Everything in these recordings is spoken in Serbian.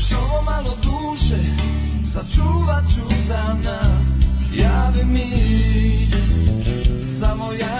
Još ovo malo duše sačuvat ću za nas javi mi Samo ja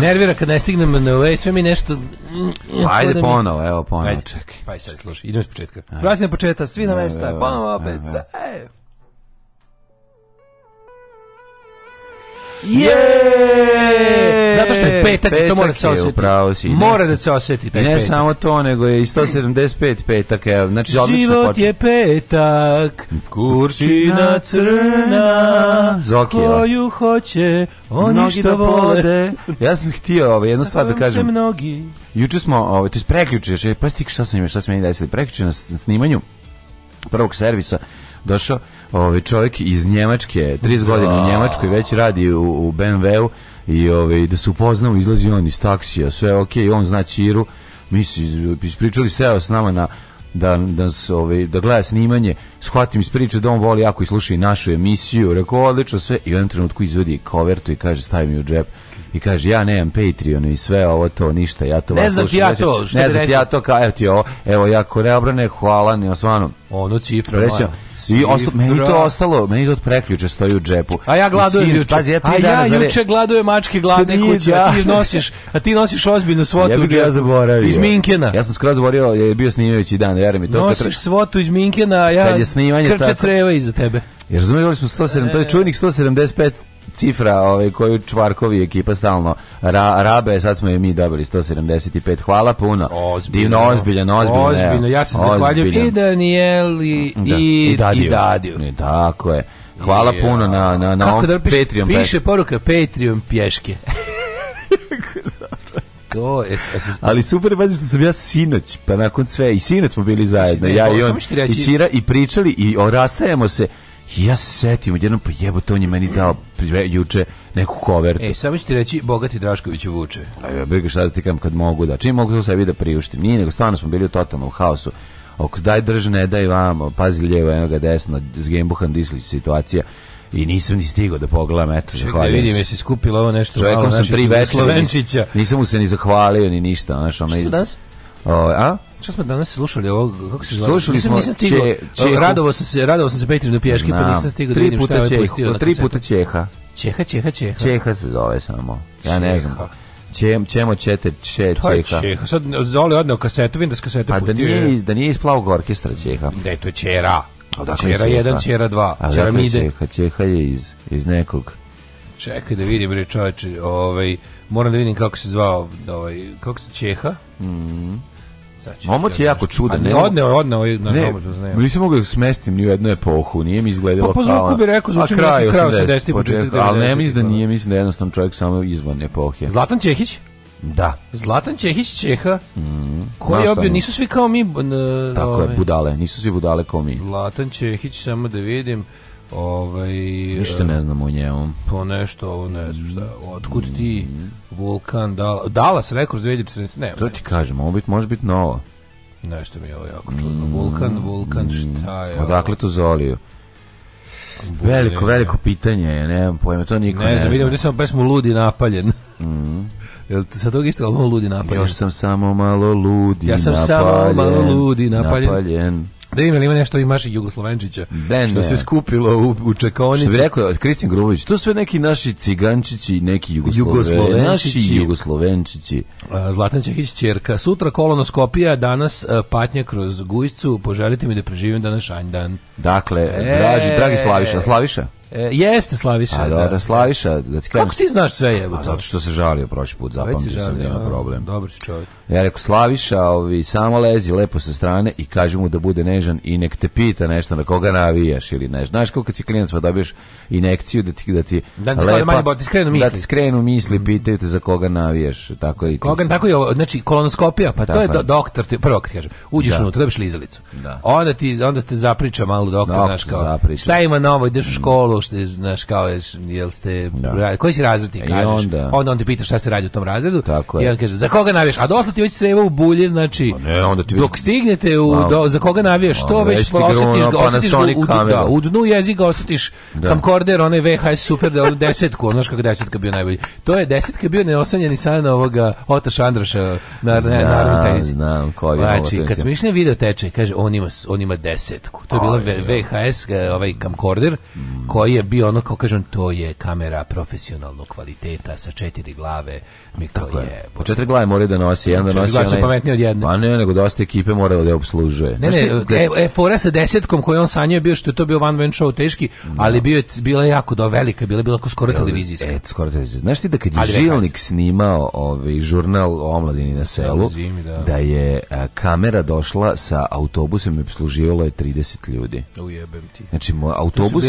me nervira kad ne stignem na ove, sve mi nešto... Mm, mm, Ajde ponovo, evo ponovo, čekaj. Pa i sad slušaj, idemo s početka. Vratim na početak, svi na mesta, ponovo opet. Je! Zato što je petak, i to mora se osjetiti. Mora da se osjeti. ne samo to, nego je i 175 petak. Znači, Život počne. je petak, kurčina crna, Zoki, koju hoće oni mnogi što vole. Ja sam htio ovaj, jednu stvar da kažem. mnogi. Juče smo, ovaj, to je preključio pa šta sam imao, šta sam meni Preključio na snimanju prvog servisa došao ovaj čovjek iz Njemačke, 30 godina u Njemačkoj već radi u, u BMW-u i ovaj da se upoznamo izlazi on iz taksija, sve ok, on zna Čiru. Mi se ispričali se s nama na da, da, ovaj, da gleda snimanje, shvatim iz priče da on voli jako i sluša i našu emisiju, rekao odlično sve i u jednom trenutku izvodi kovertu i kaže stavi mi u džep i kaže ja nemam Patreon i sve ovo to ništa, ja to ne znam ti ja to, ne znam ti ja to, kao evo ti ovo, evo jako neobrane, hvala, nema stvarno. Ono cifra, i osta, meni to ostalo, meni to preključe stoji u džepu. A ja gladujem Sinu, juče. Pazi, ja a ja juče gladujem mačke gladne kuće, a ti nosiš, a ti nosiš ozbiljnu svotu ja u Ja zaboravio. Iz Minkena. Ja sam skroz zaboravio, je bio snimajući dan, veruj mi to. Nosiš svotu iz Minkena, a ja je snimanje, krče tako... creva iza tebe. Jer razumijeli smo 107, e... to je e. čujnik 175 cifra ovaj, koju Čvarkovi ekipa stalno ra, rabe, sad smo je mi dobili 175. Hvala puno. Ozbiljno. Divno, ozbiljno, ozbiljno. Ozbiljno, ja se zahvaljujem i Daniel i, da. i, i Dadiju. I Dadio. I, tako je. Hvala I, puno na, na, na ovom da piše, Patreon. Piše poruka Patreon pješke. to je, es, ali super je što sam ja sinoć pa nakon sve i sinoć smo bili zajedno ja pa i on i Čira i pričali i rastajemo se i ja se setim, jednom, pa jebote, on je meni dao juče neku kovertu. E, samo ću ti reći, bogati Drašković vuče. A ja bih šta da ti kam kad mogu da, čim mogu to sebi da priuštim. Nije, nego stvarno smo bili u totalnom haosu. Ok, daj drž, ne daj vamo, pazi lijevo, eno ga desno, s Gembuhan Dislić situacija. I nisam ni stigao da pogledam, eto, zahvaljujem. Vidim, jesi skupila ovo nešto Čovjekom sam tri večera, nisam, mu se ni zahvalio, ni ništa, znaš, ona... Što danas? O, ovaj, a? Šta smo danas slušali ovog, kako se zove? Slušali smo nisam stigao, če, e, če, se sam se, radovao sam se Petrinu pa nisam stigao da vidim šta je pustio. Tri puta Čeha. Čeha, Čeha, Čeha. Čeha se zove samo, ja ne znam. Čem, čemo čete če, to je Čeha. Sad zvali odneo kasetu, vidim da se kasete pusti. Pa da nije, da nije orkestra Čeha. Da to Čera. Odakle pa čera 1, Čera 2, Čera dakle, Mide. Čeha, Čeha je iz, iz nekog. Čekaj da vidim, bre ovaj, moram da vidim kako se zvao, ovaj, kako se Čeha. Mhm. Znači, Momot je jako čudan. Ne, odneo, odneo je ne, ne, nisam mogao da smestim ni u jednu epohu, nije mi izgledalo pa, pa kao... Pa po zvuku bi rekao, zvuči kraj 80, početak, ali ne mislim da nije, mislim da jednostavno čovjek samo izvan epohe. Zlatan Čehić? Da. Zlatan Čehić Čeha, mm, koji je obio, nisu svi kao mi... N, Tako je, ovaj- budale, nisu svi budale kao mi. Zlatan Čehić, samo da vidim... Ovaj, Ništa ne znamo o njemu. Po pa nešto, ovo ne znam šta. Otkud ti Vulkan Dal Dallas Records 2014? Ne, to ti kažem, ovo bit, može biti novo. Nešto mi je ovo jako čudno. Vulkan, Vulkan, mm. šta je? Odakle to zolio? Veliko, veliko pitanje, ja nemam pojma, to niko ne, ne zna. Ne znam, vidim, ovdje sam pesmu Ludi napaljen. Mm. Jel sa tog istog albuma Ludi napaljen? Još sam samo malo ludi napaljen. Ja sam napaljen, samo malo ludi napaljen. napaljen. Da ima, ima nešto i Maši Jugoslovenčića. što se skupilo u, u čekonici. Što bi rekao Kristijan Grubović, to su neki naši cigančići, neki Jugoslovenčići. naši Jugoslovenčići. Zlatan Čehić čerka. Sutra kolonoskopija, danas e, patnja kroz gujicu Poželite mi da preživim danas dan Dakle, e... draži, dragi Slaviša. Slaviša? E, jeste Slaviša. A dobro, Slaviša, da Kako ti znaš sve je? Zato što se žalio prošli put, zapamtio sam da problem. Dobro si čovjek. Ja rekao Slaviša, ovi samo lezi lepo sa strane i kaže mu da bude nežan i nek te pita nešto na koga navijaš ili ne. Znaš kako kad si pa dobiješ inekciju da ti da ti da, da, ti skrenu misli. Da ti skrenu misli, mm. pitaju te za koga navijaš, tako i Koga, tako je, znači kolonoskopija, pa to je doktor, ti, prvo kad kažeš, uđeš unutra, dobiješ lizalicu. Onda ti onda ste zapriča malo doktor, Šta ima novo, ideš u školu, pušte, znaš, kao, jel ste, da. koji si razred I kažeš, onda, onda on te pita šta se radi u tom razredu, Tako je. i on kaže, za koga navijaš, a došla ti već sreva u bulje, znači, pa ne, onda ti dok stignete, u, a, do, za koga navijaš, što već osjetiš, ono ga, u, da, u dnu jezika osjetiš kamkorder, onaj VHS super, da, ono desetku, ono znaš kako desetka bio najbolji. To je desetka bio neosanjeni san ovoga Ota Andraša, na, na narodni Znam, je znači, kad smo išli na video tečaj kaže, on ima, on ima desetku. To je bila VHS, ovaj kamkorder, mm. koji koji je bio ono kao kažem to je kamera profesionalnog kvaliteta sa četiri glave mi to je. Po četiri glave mora da nosi, jedan da nosi. Četiri glave od jedne. Pa ne, nego dosta ekipe mora da je obslužuje. Ne, ne, e, e, fora sa desetkom koji on sanjao bio što je to bio one man show teški, no. ali bio je bila jako do velika, bila bila skoro televizijska. E, skoro televizijska. Znaš ti da kad je ali Žilnik snimao ovaj žurnal o omladini na selu, Zimi, da. da. je a, e, kamera došla sa autobusom i obsluživalo je 30 ljudi. Ujebem ti. Znači, autobus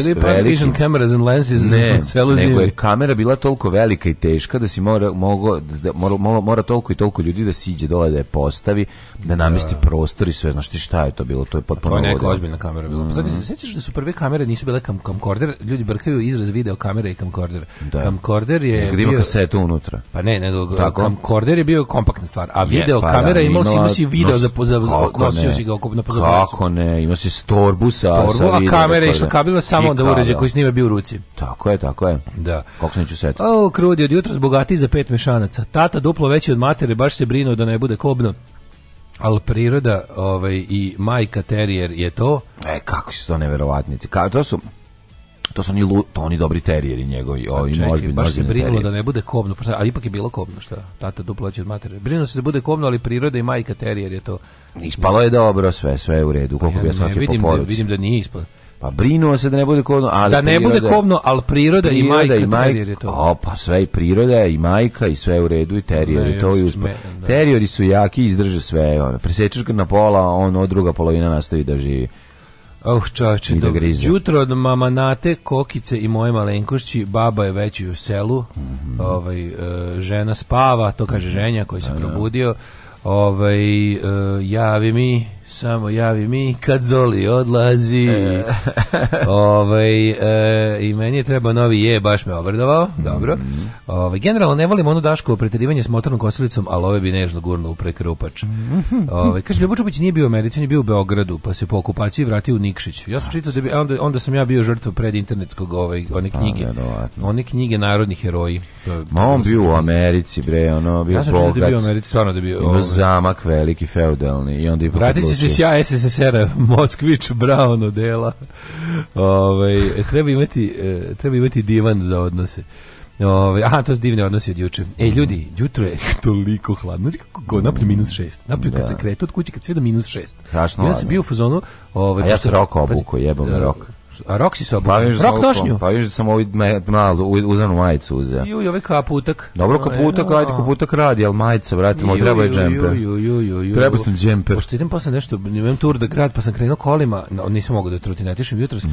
cameras and lenses ne, nego je kamera bila toliko velika i teška da si mora, mogo, mora, mora toliko i toliko ljudi da siđe dole da je postavi, da namesti prostor i sve. Znaš ti šta je to bilo? To je potpuno... To je neka ozbiljna kamera bila. Mm. Zato se sjećaš da su prve kamere nisu bile kam kamkorder, ljudi brkaju izraz video kamere i kamkorder. Da. Kamkorder je... Gdje ima bio... kasetu unutra? Pa ne, nego Tako? kamkorder je bio kompaktna stvar, a video je, pa kamera da, imao si, imao si video za si ga na Kako ne, imao si torbu sa... Torbu, a kamera išla kabila samo da uređe koji snima bio u ruci. Tako je, tako je. Da. Kako se neću setiti. O, krudi, od jutra zbogati za pet mešanaca. Tata duplo veći od matere, baš se brinuo da ne bude kobno. Ali priroda ovaj, i majka terijer je to. E, kako su to neverovatnici. Ka, to su... To su oni, lu, to oni dobri terijeri njegovi, pa Čekaj, baš se brinulo da ne bude kobno, pa A ali ipak je bilo kobno, šta? Tata duplo veći od matere. Brinuo se da bude kobno, ali priroda i majka terijer je to. Ispalo je dobro, sve, sve je u redu, pa koliko ja, bi ja ne, vidim, da, vidim da nije ispalo. Pa brinuo se da ne bude kovno ali da ne bude kovno, ali priroda, priroda i majka, i majka O, pa sve i priroda i majka i sve u redu i terijeri to i uspa. Terijeri su jaki, izdrže sve, ono. Presečeš ga na pola, on druga polovina nastavi da živi. Oh, uh, čače, jutro od mamanate, kokice i moje malenkošći, baba je već u selu, mhm. ovaj, e, žena spava, to kaže mhm. ženja koji se probudio, ovaj, e, javi mi, samo javi mi kad Zoli odlazi. e, ovaj, e I meni je trebao novi je, baš me obrdovao. Dobro. Mhm. Ovaj, generalno ne volim onu Daškovo preterivanje s motornom kosilicom, ali ove bi nežno gurno u prekrupač. Mm. kaže, Ljubo Čupić nije bio u Americi, on bio u Beogradu, pa se po okupaciji vratio u Nikšić. Ja sam pa čitao da bi, onda, onda sam ja bio žrtva pred internetskog ovaj, one pa, knjige. one knjige narodnih heroji. Ma on bio u Americi, bre, ono, bio ja sam da bio u Americi, stvarno da bio... Ovaj. zamak veliki, feudalni, i onda i Inače, sja SSSR-a, Moskvić, Brown odela. Ove, ovaj, treba, imati, e, treba imati divan za odnose. Ove, ovaj, aha, to su divne odnose od juče. E, mhm. ljudi, jutro je toliko hladno. Znači kako go naprijed minus šest. Naprijed kad se kreta od kuće, kad sve do minus šest. ja sam bio u fazonu... Ove, ovaj, A ja sam rok obuku, jebam rok. A Roxy se obuo. Pa Rok nošnju. Pa viš da sam ovaj malu uzanu majicu uzeo. Ju, ovaj kaputak. Dobro kaputak, ajde kaputak radi, al majica, vratimo, moj treba je džemper. Ju, ju, ju, ju. Treba sam džemper. Pošto idem posle nešto, imam tur da grad, pa sam krenuo kolima, nisam mogao da trotinetišem jutros. Mm.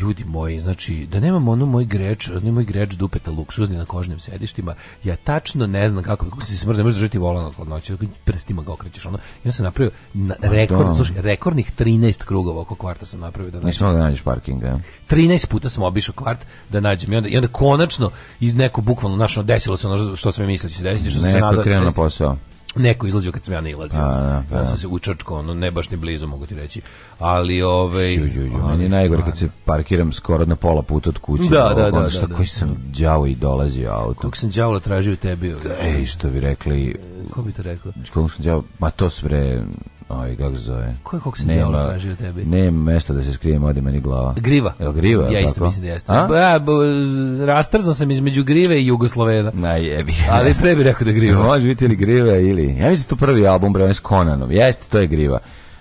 Ljudi moji, znači da nemam onu moj greč, onu moj greč dupeta luksuzni na kožnim sedištima. Ja tačno ne znam kako, kako se smrde, možeš držati volan od noći, prstima ga okrećeš ono. Ja sam napravio pa rekord, slušaj, rekordnih 13 krugova oko kvarta sam napravio da. Nisam da nađeš parking shoppinga. 13 puta sam obišao kvart da nađem i onda, i onda konačno iz neko bukvalno našo ono, desilo se ono što sam mislio će se desiti, što neko se nadao. Neko na posao neko izlazio kad sam ja nailazio. Da, pa da, da, ja sam se učačko, ono, ne baš ni blizu, mogu ti reći. Ali, ovaj Ju, meni je najgore kad se parkiram skoro na pola puta od kuće. Da, ono, da, da. Ono da, koji sam djavo i dolazio auto. Kako sam djavo tražio tebi. Ej, ovaj, što vi rekli... E, ko bi to rekao? Kako sam đavo Ma to sve Aj, kako se zove? je, koliko sam djavola tražio tebi? Nema mesta da se skrijem, ode meni glava. Griva. Jel griva? Ja isto mislim da jeste. rastrzan sam između grive i Jugoslovena. Na jebi. Ali sve bi rekao da griva. Može biti ili griva ili... Ja mislim tu prvi album, bre, s Konanom. Jeste, to je griva.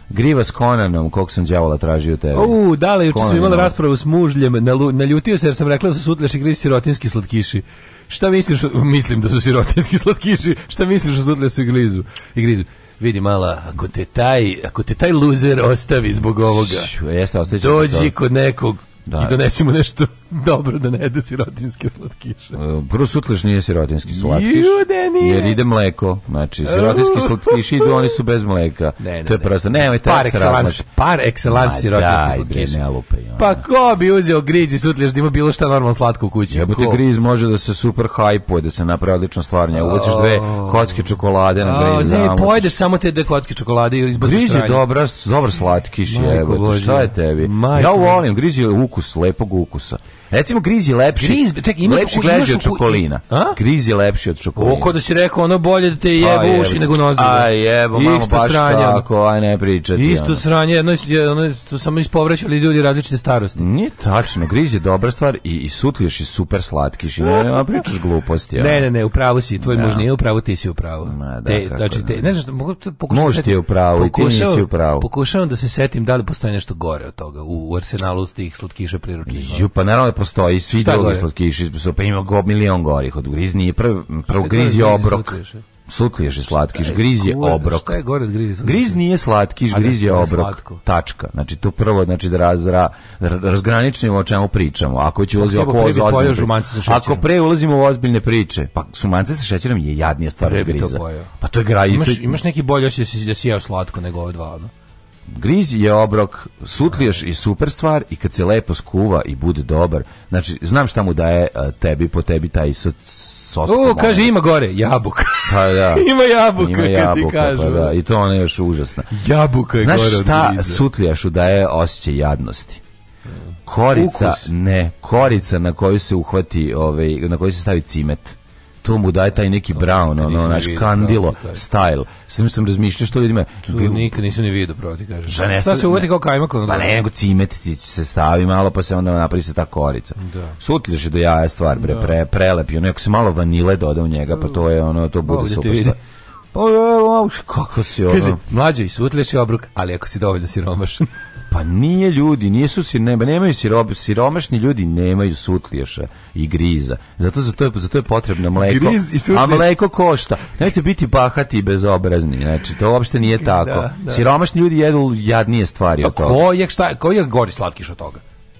Griva s Konanom, koliko sam đavola tražio te. U, da, li, juče smo imali raspravu s mužljem, naljutio se jer sam rekla da su sutleši grizi sirotinski slatkiši. Šta misliš, mislim da su sirotinski slatkiši, šta misliš da su i grizu? vidi mala, ako te taj, ako te taj loser ostavi zbog ovoga, Šu, jeste, dođi kod nekog da. i donesimo nešto dobro da ne jede sirotinske slatkiše. E, prvo sutlež nije sirotinski slatkiš, nije. jer ide mleko. Znači, sirotinski slatkiši idu, oni su bez mleka. Ne, ne, to je prosto, ne par excellence, par excellence sirotinski slatkiši. Ono. Pa ko bi uzeo griz i sutlež da ima bilo šta normalno slatko u kući? Jebote griz može da se super hajpuje, da se napravi odlična stvar. Ja dve kocke čokolade na griz. Ne, pojedeš samo te dve kocke čokolade i izbaciš Griz je dobar slatkiš, jebote, šta je tebi? Ja volim, grizi ukus lepog ukusa Recimo grizi lepši. Griz, čekaj, lepši gleđe od čokolina. A? je lepši od čokolina. Oko da si rekao ono bolje da te pa jebu uši nego nozdru A jebo, mamo baš sranje, ono. tako, aj ne pričati. Isto ono. sranje, jedno, jedno to samo ispovraćali ljudi različite starosti. Nije tačno, griz je dobra stvar i, i sutliš super slatki i ne, ne, pričaš gluposti. Ja. Ono. Ne, ne, ne, upravo si, tvoj ja. muž nije upravo, ti si upravo. Ma, da, te, znači, ne mogu pokušati. Muž ti je upravo i ti nisi upravo. Pokušavam da se setim da li postoji nešto gore od toga u, u arsenalu tih slatkiša priručnika. Ju, pa naravno postoji, svi drugi slatkiši su, pa ima go, milion gorih od grizni, prvo prv, grizi obrok. je slatkiš, griz je obrok. Šta je gore od grizi? Griz nije slatkiš, griz je obrok. Tačka. Znači to prvo znači da razra, razgraničimo o čemu pričamo. Ako će ulazi oko ozbiljne Ako pre ulazimo u ozbiljne priče, pa sumance sa šećerom je jadnija stvar od griza. Pa to je graj. Imaš, imaš neki bolji osjećaj da si jeo slatko nego ove dva, ono? Griz je obrok, sutliješ i super stvar i kad se lepo skuva i bude dobar, znači znam šta mu daje e, tebi, po tebi taj U, kaže ima gore, jabuka. Pa da. ima jabuka, ima jabuka, kad ti Pa da, i to ona je još užasna. Jabuka je Znaš gore šta daje osjećaj jadnosti? Korica, Ukus. ne, korica na koju se uhvati, ovaj, na koju se stavi cimet to mu daje taj neki brown, ono, naš kandilo style. S mi sam razmišljao što ljudima... Tu nikad nisam ni vidio ti kažem. Šta se uvjeti kao kajmak? Pa ono, ne, nego cimet ti se stavi malo, pa se onda napravi se ta korica. Da. Sutlješ je do jaja stvar, bre, pre, prelepi. Ono, ako se malo vanile doda u njega, pa to je, ono, to bude super. O, o, o, kako si ono... Kaže, mlađe i sutlješ obruk, ali ako si dovoljno siromašan. Pa nije ljudi, nisu si, nema, nemaju siromašni ljudi, nemaju sutlješa i griza. Zato, zato, je, zato je potrebno mleko. i A mleko košta. Nemojte biti bahati i bezobrazni. Znači, to uopšte nije tako. Siromašni ljudi jedu jadnije stvari pa od toga. šta, ko je gori slatkiš od toga?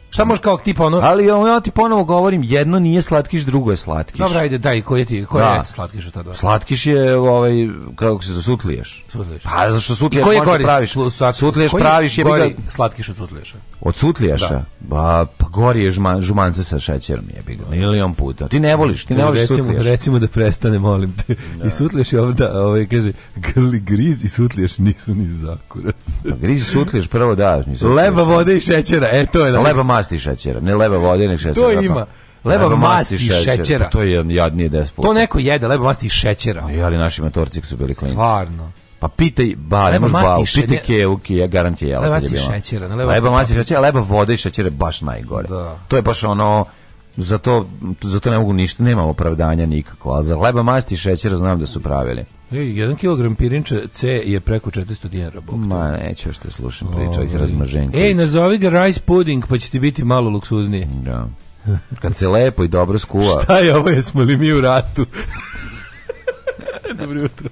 Šta možeš kao tipa ono? Ali ja ti ponovo govorim, jedno nije slatkiš, drugo je slatkiš. Dobro, ajde, daj, koji ti, koji da. je slatkiš od ta dva? Slatkiš je ovaj kako se zasutliješ sutliješ. Sutliješ. Pa zašto sutliješ koji gori, praviš? Sutliješ praviš je gori ga... slatkiš od sutliješa. Od sutliješa? Da. Ba, pa, pa gori je žman, žumance sa šećerom, jebi ga. on puta. Ti ne voliš, ti ne, voliš recimo, sutliješ. Recimo da prestane, molim te. Da. I sutliješ je ovda, ovaj kaže, grli griz i sutliješ nisu ni zakurac. Pa, griz sutliješ prvo da, nisu. Leba vode i šećera. E to je da masti šećera, ne leba vode, ne šećera. To ima. Leba, leba masti šećera. šećera. Pa to je jadnije despot. To neko jede, leba masti šećera. I ali naši motorci su bili klinci. Stvarno. Pa pitaj bar, ne možeš bavu, pitaj Keu, ja garanti Leba masti šećera. Leba, leba masti šećera, leba vode i šećera baš najgore. Da. To je baš ono za to, za ne mogu ništa, nema opravdanja nikako, ali za hleba masti i šećera znam da su pravili. Ej, jedan kilogram pirinča C je preko 400 dinara. Bog Ma, neću što slušam priča ih razmaženja. Ej, nazovi ga rice pudding, pa će ti biti malo luksuznije. Da. Kad se lepo i dobro skuva. Šta je ovo, jesmo li mi u ratu? Dobro jutro.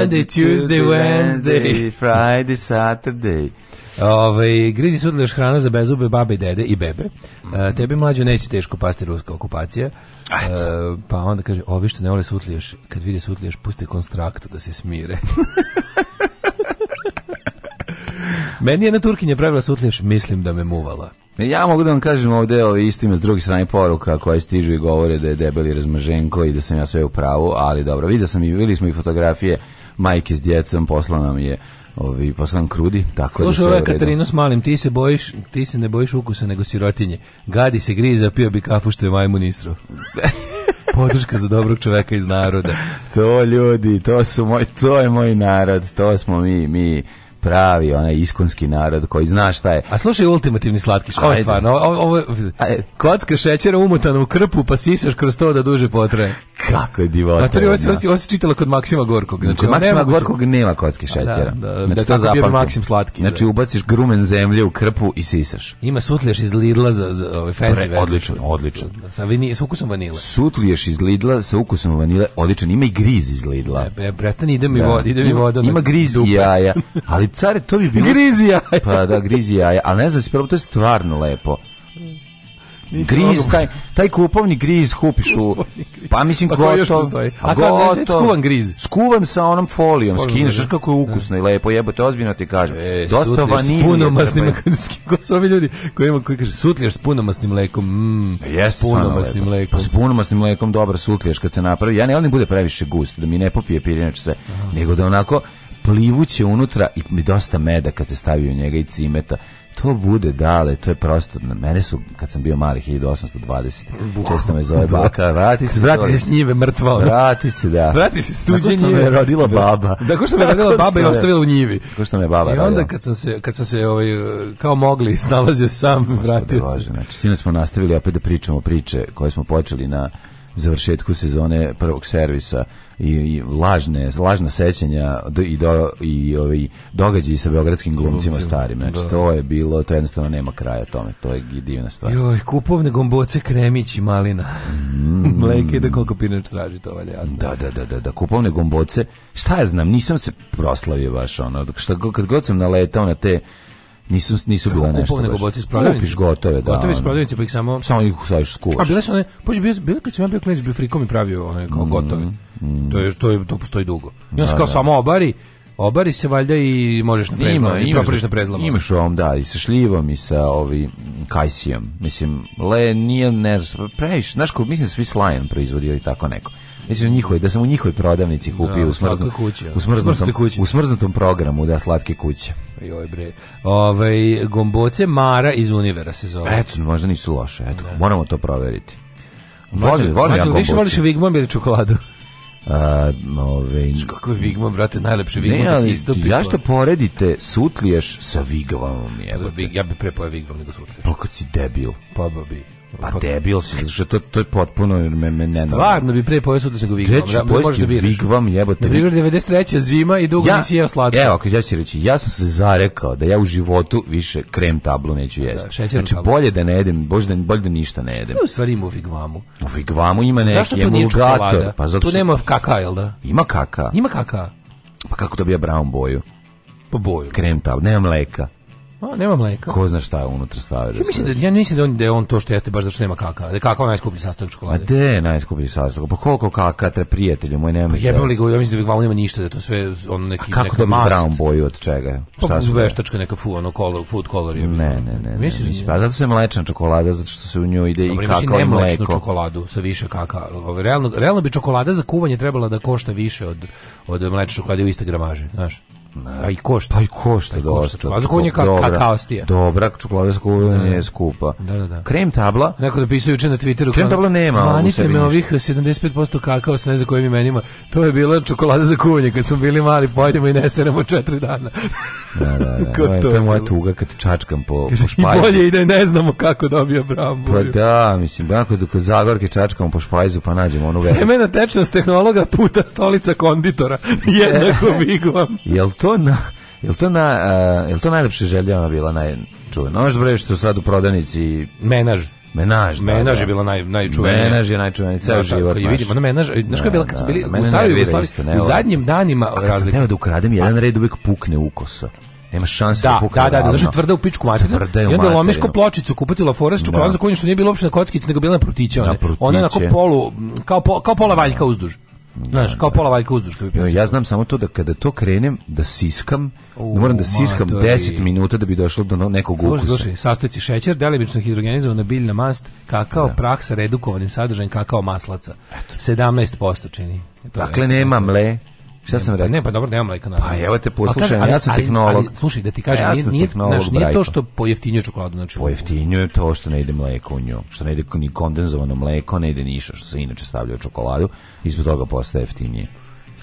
Monday, Tuesday, Wednesday, Friday, Saturday. Ove, grizi sudili još hrana za bezube babe, dede i bebe. E, tebi mlađe neće teško pasti ruska okupacija. E, pa onda kaže, ovi što ne vole sutlješ, kad vidi sutlješ puste konstraktu da se smire. Meni je na Turkinje pravila sutlješ, mislim da me muvala. Ja mogu da vam kažem ovdje o istim s druge strane poruka koje stižu i govore da je debeli razmaženko i da sam ja sve u pravu, ali dobro, vidio sam i bili smo i fotografije majke s djecom, poslao nam je ovi poslan krudi, tako Slušaj, da Katarino s malim, ti se bojiš, ti se ne bojiš ukusa nego sirotinje. Gadi se griza, pio bi kafu što je majmu nisro. Podrška za dobrog čoveka iz naroda. to ljudi, to su moj, to je moj narod, to smo mi, mi pravi, onaj iskonski narod koji zna šta je. A slušaj ultimativni slatkiš, ovo je stvarno, ovo, e. kocka šećera umutana u krpu, pa sisaš kroz to da duže potraje. Kako je divota. Materi, se, se čitala kod Maksima Gorkog. Znači, kod znači, ono Maksima nema Gorkog nema kocke šećera. Da, da, znači, da tako Maksim slatki. Znači, ubaciš grumen zemlje u krpu i sisaš. Ima sutliješ iz Lidla za, za ove fancy Pre, Odličan, odličan. Sa, vini, sa ukusom vanile. Sutliješ iz Lidla sa ukusom vanile, odličan. Ima i griz iz Lidla. E, e prestani, idem mi, da. voda, mi voda. Ima griz i jaja. Ali, care, to bi bilo... griz i jaja. Pa da, griz i jaja. Ali ne znam, to je stvarno lepo griz, taj, taj kupovni griz kupiš u... Pa mislim, pa ko gotovo. A kao ne, skuvan griz? Skuvan sa onom folijom, skineš, znaš kako je ukusno i lepo, jebote, ozbiljno ti kažem. E, dosta vanilije. S punomasnim mlekom, ljudi koji, ima, koji kaže, sutljaš s punomasnim mlekom, mm, pa s punomasnim pa s punomasnim mlekom dobro sutlješ kad se napravi. Ja ne ne bude previše gust, da mi ne popije pirinač sve, nego da onako plivuće unutra i mi dosta meda kad se stavi njega i cimeta to bude dale, to je prosto, na mene su, kad sam bio mali, 1820, često me zove baka, vrati se. Vrati se s njive, mrtva Vrati se, da. Vrati se s tuđe njive. me rodila baba. Tako što me rodila baba i ostavila u njivi. Tako što me baba I onda kad sam se, kad sam se ovaj, kao mogli, snalazio sam, vratio se. Znači, smo nastavili opet da pričamo priče koje smo počeli na završetku sezone prvog servisa i, i lažne lažna sećanja i do i ovi događaji sa beogradskim glumcima starim znači to je bilo to jednostavno nema kraja tome to je divna stvar joj kupovne gomboce kremić i malina mm. mleke da koliko pinač traži to valja da da da da da kupovne gomboce šta ja znam nisam se proslavio baš ono kad god sam naletao na te nisu nisu nešto. Kupog nego boci Kupiš gotove, da. Gotove ono. iz pa ih samo samo ih usaviš skuvaš. A bile su one, pođe bio bilo kad sam ja bio klinac bio frikom i pravio one kao mm, gotove. Mm. To je to je to postoji dugo. I sam da, kao samo obari. Obari se valjda i možeš na prezlamu. Ima, imaš, imaš na Imaš ovom, da, i sa šljivom i sa ovi kajsijom. Mislim, le, nije, ne znam, previš, znaš ko, mislim svi slajem proizvodi ili tako neko. Mislim, njihovoj, da sam u njihovoj prodavnici kupio da, u, smrznu, kuće, ono. u, smrznutom, u smrznutom programu, da, slatke kuće. Joj bre. Ove, ovaj, gomboce Mara iz Univera se zove. Eto, možda nisu loše, eto, moramo to proveriti. Volim, volim ja Više voliš Vigmom ili čokoladu? A, ovaj- Kako je brate, najlepši ne, ali, Ja što poredite sutliješ sa Vigvanom, Ja bih prepojao Vigvan nego sutliješ. Pa si debil. Pa bi. Pa debil si, zato što to, to je potpuno me, me ne Stvarno bi pre da se go Vigvam. Gde ću pojesti Vigvam, jebote. Vigvam 93. zima i dugo nisi jeo slatko. Evo, ja ću reći, ja sam se zarekao da ja u životu više krem tablu neću jesti. Da, znači, bolje da ne jedem, bože bolje da ništa ne jedem. Sve u stvari ima u Vigvamu. U Vigvamu ima neki Zašto tu nije Pa zato što... Tu nema kaka, jel da? Ima kaka. Ima kaka. Pa kako ja brown boju? Po boju. Krem tablu, nema mleka. A, nema mleka. Ko zna šta je unutra stavio? Ja mislim da ja mislim da on da je on to što jeste baš zašto nema kaka. Da je kakao najskuplji sastojak čokolade. A gde je najskuplji sastojak? Pa koliko kaka te prijatelju moj nema. Ja pa bih ja mislim da glavno nema ništa da to sve on neki A kako neka da brown boju od čega? Pa šta su veštačka neka fu ono color, food color je. Ne, ne, ne. ne mislim da pa zato se mlečna čokolada zato što se u nju ide Dobre, i kakao i mleko. čokoladu sa više kaka. Realno realno bi čokolada za kuvanje trebala da košta više od od mlečne čokolade u iste gramaže, znaš. Pa A i košta. Pa i košta, pa i košta. dosta. je Dobra, čokolada za je skupa. Krem tabla. Neko napisao juče na Twitteru. Krem tabla nema. Manite me ovih 75% kakao sa ne znam kojim imenima. To je bila čokolada za kuvanje kad smo bili mali, pojedemo pa i neseremo četiri dana. da, da, to, to je moja tuga kad čačkam po, po špajzu. I bolje ide, ne znamo kako dobio bravo. Pa da, mislim, da kod, kod Zagorke čačkamo po špajzu pa nađemo onu veliku. Semena tečnost tehnologa puta stolica konditora. Jednako bigvam. Jel to to na... Jel to na uh, jel to najlepše željama bila najčuvena? Ono što što sad u prodavnici menaž Menaž, da, menaž je bila naj najčuvenija. Menaž je najčuvenija ceo život. i vidimo, na menaž, e, znaš kako je bila kad su bili u staroj Jugoslaviji, u zadnjim danima razlike. Kad da ukradem jedan red uvek pukne ukosa. Nema šanse da, pukne. Da, da, da, znači tvrda u pičku materinu. I onda lomeš ko pločicu, kupatilo forest čokoladu za koju što nije bilo uopšte na kockici, nego bila na prutiću. Ona na polu, kao, po, kao pola valjka uzduž. Znaš, kao pola vajka uzduška bi pisao. Ja znam samo to da kada to krenem, da siskam, da moram da siskam 10 minuta da bi došlo do nekog ukusa. slušaj, sastojci šećer, delimično hidrogenizovano biljna mast, kakao, prah sa redukovanim sadržajem kakao maslaca. 17% čini. Dakle, nema mle, Šta sam rekao? Ne, pa dobro, nema mleka na. Pa evo te poslušaj, ja sam tehnolog. Ali, slušaj, da ti kažem, nije, to što pojeftinjuje čokoladu, znači pojeftinjuje to što ne ide mleko u nju, što ne ide ni kondenzovano mleko, ne ide ništa što se inače stavlja u čokoladu, zbog toga postaje jeftinije.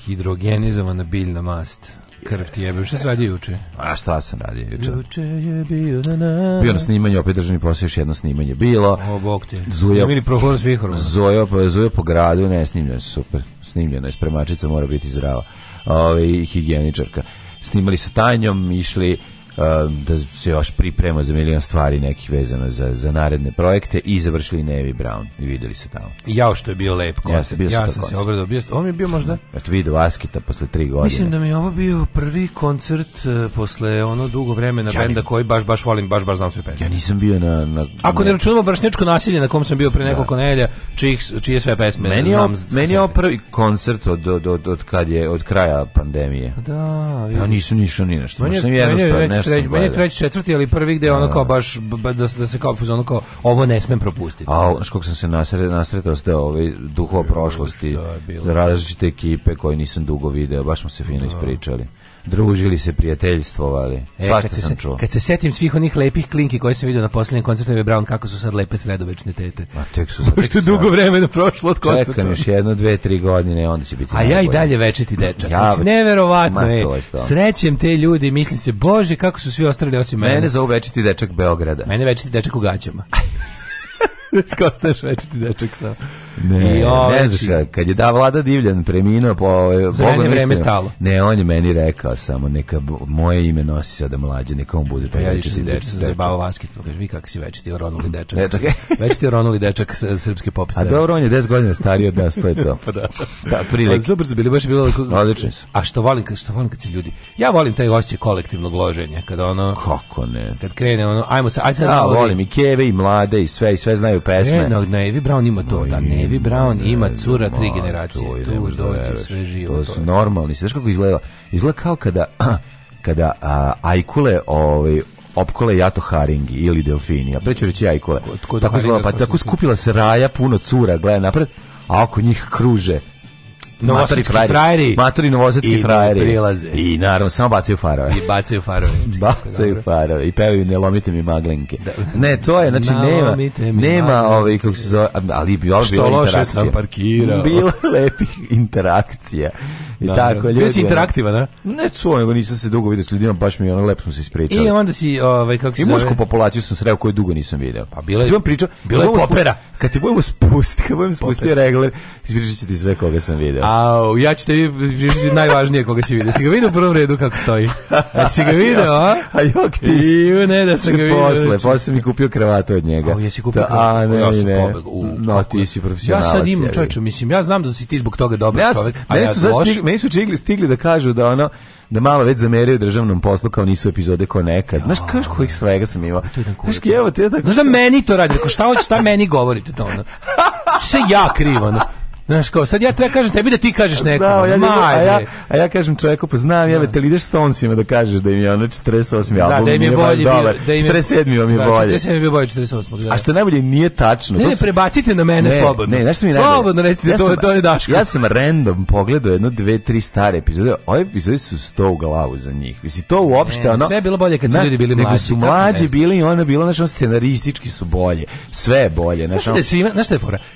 Hidrogenizovana biljna mast. Krv ti jebe, šta si radio juče? A šta sam radio juče? Juče je bio na na... Bio na snimanju, opet državni posao, još jedno snimanje bilo. O, bok te. Zuja... Snimili prohor s vihorom. Zuja, zuja pa po gradu, ne, snimljeno je super. Snimljeno je, spremačica mora biti zdrava. Ove, ovaj, higijeničarka. Snimali sa Tanjom, išli Uh, da se još priprema za milion stvari nekih vezano za, za naredne projekte i završili Nevi Brown i videli se tamo. Jao što je bio lep koncert. Ja, ja sam, se Bio, on je bio možda... Eto vidio Askita posle tri godine. Mislim da mi je ovo bio prvi koncert e, posle ono dugo vremena ja benda koji baš, baš volim, baš, baš znam sve pesme. Ja nisam bio na... na Ako ne, ne računamo Brašničko nasilje na kom sam bio pre nekoliko nelja, čijih, čije sve pesme meni znam. meni je ovo prvi koncert od, od, od, kad je, od kraja pandemije. Da. Ja nisam nišao ni nešto. Meni treći, meni je treći četvrti, ali prvi gde ono kao baš da, da se kao ono kao ovo ne smem propustiti. A znači kako sam se nasred nasretao ste ovaj duhova prošlosti, različite ekipe koje nisam dugo video, baš smo se fino ispričali družili se, prijateljstvovali. E, se, sam čuo. Kad se setim svih onih lepih klinki koje sam vidio na posljednjem koncertu Eve Brown, kako su sad lepe sredovečne tete. A tek su sad. Pošto dugo vremena prošlo od koncerta. Čekam još jedno, dve, tri godine, onda će biti A ja i dalje večeti dečak. Ja, znači, neverovatno je. Srećem te ljudi, mislim se, bože, kako su svi ostavili osim mene. Mene za večeti dečak Beograda. Mene večeti dečak u gaćama. Kao veći večiti dečak sam. Ne, I ne ovaj, znaš, kad je da vlada divljan preminuo, po, ovaj, Bogom vreme stalo. Ne, on je meni rekao samo, neka moje ime nosi sada mlađe, neka on bude Pa ja večiti dečak. Ja sam zabavao vasket, pa kažem, vi kako si večiti oronuli dečak. Ne, tako veći večiti oronuli dečak srpske popise. A dobro, on je 10 godina stariji od nas, to je to. pa da. Da, pa, prilike. Pa, super su bili, baš je bilo... Odlični su. A što volim, što volim kad se ljudi... Ja volim taj osjećaj kolektivnog loženja, kada ono... Kako ne? Kad krene ono, ajmo sa, ajde sad... Ja, volim i keve, i mlade, i sve, i sve znaju pesme. Ne, no, Navy Brown ima to, da, Navy Brown ima cura tri generacije, tu dođe sve živo. To su normalni, sve kako izgleda? Izgleda kao kada, kada ajkule ovaj, opkole jato haringi ili delfini, a preću reći ajkule. Tako, zlo, pa, tako skupila se raja, puno cura, gleda napred, a oko njih kruže novosadski frajeri, frajeri matori novosadski frajeri I prilaze. i naravno samo bacaju farove i bacaju farove bacaju farove i pevaju ne lomite mi maglenke da. ne to je znači nema nema ove, kako se zove ali bi bilo što loše sam parkirao bilo lepih interakcija i da, tako ljudi. si ono- interaktiva, da? Ne, to, nego nisam se dugo vidio s ljudima, baš mi je ono lepo smo se ispričali. I onda si, ovaj kako se I mušku populaciju sam sreo koju dugo nisam vidio Pa bila je. pričao, bila je popera. Kad ti budemo spustiti, kad budemo spustiti regler, ću ti sve koga sam video. A ja ću tebi najvažnije koga si vidio. Si ga vidio u prvom redu kako stoji? A si ga vidio, a? A jok ti. si I ne da sam ga vidio. Posle, znači. posle mi kupio kravatu od njega. A jesi kupio kravatu? A ne, ja ne. no, ti si profesionalac. Ja sad imam čovječe, mislim, ja znam da si ti zbog toga dobar čovjek. A ja su, Meni su čigli, stigli da kažu da ono, da malo već zameraju državnom poslu kao nisu epizode kao nekad. Znaš kaš kojih svega sam imao. Znaš, te tako... Znaš da meni to radi, šta hoće, šta meni govorite to ono? Se ja krivo, ono? Znaš kao, sad ja treba kažem tebi da ti kažeš nekom. Da, ja, a, ja, a ja kažem čovjeku, pa znam, jebe, te lideš Stonesima da kažeš da im je ono 48. album. Da, da im je bolje. Dobar. Da im je, 47. mi je bolje. Da, 47. mi je bolje 48. Da. A što najbolje, nije tačno. Ne, ne, prebacite na mene ne, slobodno. Ne, znaš što mi najbolje? Slobodno recite, ja sam, to, to je Daško. Ja sam random pogledao jedno, dve, tri stare epizode. Ove epizode su sto u glavu za njih. Visi, to uopšte, ne, ono... Sve je bilo bolje kad su na, ljudi bili mlađi. Nego su mlađi bili i ono bilo, znaš, ono scenaristički su bolje. Sve je bolje. Znaš, znaš, ono, svima, znaš,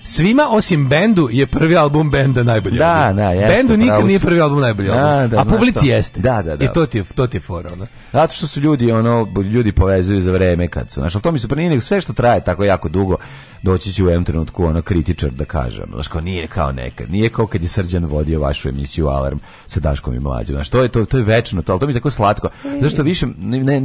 svima osim bendu je prvi album benda najbolji da, album. Da, jeste, Bendu nikad nije prvi album najbolji da, Da, a publici jeste. Da, da, da. I to ti je, to ti fora, ono. Zato što su ljudi, ono, ljudi povezuju za vreme kad su, znaš, to mi su prenijeli pa sve što traje tako jako dugo, doći će u jednom trenutku ono kritičar da kaže, ono, znaš, nije kao nekad, nije kao kad je Srđan vodio vašu emisiju Alarm sa Daškom i Mlađom, znaš, to je, to, to je večno, to, ali to mi je tako slatko, zašto više, ne,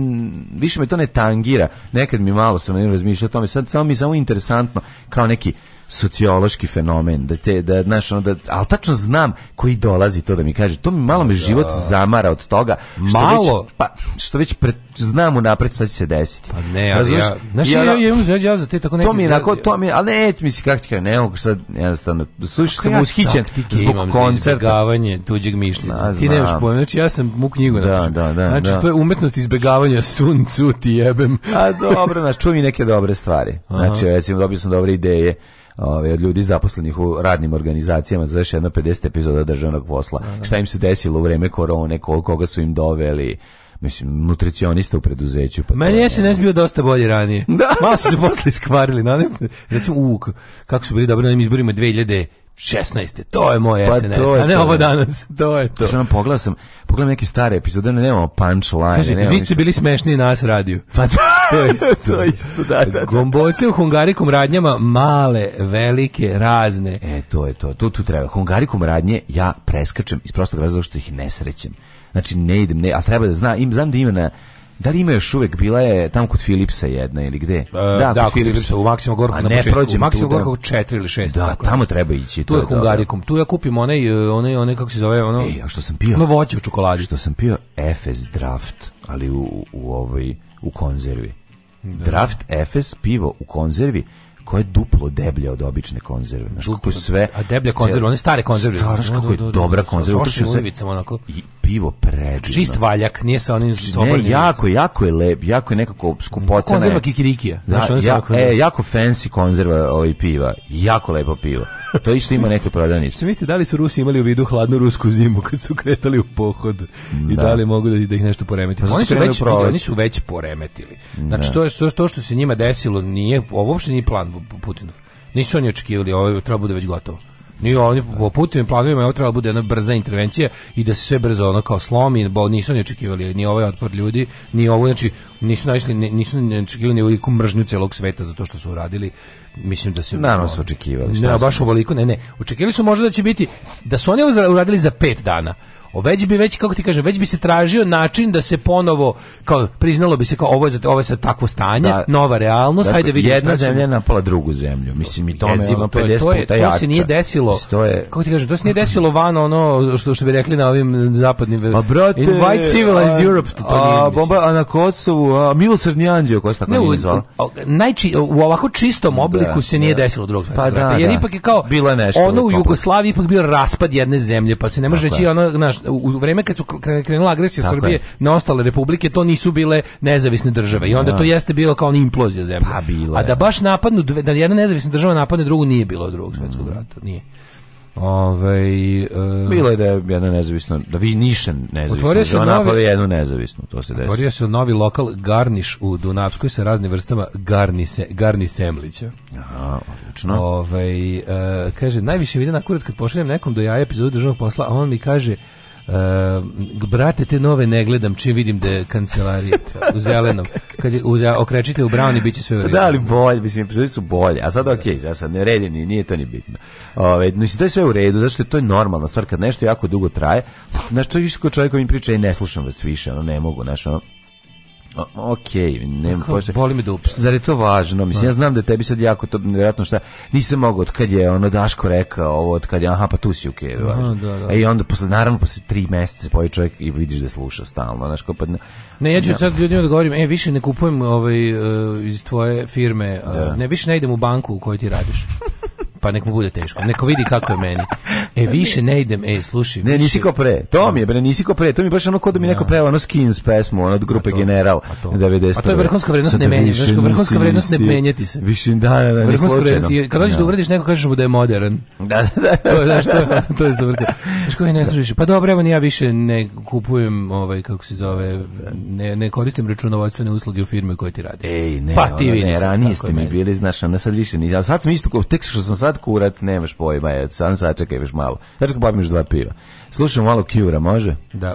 više me to ne tangira, nekad mi malo sam razmišljao o tome, sad samo mi je samo interesantno, kao neki sociološki fenomen da te da znaš ono da al tačno znam koji dolazi to da mi kaže to mi malo me život zamara od toga što malo već, pa što već pre, znam unapred šta će se desiti pa ne ali ja znaš ja, ono- ja, ja, ja, za te tako ne to mi je to mi al ne mi se kako ti kaže ne mogu sad jednostavno slušaj sam ushićen zbog koncerta tuđeg mišljenja ti nemaš pojma znači ja sam mu knjigu da, da, da, znači da. to je umetnost izbegavanja suncu ti jebem a dobro znači čujem i neke dobre stvari znači recimo dobio sam dobre ideje ove, od ljudi zaposlenih u radnim organizacijama za još jedno 50 epizoda državnog posla. Šta im se desilo u vreme korone, koga su im doveli, mislim, nutricionista u preduzeću. Pa Meni je SNS ono. bio dosta bolji ranije. Da. Malo su se posle iskvarili. Na recimo, u, kako su bili dobri na onim izborima 2000 16. To je moj pa SNS, a ne ovo danas. To je to. Što pogledao sam, pogledam neke stare epizode, ne nemamo punchline. Kaže, nemamo vi ste bili smešni nas radiju. Pa to je isto. to je isto, da, da, da. u hungarikom radnjama male, velike, razne. E, to je to. Tu, tu treba. Hungarikom radnje ja preskačem iz prostog razloga što ih ne srećem. Znači, ne idem, ne, a treba da zna, im, znam da ima na da li ima još uvek bila je tamo kod Filipsa jedna ili gde? da, e, da, kod, u Maksimo Gorku na početku. u Maksimo Gorku 4 ili 6. Da, tako tamo treba ići. Tu je Hungarikom. Tu ja kupim one, one, one kako se zove ono. Ej, a što sam pio? No voće u čokoladi. Što sam pio Efes Draft, ali u u, u u konzervi. Da. Draft Efes pivo u konzervi koje je duplo deblje od obične konzerve. Znaš sve... A deblje konzerve, one stare konzerve. Staraš kako je dobra konzerva. Sa onako. I pivo predivno. Čist valjak, nije sa onim Ne, jako, jako je lep, jako je nekako skupocena. Konzerva kikirikija. Da, ja, e, jako fancy konzerva ovaj piva. Jako lepo pivo. To isto ima neke prodavnice. mislite, da li su Rusi imali u vidu hladnu rusku zimu kad su kretali u pohod i da, li mogu da, ih nešto poremeti? Pa oni, su već, oni su već poremetili. Znači, to, je, to što se njima desilo nije, ovo uopšte nije plan Putinov. Nisu oni očekivali, ovo treba bude već gotovo ni oni po putim planovima je trebala bude jedna brza intervencija i da se sve brzo ono kao slomi, bo nisu ni očekivali ni ovaj otpor ljudi, ni ovo znači nisu našli nisu ni očekivali ni ovoliku mržnju celog sveta za to što su uradili. Mislim da se Naravno su očekivali. Ne, baš ovoliko, ne, ne. Očekivali su možda da će biti da su oni uradili za pet dana već bi već kako ti kaže već bi se tražio način da se ponovo kao priznalo bi se kao ovo je ovo je sad takvo stanje, da, nova realnost, da, dakle, ajde vidimo jedna zemlja napala drugu zemlju. Mislim i to ono je 50 to je, to se nije desilo. To je Kako ti kažem, to se nije desilo van ono što što bi rekli na ovim zapadnim A brate, in white civilized a, Europe to, to nije. bomba na Kosovu, a milosrdni anđeo ko se tako ne, Najči u ovako čistom obliku da, se nije da. desilo drugog svetskog pa, Jer ipak je kao bilo nešto ono u Jugoslaviji ipak bio raspad jedne zemlje, pa se ne može reći ono naš u vrijeme kad su krenula agresija Srbije na ostale republike, to nisu bile nezavisne države. I onda to jeste bilo kao implozija zemlje. Pa a da baš napadnu, da jedna nezavisna država napadne drugu, nije bilo drugog mm. svjetskog rata. Nije. Ove, ovaj, Bilo je da je jedna nezavisna, da vi niše nezavisno, da jednu nezavisnu, to se Otvorio se novi lokal Garniš u Dunavskoj sa raznim vrstama garnise, Garni Semlića. Aha, Ove, ovaj, kaže, najviše vidim na kurac kad pošaljem nekom do jaja epizodu državnog posla, a on mi kaže, Uh, brate, te nove ne gledam čim vidim da je kancelarija u zelenom. Kad je, u, okrećite u brown i će sve pa u redu. Da, ali bolje, mislim, epizodi su bolje. A sad okej, okay, ja sad ne redim, nije to ni bitno. Ove, mislim, to je sve u redu, zašto je to normalna stvar, kad nešto jako dugo traje, znaš, to je više kod čovjek mi priča i ne slušam vas više, ono, ne mogu, znaš, ono, Ok, ne Boli me Zar je to važno? Mislim, ja znam da tebi sad jako to, vjerojatno šta, nisam mogao od kad je ono Daško rekao ovo, od kad je, aha, pa tu si ok e, i onda, posle, naravno, posle tri se pojavi čovjek i vidiš da sluša stalno, znaš, pa... Ne, ja ću sad ljudima da govorim, e, više ne kupujem ovaj, e, iz tvoje firme, e, ne, više ne idem u banku u kojoj ti radiš. pa nek mu bude teško. Neko vidi kako je meni. E, više ne idem, e, slušaj. Ne, nisi ko pre. To mi je, bre, nisi ko pre. To mi baš ono kod da mi neko peva ono Skins pesmu, ono od grupe to, General. A to, A to je vrhunska vrednost ne menja. menjati. Vrhunska vrednost ne ti se. Više, da, da, da, vrhunska vrednost. Kad dođeš da uvrediš neko, kažeš mu da je modern. Da, da, da. To je, znaš, to je, to je za Znaš koji ne slušaš? Pa dobro, evo ni ja više ne kupujem, ovaj, kako se zove, ne, ne koristim računovodstvene usluge u firme koje ti radi. Ej, ne, pa ono, ti ne, ranije ste mi bili, znaš, a ono, ne sad više ni, sad sam isto, tek što sam sad sad kurat, nemaš pojma, je, sam sačekaj još malo. Sačekaj, još dva piva. Slušam malo Kjura, može? Da.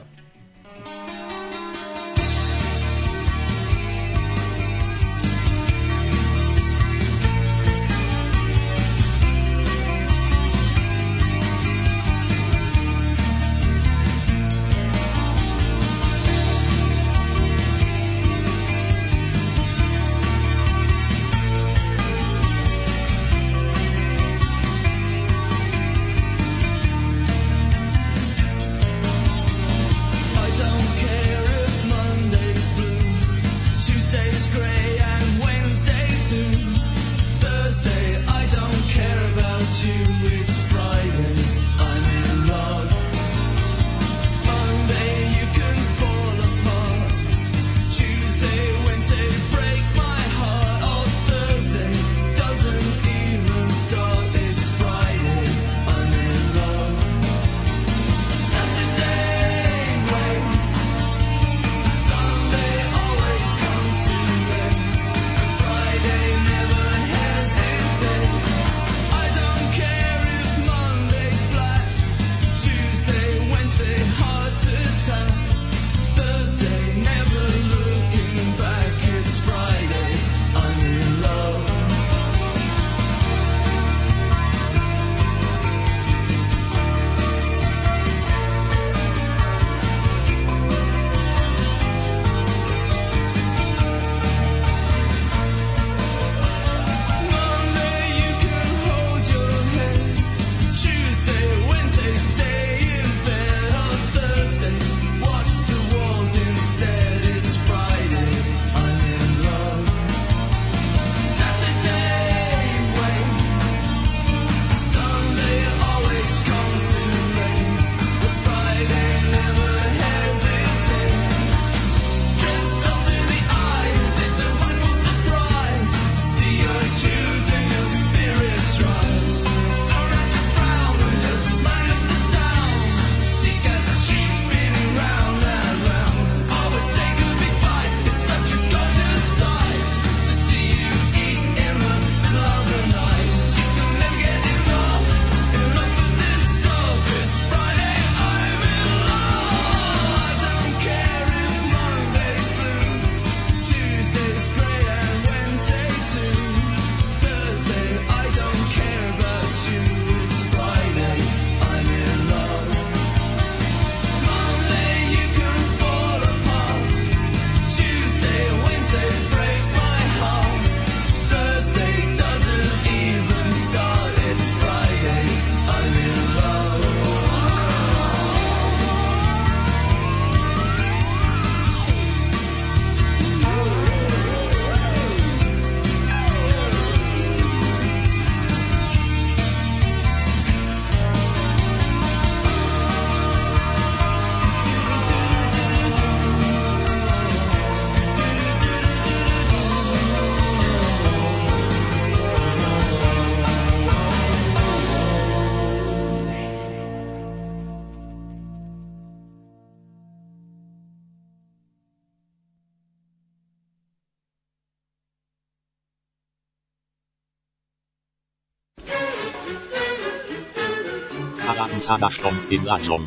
Sadashtom in Lajom.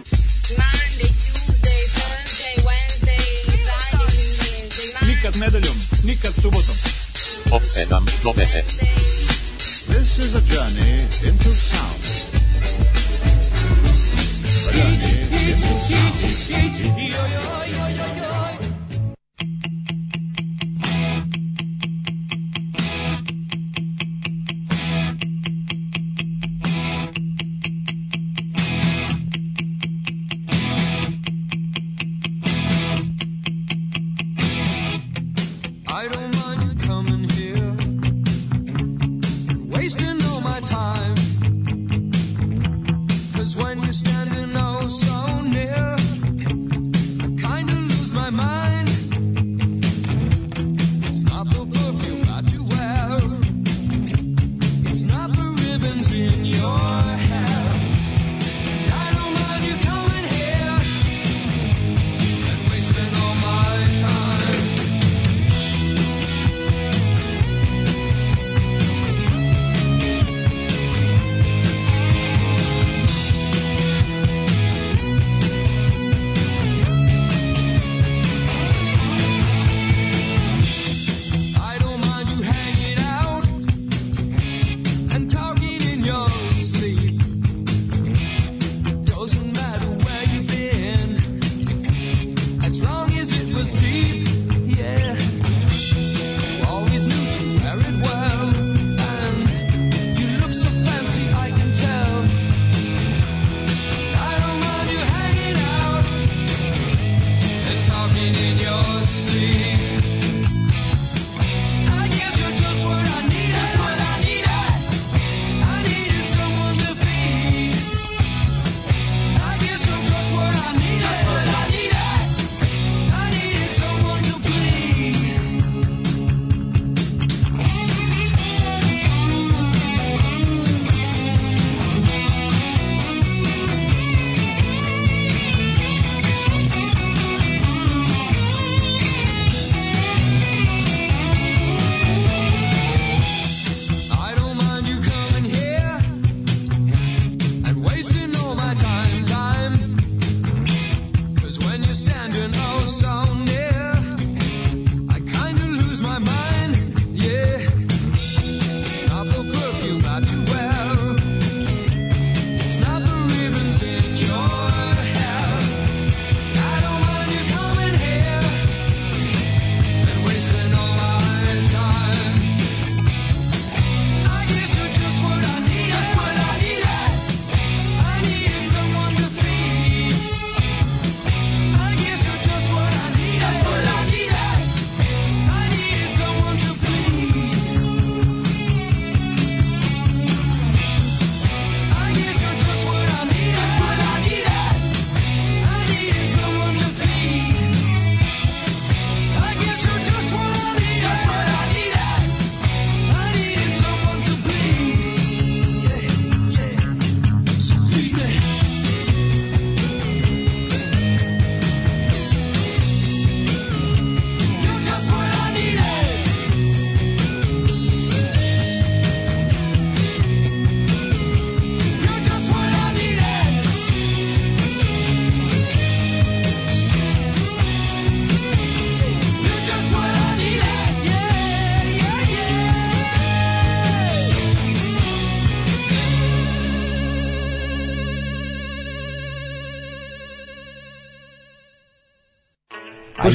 Nikad nedeljom, nikad subotom. Od 7 do 10. This is a journey into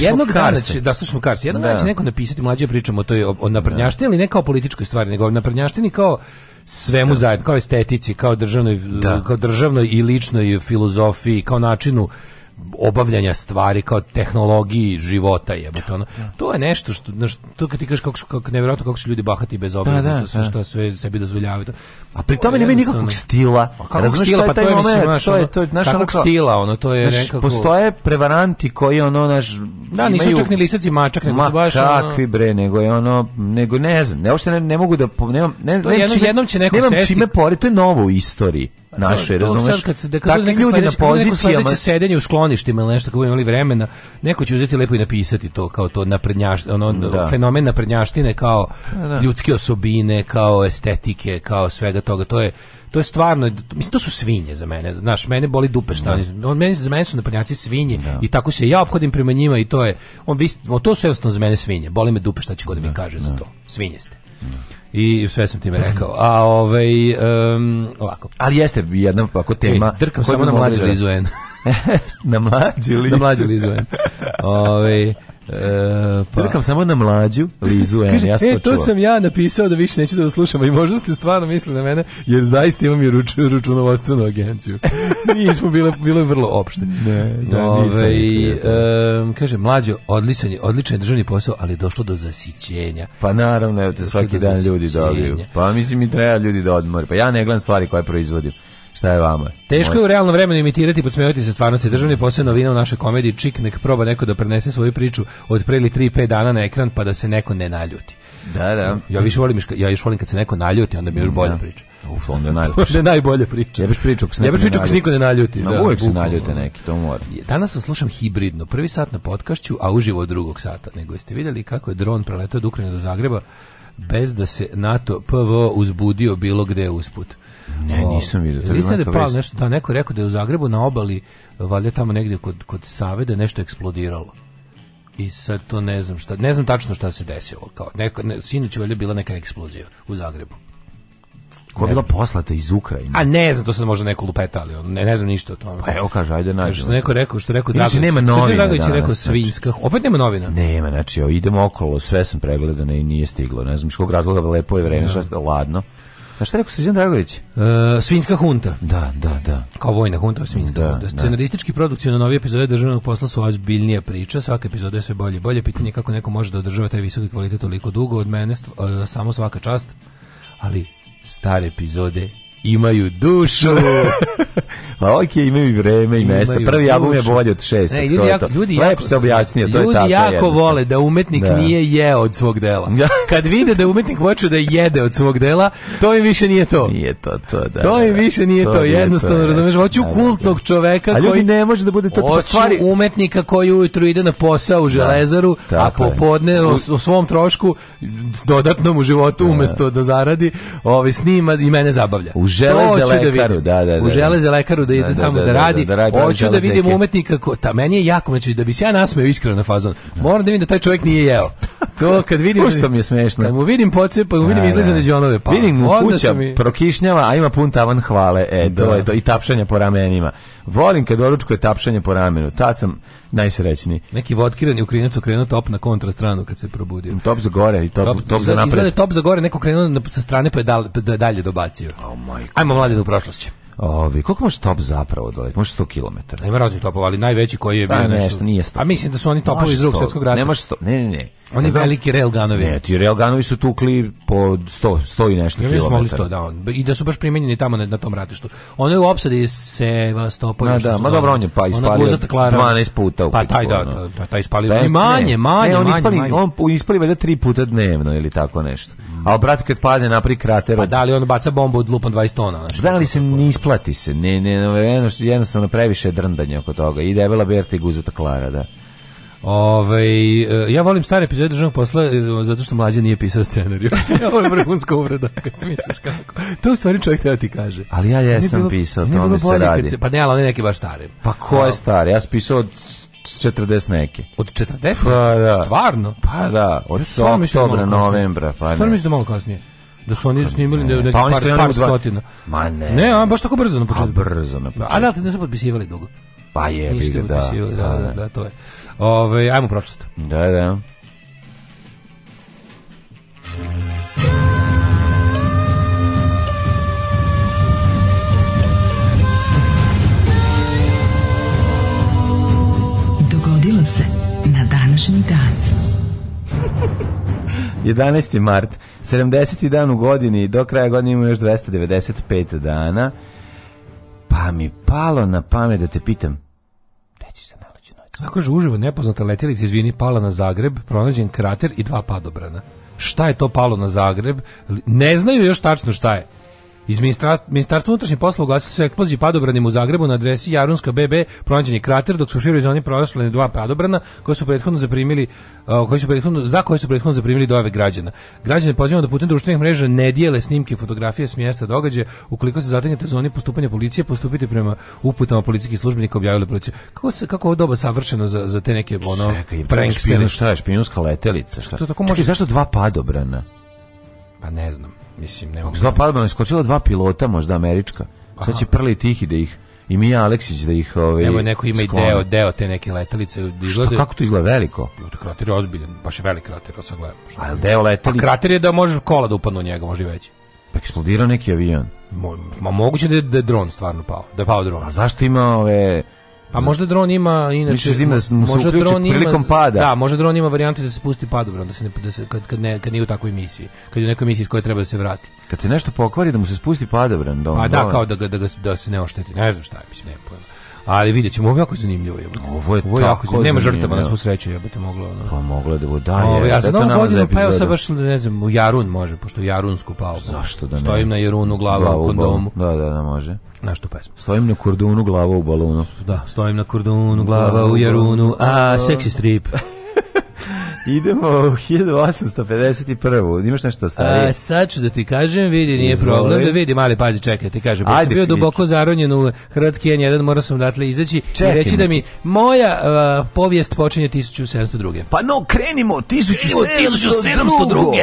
jednog dana će, da slušamo Kars, jednog dana će neko napisati mlađe pričamo o toj o, naprednjaštini, ali ne kao političkoj stvari, nego o naprednjaštini kao svemu da. zajedno, kao estetici, kao državnoj, kao državnoj i ličnoj filozofiji, kao načinu obavljanja stvari kao tehnologiji života to, ono. To je nešto što to kad ti kažeš kako kako nevjerojatno kako su ljudi bahati bez obzira da, da, to sve što sve sebi dozvoljavaju. A pri tome nema nikakvog stila. A kako Razumeš, stila, pa to je mislim, naš, to je ono, to je naš ono stila, ono to je naš, nekako Postoje prevaranti koji ono naš Da, nisu imaju, čak ni lisac i mačak, nego ma, su baš ono- kakvi bre, nego je ono nego ne znam, ne uopšte ne, ne mogu da nemam ne, ne, jednom, jednom će neko nemam sesti. čime pori, to je novo u istoriji. Pa naše, razumeš? Kad, se, kad Takvi ljudi na pozicijama... u skloništima ili nešto kako imali vremena, neko će uzeti lepo i napisati to, kao to naprednjaš, ono, da. fenomen naprednjaštine kao ljudske osobine, kao estetike, kao svega toga. To je, to je stvarno, mislim, to su svinje za mene, znaš, mene boli dupe šta oni, on, meni, za mene su naprednjaci svinje i tako se ja ophodim prema njima i to je, on, vi, to su jednostavno za mene svinje, boli me dupe šta će god mi kaže za to, svinje ste i sve sam time rekao. A ovaj um, ovako. Ali jeste jedna ovako e, tema. E, drkam samo na mlađu Lizu na mlađu Lizu. Ovaj E, pa. samo na mlađu Lizu ja sam e, to sam ja napisao da više neću da vas i možda ste stvarno mislili na mene, jer zaista imam i ruč, računovodstvenu agenciju. Nismo, bilo, bilo je vrlo opšte. Ne, kaže, mlađo, odličan je, odličan je državni posao, ali je došlo do zasićenja. Pa naravno, evo te svaki dan ljudi dobiju. Pa mislim i treba ljudi da odmore. Pa ja ne gledam stvari koje proizvodim. Šta je vama? Teško je u realnom vremenu imitirati i podsmevati se stvarnosti. Državni posebno novina u našoj komediji Čik nek proba neko da prenese svoju priču od pre ili 3-5 dana na ekran pa da se neko ne naljuti. Da, da. Ja više volim, ja još volim kad se neko naljuti, onda bi još bolja da. priča. Uf, onda je to ne najbolje Jebaš priču, ne Jebeš priču, niko ne naljuti. se naljute neki, to mora. Danas vas slušam hibridno, prvi sat na podkašću, a uživo drugog sata. Nego jeste vidjeli kako je dron preletao od Ukrajine do Zagreba, bez da se NATO PVO uzbudio bilo gde usput. Ne, nisam vidio. to nešto, da neko rekao da je u Zagrebu na obali, valjda tamo negdje kod, kod Savede nešto eksplodiralo. I sad to ne znam šta, ne znam tačno šta se desilo. Kao, neko, ne, sinoć je valjda bila neka eksplozija u Zagrebu. Koja je bila poslata iz Ukrajine. A ne znam, to se možda neko lupeta, ali ono, ne, ne znam ništa o tome. Pa evo kaže, ajde nađemo. Što neko rekao, što rekao Dragović. nema novina je rekao znači? svinjska. Opet nema novina. Nema, znači, idemo okolo, sve sam pregledao i nije stiglo. Ne znam, iz kog razloga lepo je vreme, što ladno. A šta je rekao Srđan Dragović? E, svinjska hunta. Da, da, da. Kao vojna hunta, svinjska da, hunta. Scenaristički produkcija na novi epizode državnog posla su ozbiljnija priča, svaka epizoda je sve bolje i bolje. Pitanje je kako neko može da održava taj visoki kvalitet toliko dugo od mene, e, samo svaka čast. Ali stare epizode imaju dušu. Pa ok, imaju i vreme i mesta. Prvi album je bolje od šest. Ne, ljudi, jako, jako, to je tako. Ljudi jako vole da umetnik nije je od svog dela. Kad vide da umetnik hoće da jede od svog dela, to im više nije to. Nije to, to, da. To im više nije to, to jednostavno, to, razumeš, hoću kultnog čoveka koji... A ljudi ne može da bude to tipa stvari. umetnika koji ujutru ide na posao u železaru, a popodne o, svom trošku, dodatnom u životu, umesto da zaradi, ovaj, snima i mene zabavlja. U železe lekaru, da, da, da. U železe Kataru da ide tamo da, radi, hoću da vidim umetnika, ko, ta, meni je jako, znači da bi se ja nasmeo iskreno na fazon, moram da vidim da taj čovjek nije jeo. To kad vidim... što mi je smešno. Kad mu vidim podsjep, mu vidim izlizane džonove. Pa, vidim mu kuća, prokišnjava, a ima pun tavan hvale, e, to i tapšanja po ramenima. Volim kad je tapšanje po ramenu, tad sam najsrećniji. Neki vodkirani ukrinac okrenuo top na kontra stranu kad se probudio. Top za gore i top, top, za napred. Izgleda top za gore, neko krenuo sa strane pa je dalje dobacio. Oh Ajmo mladi do prošlosti. Ovi, koliko može top zapravo doleti? Može 100 km. Ima raznih topova, ali najveći koji je pa bio da, nešto. nije 100. A mislim da su oni topovi iz drugog svjetskog rata. Ne može 100. Ne, ne, ne. Oni znam, veliki railganovi. Ne, ti railganovi su tukli po 100, 100 i nešto ja, kilometara. Ja 100, da. On, I da su baš primenjeni tamo na, na tom ratištu. Ono je u opsadi se topovi. Da, da, ma dobro, on je pa ono ispalio 12 puta u Pa taj, ono. da, taj, ispalio. Da, manje, manje, on ispali, On ispali valjda tri puta dnevno ili tako nešto. A brate kad padne napri krater. Pa da li on baca bombu od lupan 20 tona? Znači, da li se ne isplati se. Ne, ne, jednostavno previše drndanje oko toga. I debela Berta i guzata Klara, da. Ove, ovaj, ja volim stare epizode državnog posla e, zato što mlađe nije pisao scenariju. Ovo je vrhunska uvreda, kad misliš kako. To u stvari čovjek treba ti kaže. Ali ja jesam bilo, pisao, to mi se radi. Se, pa ne, ali je neki baš stari. Pa ko je stari? Ja sam pisao od 40 neke. Od 40? Pa da. Stvarno? Pa da, od ja, oktobra, novembra. Pa stvarno mislim da malo kasnije da su oni snimili ne, neki pa par, par, dva... stotina. Ma ne. Ne, a baš tako brzo na pa početku. Pa brzo na početku. A da, su potpisivali dugo. Pa je, Niste da, potpisivali, da, da, da, to je. Ove, ajmo pročest. Da, da. Dogodilo se na današnji dan. 11. mart 70. dan u godini, do kraja godine ima još 295 dana. Pa mi palo na pamet da te pitam, noć? Ako je uživo nepoznata letjelica, izvini, pala na Zagreb, pronađen krater i dva padobrana. Šta je to palo na Zagreb? Ne znaju još tačno šta je. Iz ministarstva unutrašnjih poslova se su padobranim u Zagrebu na adresi Jarunska BB, pronađen krater, dok su u široj zoni pronašli dva padobrana koji su prethodno zaprimili, koji su prethodno, za koje su prethodno zaprimili dojave građana. Građane pozivamo da putem društvenih mreža ne dijele snimke fotografije s mjesta događaja. Ukoliko se zateknete u zoni postupanja policije, postupiti prema uputama policijskih službenika objavile policije. Kako se kako ovo doba savršeno za, za te neke ono prankstene šta je špijunska tako može. zašto dva padobrana? Pa ne znam. Mislim, ne mogu. je iskočila dva pilota, možda američka. Sad će prli tihi da ih i mi, Aleksić da ih ove... Ovaj, Evo neko ima i deo, deo te neke letelice izgleda. Šta kako to izgleda veliko? Pa, krater je ozbiljan, baš je velik krater, sa sam gledao. A deo letelice? Pa krater je da može kola da upadne u njega, može i veći. Pa eksplodira neki avion. Mo, ma moguće da je, da je dron stvarno pao, da je pao dron. A zašto ima ove a možda dron ima inače da možda dron ima prilikom pada. Da, možda dron ima varijante da se spusti padobran, da se ne da se kad kad ne kad nije u takvoj misiji, kad je u nekoj misiji s koje treba da se vrati. Kad se nešto pokvari da mu se spusti padobran, pa da. pa da, kao da ga, da, da se ne ošteti. Ne znam šta je, mislim, ne pojma. Ali vidjet ćemo, ovo je jako zanimljivo. Je. Ovo je, ovo je Nema žrtava na svu sreću, moglo. Ono. Pa moglo da ja za novu godinu, pa evo sad baš, ne znam, u Jarun može, pošto u Jarunsku pao. Zašto da ne? Stojim na Jarunu, glava u kondomu. Da, da, da, može. Na što pesmu? Stojim na kordunu, glava u balonu. Da, stojim na kordunu, glava u Jarunu, a seksi strip. Idemo u 1851. Imaš nešto starije? A, sad ću da ti kažem, vidi, nije Izvoli. problem. Da vidi, mali, pazi, čekaj, ti kažem. Ajde, bio duboko zaronjen u Hrvatski N1, morao sam odatle izaći čekaj, i reći da mi moja a, povijest počinje 1702. Pa no, krenimo, 1702.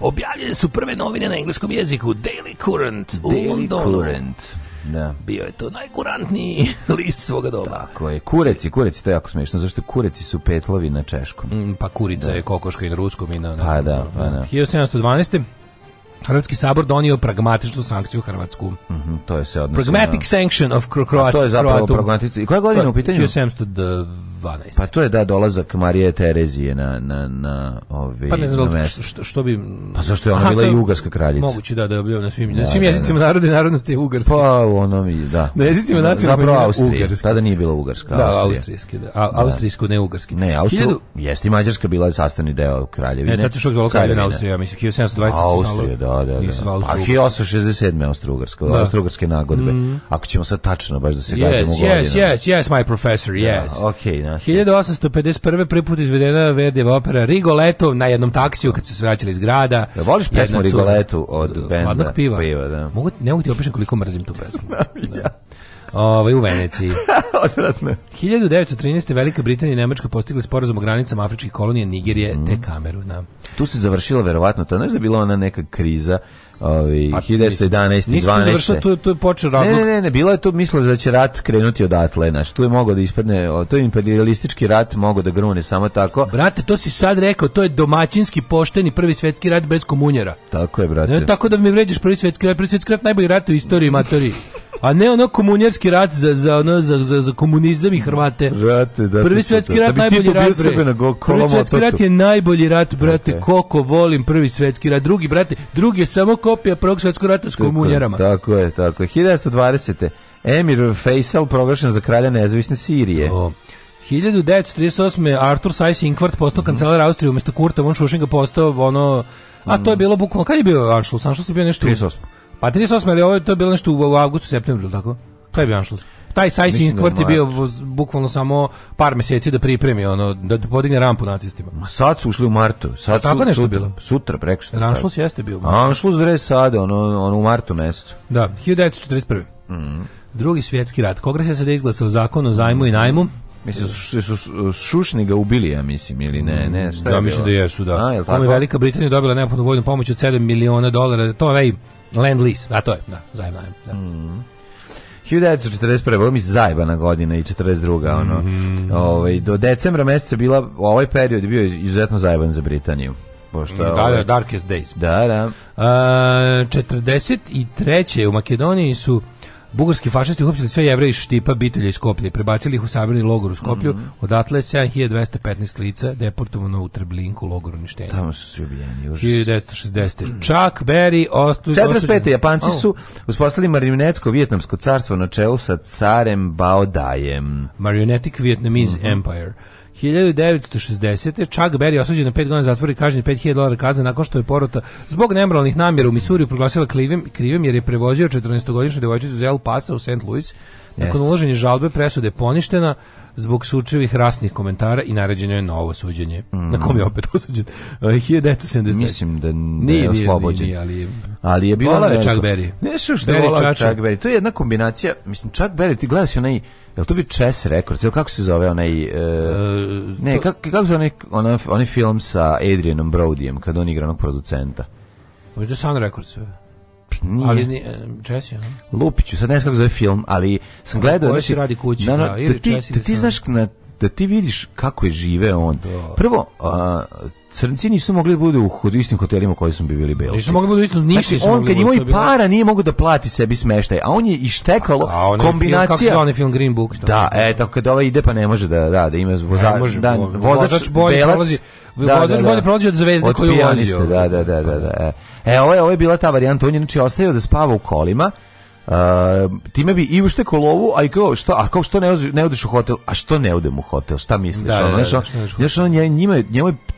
Objavljene su prve novine na engleskom jeziku, Daily Current Daily u Londonu. Current. Da. Bio je to najkurantniji list svoga doba. Tako je. Kureci, kureci, to je jako smiješno, zašto kureci su petlovi na češkom. Mm, pa kurica da. je kokoška i na ruskom i na... Pa na ono, pa da, pa da. 1712. Hrvatski sabor donio pragmatičnu sankciju Hrvatsku. Mm -hmm, to je se odnosno... Pragmatic sanction of Croatia. To je zapravo pragmatic... I koja godina u pitanju? 1712. 12. Pa to je da dolazak Marije Terezije na na na ove Pa ne znam što, što, bi Pa zašto je ona bila i ugarska kraljica? Moguće da da je bila na svim na svim jezicima da, da. narodnosti ugarska. Pa ona mi da. Na jezicima nacionalnih Austrije. Tada nije bila ugarska, da, austrijski, da. A, austrijsko ne ugarski. Ne, Austro, jeste Mađarska bila sastavni deo kraljevine. Ne, tačno što je zvala kraljevina Austrija, mislim 1720. Austrija, da, da, da. A 1867 Austrougarska, Austrougarske nagodbe. Mm. Ako ćemo sad tačno baš da se gađamo u godinu. yes, yes, yes, my professor, yes. Okej, 1851. prvi put izvedena Verdijeva opera Rigoletto na jednom taksiju kad se vraćali iz grada. voliš pesmu Rigoletto od benda piva. piva da. Mogu, ne mogu ti opišem koliko mrzim tu pesmu. Ovaj, u Veneciji. 1913. Velika Britanija i Nemačka postigli sporazum o granicama afričkih kolonije Nigerije mm. te Kameruna. Tu se završila verovatno, to nešto je bila ona neka kriza ovaj 1911 i 12. Završao, tu, je počeo razlog. Ne, ne, ne, bilo je to mislo da će rat krenuti odatle, znači. tu je mogao da ispadne, to je imperialistički rat, mogao da grune samo tako. Brate, to si sad rekao, to je domaćinski pošteni prvi svetski rat bez komunjera. Tako je, brate. Ne, tako da mi vređaš prvi svetski rat, prvi svetski rat najbolji rat u istoriji matori a ne ono komunjerski rat za, za, ono, za, za, za komunizam i Hrvate. Rate, da, prvi svjetski rat najbolji rat. bre. prvi svjetski rat je najbolji rat, brate, okay. koliko volim prvi svjetski rat. Drugi, brate, drugi je samo kopija prvog svjetskog rata s komunjerama. Tako je, tako je. 1920. Emir Faisal proglašen za kralja nezavisne Sirije. 1938. Artur Sajs Inkvart postao kancelar Austrije, umjesto Kurta von Schuschinga postao ono... A to je mm. bilo bukvalno, kad je bio Anschluss? Anšlus je bio nešto... 38. Pa 38. ali ovo je to je bilo nešto u, avgustu, septembru, ili tako? Kaj je Anšlus? Taj Sajsin kvrt je bio bukvalno samo par mjeseci da pripremi, ono, da, da podigne rampu nacistima. Ma sad su ušli u martu. Sad A tako su, nešto sutra, bilo? Sutra, preko sutra. Anšlus jeste bio. Anšlus bre sad, ono, ono u martu mjesecu. Da, 1941. Mm. Drugi svjetski rat. Kogres je sad izglasao zakon o zajmu i najmu. Mislim, su, su, su Šušni ga ubili, ja mislim, ili ne, ne, Da, mislim da jesu, da. A, je Velika Britanija dobila neophodnu vojnu pomoć od 7 miliona dolara. To je Land lease, a to je, da, zajem, najem. Da. Mm. 1941. Ovo mi zajebana godina i 42. Ono, mm. ovaj, do decembra meseca bila, U ovaj period bio izuzetno zajeban za Britaniju. Pošto, da, ovaj, Darkest Days. Da, da. A, 43. u Makedoniji su Bugarski fašisti uhapsili sve jevreje iz Štipa, Bitelja i Skoplje, prebacili ih u sabirni logor u Skoplju, mm -hmm. odatle je 7215 lica deportovano u Treblinku logoru uništenja. Tamo su svi ubijeni. 1960. Mm. Chuck Berry ostu... 45. Japanci oh. su uspostavili marionetsko vjetnamsko carstvo na čelu sa carem Bao Dajem. Marionetic Vietnamese mm -hmm. Empire. 1960. Chuck Berry osuđen na 5 godina zatvora i kažnjen 5000 dolara kazne nakon što je porota zbog nemoralnih namjera u Misuriju proglasila krivim, krivim jer je prevozio 14-godišnju devojčicu iz El Pasa u St. Louis nakon uloženje žalbe presuda je poništena zbog sučevih rasnih komentara i naređeno je novo suđenje. Mm. Na kom je mm. opet osuđen? 1970. E, mislim da, da je oslobođen. Nije, nije, nije, ali je bilo... Volao je Chuck Berry. Nešto što je volao Chuck Berry. To je jedna kombinacija, mislim, Chuck Berry, ti gledaš onaj Jel to bi Chess Records, Jel kako se zove onaj... uh, ne, kako, kako se zove onaj, onaj film sa Adrianom Brodijem, kad on igra onog producenta? Možda Sun Records, je. Nije. Ali e, Jesse, ne? Lupiću, sad ne znam kako zove film, ali sam gledao... Ovo znači, radi kući, ono, da, ili da, ti, da ti znaš na da ti vidiš kako je žive on. Da. Prvo, a, crnci nisu mogli da budu u istim hotelima koji su bili beli. Nisu mogli da budu istim, znači, nisu on kad imao i para nije mogao da plati sebi smeštaj, a on je ištekalo a, a on kombinacija. Film, kako se on film Green Book? Da, e, tako kad ovaj ide pa ne može da, da, da ima voza, može, da, vozač, vozač bolje prolazi, da, vozač bolje prolazi od zvezde od koju vozio. Da, da, da, da, da. E, e, ovo je, ovo je bila ta varijanta, on je znači ostavio da spava u kolima, Uh, time bi i ušte kolovu, a i kao što, a kao što ne, odeš, ne odeš u hotel, a što ne odem u hotel, šta misliš? Da, ono, da, da, ono, ono, njima, je,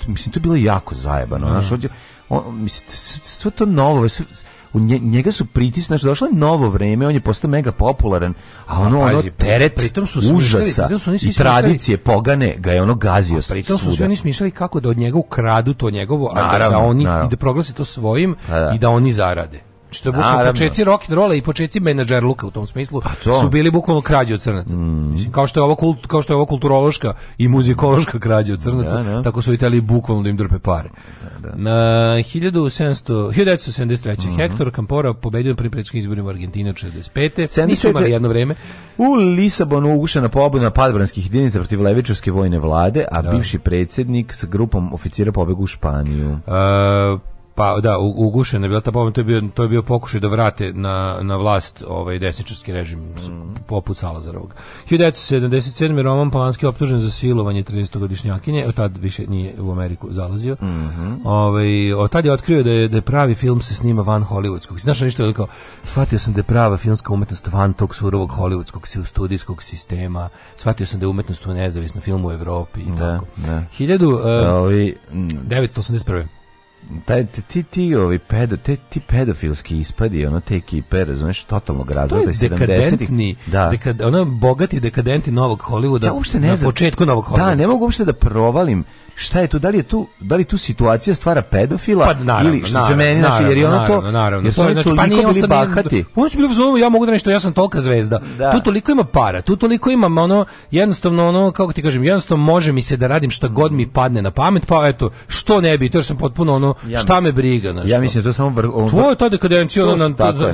mislim, to je bilo jako zajebano, znaš, ovdje on, mislim, sve to novo, sve, u njega su pritis, znači došlo je novo vreme, on je postao mega popularan, a ono, a, ono pazi, teret pritom su užasa su i tradicije pogane ga je ono gazio a, pritom su svi oni smišljali kako da od njega ukradu to njegovo, a da, oni i da proglase to svojim pa i da oni zarade što bukvalno početci rock and rolla i počeci luka u tom smislu pa to. su bili bukvalno krađe od crnaca. Mm. Mislim kao što je ovo kult, kao što je ovo kulturološka i muzikološka krađa od crnaca, da, da. tako su itali bukvalno da im drpe pare. Da, Na 1700 1973. Mm -hmm. Hector Campora pobedio pri predsjedničkim izborima Argentine od 65. Nisu imali jedno vreme. U Lisabonu ugušena pobuna padbranskih jedinica protiv levičarske vojne vlade, a bivši predsjednik s grupom oficira pobegu u Španiju. Uh, pa da ugušena bila ta to je bio to je bio pokušaj da vrate na, na vlast ovaj desničarski režim mm. poput Salazarovog 1977 Roman Polanski optužen za silovanje 13-godišnjakinje od tad više nije u Ameriku zalazio mm ovaj od tad je otkrio da je da je pravi film se snima van holivudskog znaš ništa kao shvatio sam da je prava filmska umetnost van tog surovog holivudskog si studijskog sistema shvatio sam da je umetnost u nezavisna film u Evropi i da, tako da. 981 taj ti ti ovi pedo te ti pedofilski ispadi ono te ekipe razumeš totalnog razvoja 70-ih da dekad, ono bogati dekadenti novog Hollywooda ja uopšte ne na znam. početku novog Hollywooda da ne mogu uopšte da provalim šta je tu, da li je tu, da li tu situacija stvara pedofila pa, naravno, ili što se meni znači, jer je ono to, naravno, jer znači, pa on bahati. bili ja mogu da nešto, ja sam tolika zvezda. Tu toliko ima para, tu toliko ima ono, jednostavno ono, kako ti kažem, jednostavno može mi se da radim šta god mi padne na pamet, pa eto, što ne bi, to sam potpuno ono, šta me briga. Znači, ja ono. mislim, to samo... Br to je ta ono,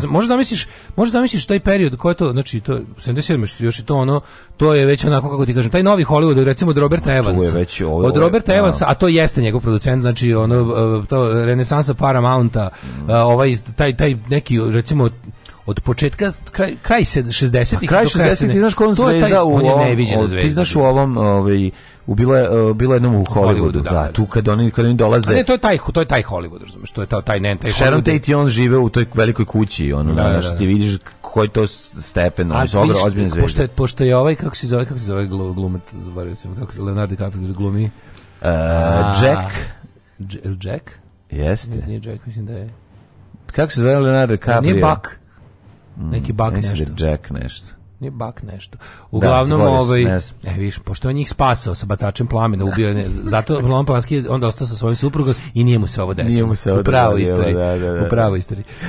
možda zamisliš, taj period, ko je to, znači, to, 77, još i to ono, to je već onako, kako ti kažem, taj novi Hollywood, recimo od Roberta Evansa. Od Roberta Roberta Evans, a to jeste njegov producent, znači ono e, to renesansa Paramounta, e, ovaj taj taj neki recimo od početka kraj kraj 60-ih pa kraj 60-ih znaš kod sve zvezda u neviđena zvezda. ti znaš u ovom ovaj u bila e, bila jednom u Hollywoodu, da, da, tu kad oni kad oni dolaze. A ne, to je taj to je taj Hollywood, razumješ to je taj taj ne taj Sharon Tate i on žive u toj velikoj kući, ono, da, da, da, što ti vidiš koji to stepen, on je ozbiljno zvezda. Pošto je, pošto je ovaj kako se zove, kako se zove glumac, zaboravio se kako se Leonardo DiCaprio glumi. E, Jack. Jack? Jeste. Nije Jack, mislim da je... Kako se zove Leonardo DiCaprio? Nije Buck. Mm, Neki Buck nešto. Mislim da je Jack nešto. Nije bak nešto. Uglavnom, da, ovaj, ne e, viš, pošto je njih spasao sa bacačem plamena, ubio je zato Roman je onda ostao sa svojim suprugom i nije mu se ovo desilo. Nije mu se ovo istoriji. Da, da, da. U pravoj istoriji. Uh,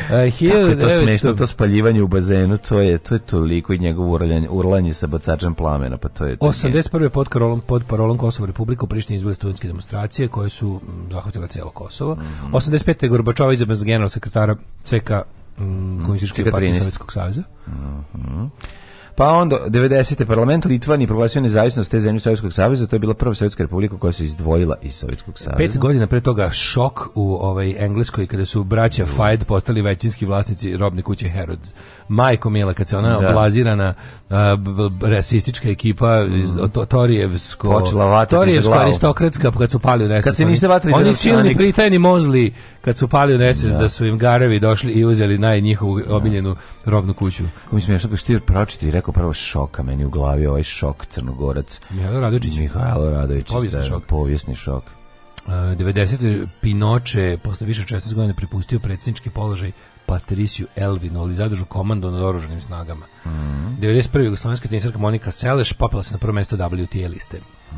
Kako je to to spaljivanje u bazenu, to je, to je toliko i njegovo urlanje, urlanje sa bacačem plamena, pa to je... To 81. pod, karolom, pod parolom Kosovo Republika u Prištini izbili studentske demonstracije koje su zahvatile cijelo Kosovo. Mm -hmm. 85. je Gorbačova izabran general sekretara CK mm, mhm. Komunističke partije Sovjetskog saveza. Mm -hmm. Pa onda 90. parlament Litvani proglasio nezavisnost te zemlje Sovjetskog saveza, to je bila prva Sovjetska republika koja se izdvojila iz Sovjetskog saveza. Pet godina pre toga šok u ovaj Engleskoj kada su braća mm. Fajd postali većinski vlasnici robne kuće Herods. Majko Mila kad se ona da. blazirana rasistička ekipa iz mm. to, Torijevsko Torijevsko aristokratska kad su pali u nesvest. Kad se niste vatali oni, silni pritajni mozli kad su pali u nesvest da. da. su im garevi došli i uzeli naj njihovu omiljenu robnu kuću. Ko mi smiješno rekao upravo prvo šoka meni u glavi ovaj šok Crnogorac. Mihajlo Radović. Mihajlo Radović. Povijesni šok. Povijesni šok. 90. E, Pinoče posle više od 16 godina prepustio predsjednički položaj Patriciju Elvinu, ali zadržu komando nad oruženim snagama. Mm -hmm. 91. jugoslovenska tenisarka Monika Seleš popela se na prvo mesto WTA e liste. Mm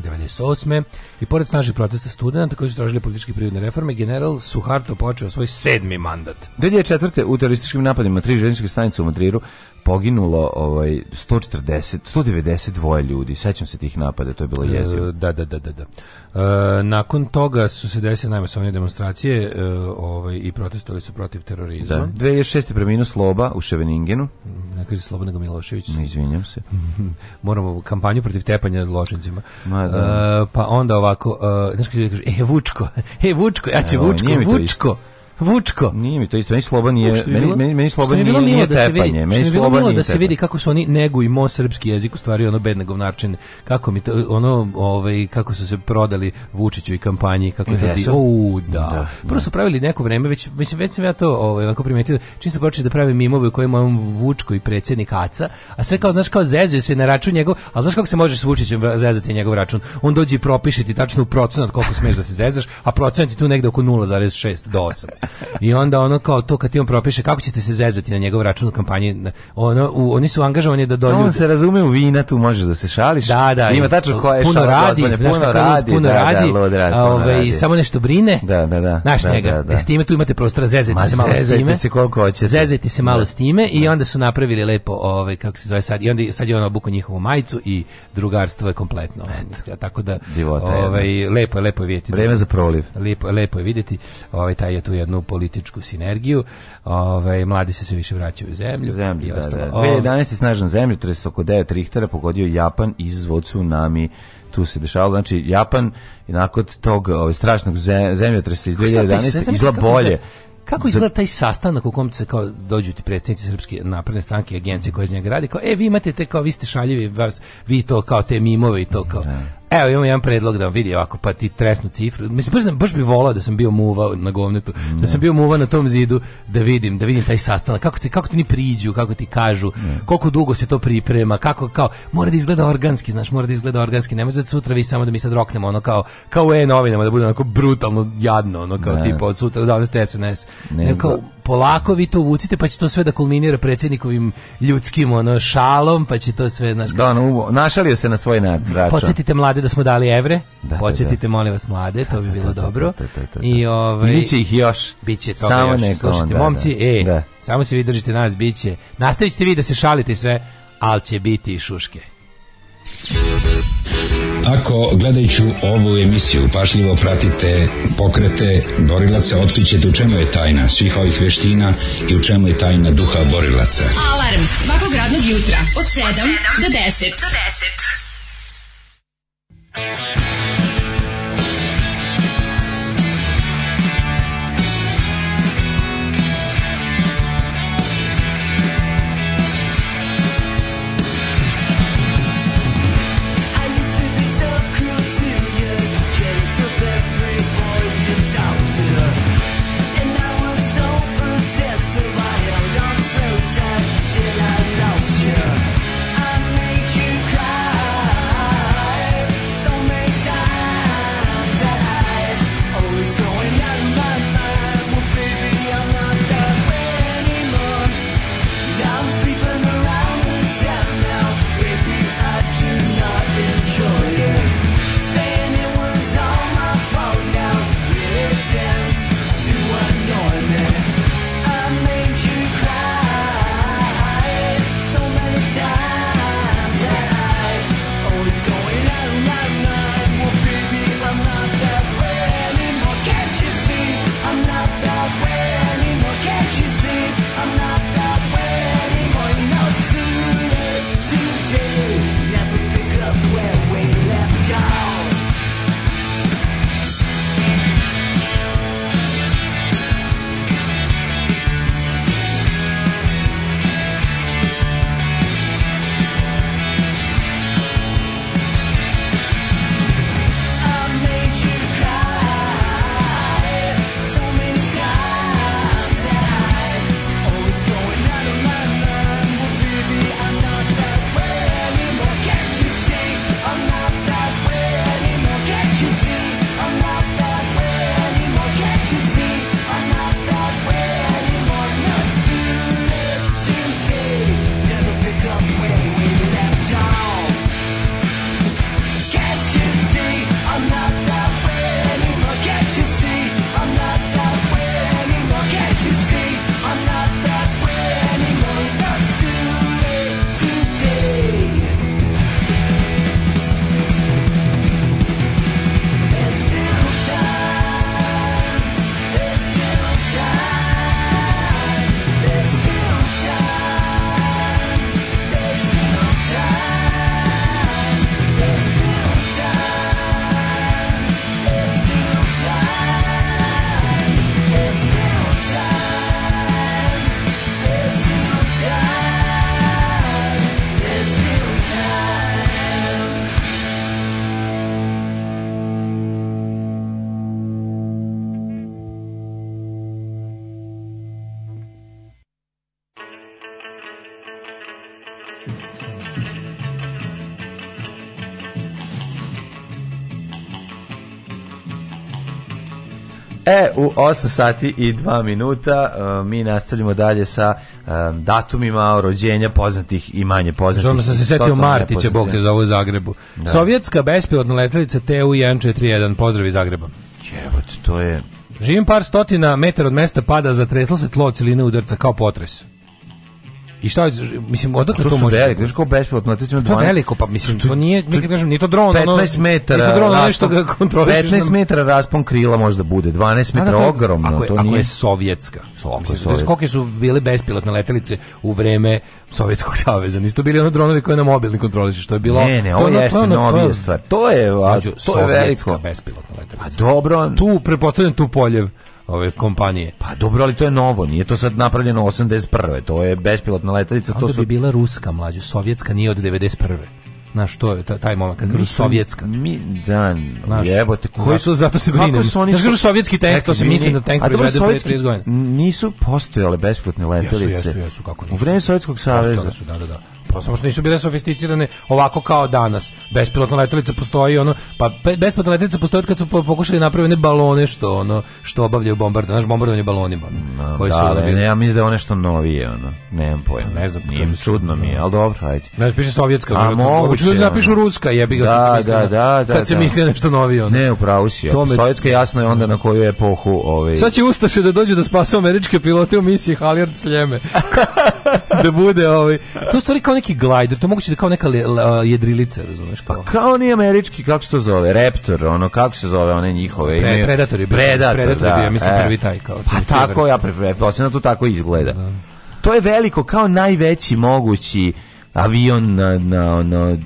-hmm. 98. I pored snažnih protesta studenta koji su tražili političke prirodne reforme, general Suharto počeo svoj sedmi mandat. 2004. u terorističkim napadima tri željezničke stanice u Madriru poginulo ovaj 140 192 ljudi. Sećam se tih napada, to je bilo e, jezivo. Da, da, da, da, da. E, nakon toga su se desile najmasovnije demonstracije, e, ovaj i protestovali su protiv terorizma. Da. je preminuo Sloba u Ševeningenu. Ne kaže Sloba nego Milošević. Ne se. Moramo kampanju protiv tepanja zločincima. Ma, pa onda ovako, znači kaže, e Vučko, e Vučko, ja ću Vučko, Vučko. Vučko. Nije mi to isto, meni sloban je, meni, meni, meni sloban nije, nije tepanje. Meni nije da se vidi kako su oni nego i mo srpski jezik u stvari ono bedne način Kako mi to, ono, ovaj, kako su se prodali Vučiću i kampanji, kako to ti, o, da. da. Prvo su pravili neko vreme, već, mislim, već sam ja to ovaj, onako primetio, čim su počeli da prave mimove u kojima on Vučko i predsjednik Aca, a sve kao, znaš, kao zezio se na račun njegov, ali znaš kako se možeš s Vučićem zezati njegov račun? On dođi i propiše ti tačno u procenat koliko smeš da se zezaš, a procenat je tu negde oko 0,6 do 8. I onda ono kao to kad ti on propiše kako ćete se zezati na njegov račun u kampanji, ono, oni su angažovani da do On se razume u vina, možeš da se šališ. Da, da. Ima tačno koja je puno ono, radi, puno, radi, puno ovaj, radi, samo nešto brine. Da, da, da. Znaš njega, da, s time tu imate prostora, zezajte Ma, se malo s time. se koliko hoćete. Zezajte se malo s time i onda su napravili lepo, ovaj, kako se zove sad, i onda sad je on obuku njihovu majicu i drugarstvo je kompletno. Tako da, ovaj, lepo je, lepo je vidjeti. Vreme za proliv. Lepo, lepo je vidjeti, ovaj, taj je tu jednu u političku sinergiju. Ovaj mladi se sve više vraćaju u zemlju. Zemlju, i da, da. 2011. snažan zemljotres oko 9 Richtera pogodio Japan izvod tsunami tu se dešavalo. Znači, Japan i nakon tog ove, ovaj, strašnog zemljotresa iz 2011. izgleda bolje. Kako izgleda taj sastanak u kom se kao dođu ti predstavnici srpske napredne stranke i agencije koje iz njega radi, kao, e, vi imate te, kao, vi ste šaljivi, vas, vi to kao te mimove i to kao, Evo imam jedan predlog da vam vidi ovako, pa ti tresnu cifru. Mislim, baš, baš bi volao da sam bio muva na govnetu, da sam bio muva na tom zidu, da vidim, da vidim taj sastanak, kako ti, kako ti ni priđu, kako ti kažu, ne. koliko dugo se to priprema, kako, kao, mora da izgleda organski, znaš, mora da izgleda organski, ne može sutra vi samo da mi sad roknemo, ono kao, kao u e-novinama, da bude onako brutalno jadno, ono kao ne. od sutra, da ste SNS. Ne, kao, polako vi to uvucite, pa će to sve da kulminira predsjednikovim ljudskim ono, šalom, pa će to sve, znaš... Da, ubo, ono, našalio se na svoj način. Podsjetite mlade da smo dali evre, da, podsjetite, molim vas, mlade, to bi bilo dobro. I ovaj... Biće ih još. Biće Samo Neko, momci, da, e, samo se vi držite nas, biće. Nastavit ćete vi da se šalite sve, ali će biti i šuške. Ako gledajući ovu emisiju pašljivo pratite pokrete borilaca, otkrićete u čemu je tajna svih ovih veština i u čemu je tajna duha borilaca. Alarm svakog radnog jutra od 7 do 10. Do 10. u 8 sati i 2 minuta e, mi nastavljamo dalje sa e, datumima rođenja poznatih i manje poznatih. Što sam se setio Martića, Bog te zove u Zagrebu. Sovjetska bespilotna letelica TU-141, pozdrav iz Zagreba. Jebote, to je... Živim par stotina metara od mesta pada, zatreslo se tlo od udarca kao potres. I šta, mislim, odakle to, to može? Veliko, još kao besplatno, ti ćemo 12. veliko, pa mislim, to nije, nikad kažem, nije to dron, 15 ono- metara. Nije to dron, ono raspon, nešto ga 15 ono- metara raspon krila može da bude, 12 metara ogromno, ako je, to nije. Ako je sovjetska. mislim, Kolike su bile bespilotne letelice u vreme Sovjetskog saveza? Nisu to bili ono dronovi koje na mobilni kontroliše, što je bilo... Ne, ne, ovo jeste novija stvar. To je, a, to je veliko. Sovjetska bespilotna letelica. A pa dobro. Tu, prepostavljam tu poljev ove kompanije. Pa dobro, ali to je novo, nije to sad napravljeno 81. To je bespilotna letelica, to su bi bila ruska mlađa, sovjetska nije od 91. Na što je taj momak kad kažu sovjetska. Mi, dan, Naš, jebote. Koji su, zato se Kako Su oni, kažu sovjetski tank, to se misli na da tank je pre 30 godina. Nisu postojale besplatne letelice. Jesu, jesu, jesu, kako nisu. U vrijeme Sovjetskog saveza. da, da, da. Pa samo što nisu bile sofisticirane ovako kao danas. Bespilotna letelica postoji ono, pa bespilotna letelica postoji kad su pokušali napraviti ne balone što ono što obavljaju bombarde, znaš bombardovanje balonima. no, koji da, su ne, ja mislim da je ono nešto novije ono. Nemam pojma. Ne znam, nije čudno mi je, al dobro, ajde. Ne, piše sovjetska, a moguće da napišu ono. ruska, jebi Da, da, da, da, da. Kad se misli nešto novije ono. Ne, upravo si. Sovjetska jasno je onda na koju epohu ovaj. Sad će ustaše da dođu da spasu američke pilote u misiji Halyard Sljeme. da bude ovaj. To stvari kao neki glider to moguće da kao neka jedrilica, razumeš kao. Pa kao ni američki, kako se to zove, Raptor, ono kako se zove, one njihove. Pre, predator mislim e. prvi taj kao. Pa tako ja pretpostavljam to tako izgleda. To je veliko kao najveći mogući avion na, na, na ono,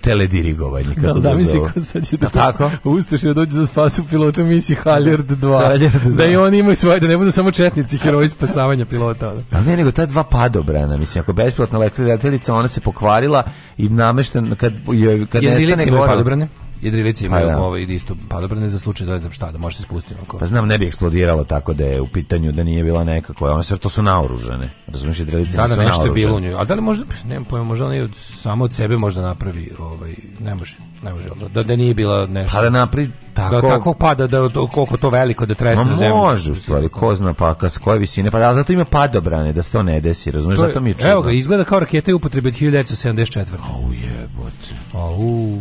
Teledirigovanje, kako da, zamisli ko sad će tako? ustaš da dođe za spasu pilota misli Haljard 2. da i oni imaju svoje, da ne budu samo četnici heroji spasavanja pilota. Ono. A ne, nego ta dva padobrana, mislim, ako besplatna letelica, ona se pokvarila i namešten, kad, joj, kad nestane padobrane? jedrilice imaju pa, da. ovaj isto padobrane za slučaj da znam šta, da može se spustiti oko. Pa znam, ne bi eksplodiralo tako da je u pitanju da nije bila neka koja, one sve to su naoružane. razumješ jedrilice da, da, nešto je bilo u njoj. A da li možda, nemam pojma, možda ona samo od sebe možda napravi, ovaj, ne može, ne može, da, da nije bila nešto. Pa da napravi tako... Da tako pada, da, koliko to veliko da tresne Ma može, u stvari, ko zna pa kas koje visine, pa da, zato ima padobrane, da se to ne desi, razumješ zato mi je čudno. Evo ga, izgleda kao raketa je upotrebe od 1974. Au jebote. Au.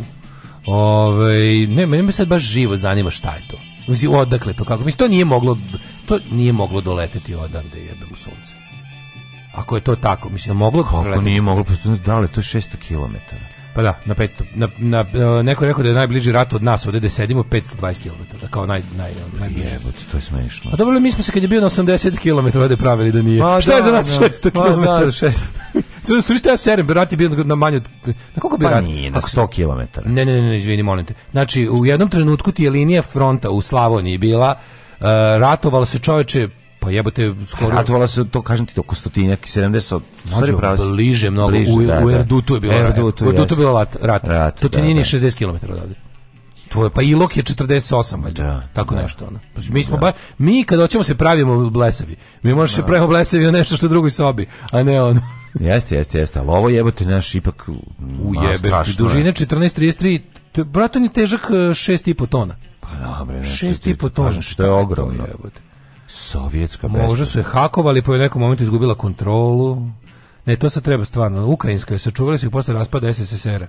Ove, ne, me sad baš živo zanima šta je to. Mislim, odakle to kako? Mislim, to nije moglo, to nije moglo doleteti odande jebem u sunce. Ako je to tako, mislim, moglo kako? Kako nije moglo? Pa da li, to je 600 kilometara. Pa da, na 500. Na, na, e, neko je rekao da je najbliži rat od nas, ovde gde sedimo, 520 km. Kao naj, naj, ono, pa naj, Jebote, to je smešno. A dobro, mi smo se kad je bio na 80 km ovde pravili da nije. Ma, pa šta da, je za nas da, 600 km? Ma, da, 600 Sve što ja serem, rat je bio na manje od... Na koliko bi pa rat? Nije, na 100 km. Ne, ne, ne, ne, izvini, molim te. Znači, u jednom trenutku ti je linija fronta u Slavoniji bila, uh, e, ratovalo se čoveče pa jebate, skoro. Ratovala se to kažem ti oko stotinjak 70 Može, pravo. Bliže mnogo bliže, u, da, u Erdutu je bilo. Erdutu, u Erdutu je bilo rat. rat. rat to ti da, nije ni 60 km odavde. To je pa Ilok je 48 valjda. tako da. nešto ono. Pa mi smo da. ba, mi kad hoćemo se pravimo blesavi. Mi možemo se pravimo blesavi u nešto što u drugoj sobi, a ne ono. Jeste, jeste, jeste, ali ovo jebote naš ipak U jebe, dužine, 14.33, Brat, on je težak 6,5 e, tona. Pa dobro, 6,5 tona. Što je ogromno. Jebote. Sovjetska pesma. Možda su je hakovali, po pa nekom momentu izgubila kontrolu. Ne, to se treba stvarno. Ukrajinska je sačuvali su ih posle raspada SSSR-a.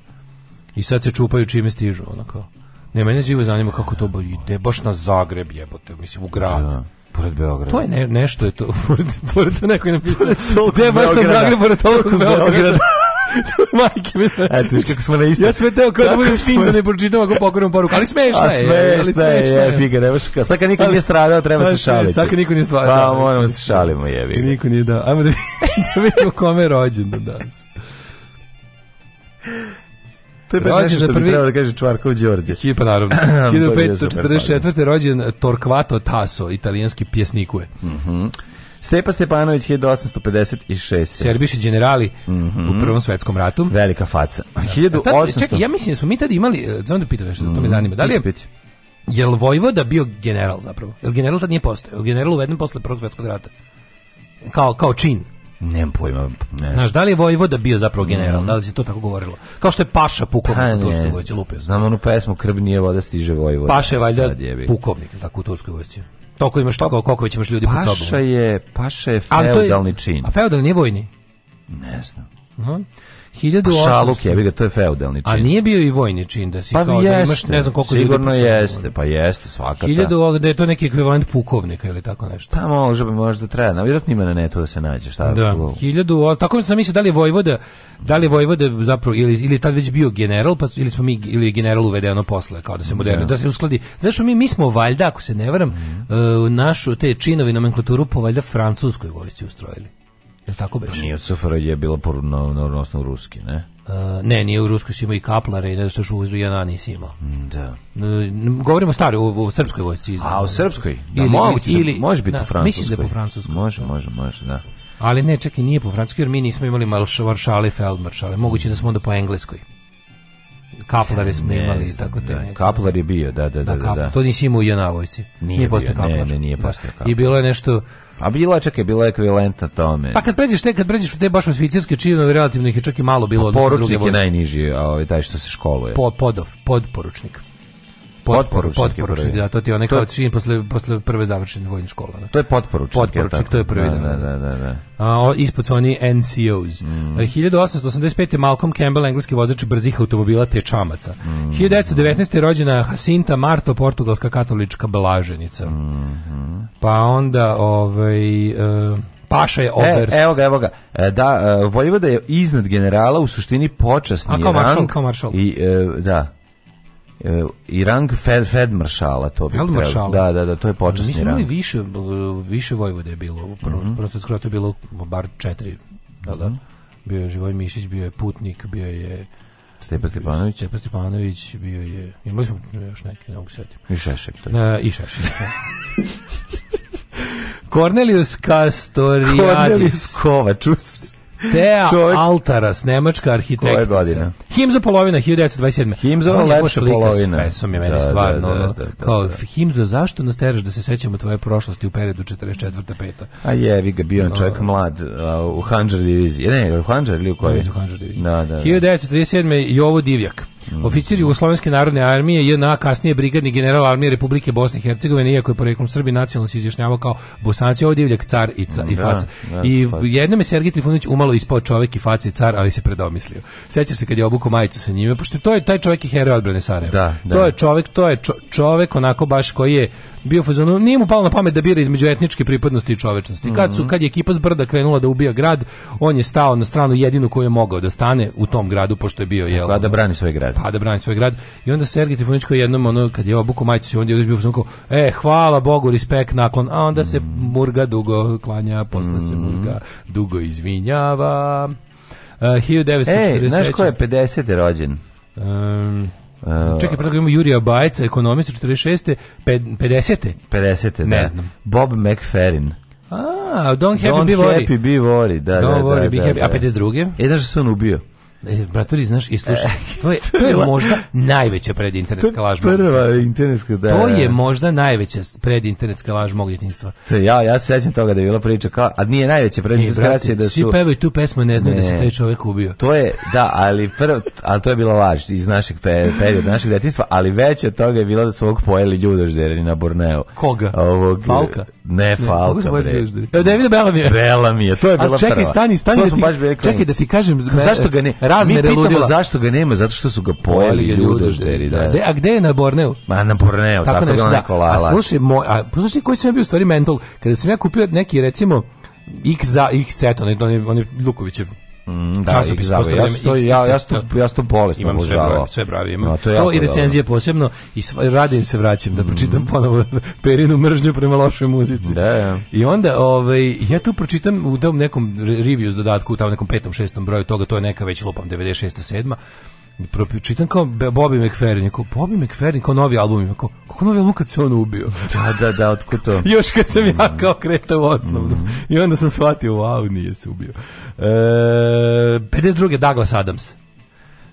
I sad se čupaju čime stižu, ono kao. Ne, mene živo zanima kako to bo, ide baš na Zagreb jebote, mislim u grad. Da, pored Beograda. To je ne, nešto je to, pored, pored neko je napisao, gde baš na Zagreb, pored toliko Beograda. Beograda. Majke mi. Eto, tu kako smo na isto. Ja sve teo kao da budem sin da ne pročitam ako pokorim poruku, ali smešna je. A smešna je, je, figa, nemaš kao. Sad kad niko nije stradao, treba se šaliti. Sad kad niko nije stradao... Pa, moramo se šalimo, jebi. Niko nije dao. Ajmo da vidimo kome je rođen danas. To je baš nešto što bi trebalo da kaže Čvarkov Đorđe. Pa naravno. 1544. rođen Torquato Tasso, italijanski pjesnikuje. Mhm. Stepa Stepanović 1856. Serbiši generali mm -hmm. u Prvom svetskom ratu. Velika faca. 1800... E, čekaj, ja mislim da smo mi tad imali, e, znam da pita nešto, to me mhm, zanima. Da li je, je li Vojvoda bio general zapravo? Jel general tad nije postao? Jel general uveden posle Prvog svetskog rata? Kao, kao čin? Nemam pojma. Ne. Znaš, da li je Vojvoda bio zapravo mhm. general? Mm. Da li se to tako govorilo? Kao što je Paša pukovnik pa u Turskoj vojci, lupio Znam onu pesmu Krv nije voda stiže Vojvoda. Paša je valjda pukovnik tako, u Turskoj vojci. Toliko imaš, pa, koliko već imaš ljudi paša pod sobom. Je, paša je feudalni čin. A feudalni nije vojni? Ne znam. Uh -huh. 1800... Pa šaluk je, ga, to je feudalni čin. A nije bio i vojni čin da si pa kao jeste, da imaš ne znam koliko Sigurno jeste, pa jeste, svaka 1000, da je to neki ekvivalent pukovnika ili tako nešto. Pa može, možda treba, na vjerojatno ima na netu da se nađe, šta da. al tako sam mislio da li je Vojvoda, da li je zapravo ili ili tad već bio general, pa ili smo mi ili je general uvedeno posle kao da se moderno, da, da se uskladi. Zašto mi mi smo valjda ako se ne varam, mm. uh, našu te činovi nomenklaturu po valjda francuskoj vojsci ustrojili. Jel tako pa beš? Nije od SFRJ je bilo porno odnosno ruski, ne? E, ne, nije u Rusku si imao i kaplare i ne što u Jana nisi imao. Mm, da. E, govorimo stari, u srpskoj vojsci. A, u srpskoj? Da, ili, mogući, da, može biti po francuskoj. Mislim da je po francuskoj. Može, može, može, da. Ali ne, čak i nije po francuskoj, jer mi nismo imali i feldmaršale. Moguće da smo onda po engleskoj. Kaplare smo imali i tako te. Da, kaplar je bio, da, da, da. da, da. To nisi imao u Jana Nije, nije bio, kaplar. nije postao kaplar. I bilo je nešto a bilo je, čak bilo tome. Pa kad pređeš te, kad pređeš u te baš u švicarske relativno ih je čak i malo bilo. Pa, poručnik je najniži, ovaj taj što se školuje. Po, podov, podporučnik potporu potporu da, to ti je onaj kao čin posle, posle prve završene vojne škole. Da. Ono. To je potporu potporu to je prvi da, dan. Da, da, da. A, ispod su oni NCOs. Mm. 1885. E, Malcolm Campbell, engleski vozač brzih automobila te čamaca. Mm. 1919. je rođena Jacinta Marto, portugalska katolička blaženica. Mm. Mm-hmm. Pa onda, ovaj... Uh, Paša je e, oberst. E, evo ga, evo ga. E, da, e, Vojvoda je iznad generala u suštini počasni A kao maršal, kao maršal. I, e, da, E, i rang fed, fed maršala to bi trebalo. Da, da, da, to je počasni rang. Mislim više više vojvode je bilo. Upravo, mm -hmm. to je bilo bar četiri. Da, da. Mhm. Bio je Živoj Mišić, bio je Putnik, bio je Stepa Stepanović. Stepa Stepanović bio je... Imali smo još neke, ne mogu se I Šešek. To je. Uh, I Šešek. Cornelius Castoriadis. Cornelius Kovačus. Tea Čovjek... Altaras, nemačka arhitektica. Koje godine? Himzo polovina, 1927. Himzo je lepša polovina. S je meni da, stvarno. Da, ono, da, da, kao, da, Himzo, zašto nas teraš da se sećamo tvoje prošlosti u periodu 44. 5. A vi ga, bio on čovjek ovaj. mlad u Hanžar diviziji. Ne, u Hanžar ili u kojoj? U Hanžar diviziji. Da, da, da. 1937. Jovo Divjak. Mm. Oficir Jugoslovenske narodne armije JNA, kasnije brigadni general armije Republike Bosne i Hercegovine, iako je poreklom Srbi nacionalno se izjašnjavao kao Bosanci, ovdje je car i, ca, i faca. Da, I jednom je Sergij Trifunović umalo ispao čovjek i faca i car, ali se predomislio. Sjeća se kad je obukao majicu sa njime, pošto to je taj čovjek i heroj odbrane Sarajeva. to je čovjek, to je čovjek onako baš koji je bio fazonu, nije mu palo na pamet da bira između etničke pripadnosti i čovečnosti. Kad su mhm. kad je ekipa s brda krenula da ubija grad, on je stao na stranu jedinu koju je mogao da stane u tom gradu pošto je bio jel. Da brani svoj grad pa da brani svoj grad. I onda Sergej Trifunić jednom ono kad je obuko majicu on je bio sam e hvala Bogu respekt naklon, a onda se murga dugo klanja, posle se mm. murga dugo izvinjava. Uh, e, 1943. E, znaš ko je 50. rođen? Um, Uh, Čekaj, prvo imamo Jurija Bajca, ekonomista 46. 50. 50. Ne da. znam. Bob McFerrin. A, don't happy don't be worried. Don't happy be worried, da, don't da, worry, da, be da, happy. Da. A 52. E, znaš što se on ubio? E, bratori, znaš, i slušaj, e, to je, to je možda najveća predinternetska laž prva internetska, da. To je možda najveća predinternetska laž mog djetinjstva. Ja, ja se sjećam toga da je bila priča kao, a nije najveća predinternetska da su... Svi pevaju tu pesmu ne znaju da se taj čovjek ubio. To je, da, ali prvo, ali to je bila laž iz našeg perioda, našeg djetinjstva, ali veća od toga je bila da su ovog pojeli ljudožderi na Borneo. Koga? Ovog, Falka? Ne, Falka, ne, bre. Evo, Davida Bela mi, to je bila čekaj, prva. Stani, stani, čekaj da ti kažem. Zašto ga ne? razmere ludila. zašto ga nema, zato što su ga pojeli žderi, Da. A gde je na Borneu? Ma na Borneu, tako, tako nešto, da. A slušaj, moj, a slušaj koji sam ja bio u stvari mental, kada sam ja kupio neki recimo X za X set, on je, on je Lukovićev Mm, da, časopis da, ja to ja ja to ja to imam sve brojeve, sve brojeve imam. to, i recenzije posebno i radim se vraćam da pročitam mm. ponovo Perinu mržnju prema lošoj muzici. Da, I onda ovaj ja tu pročitam u nekom reviews dodatku u tamo nekom petom, šestom broju toga, to je neka već lupam 96. 7 Čitam kao Bobby McFerrin, kao Bobby McFerrin, kao novi album, kao, kako novi album kad se on ubio? Da, da, da, otkud to? Još kad sam ja mm. kao kretao osnovno mm. I onda sam shvatio, wow, nije se ubio. E, 52. Douglas Adams.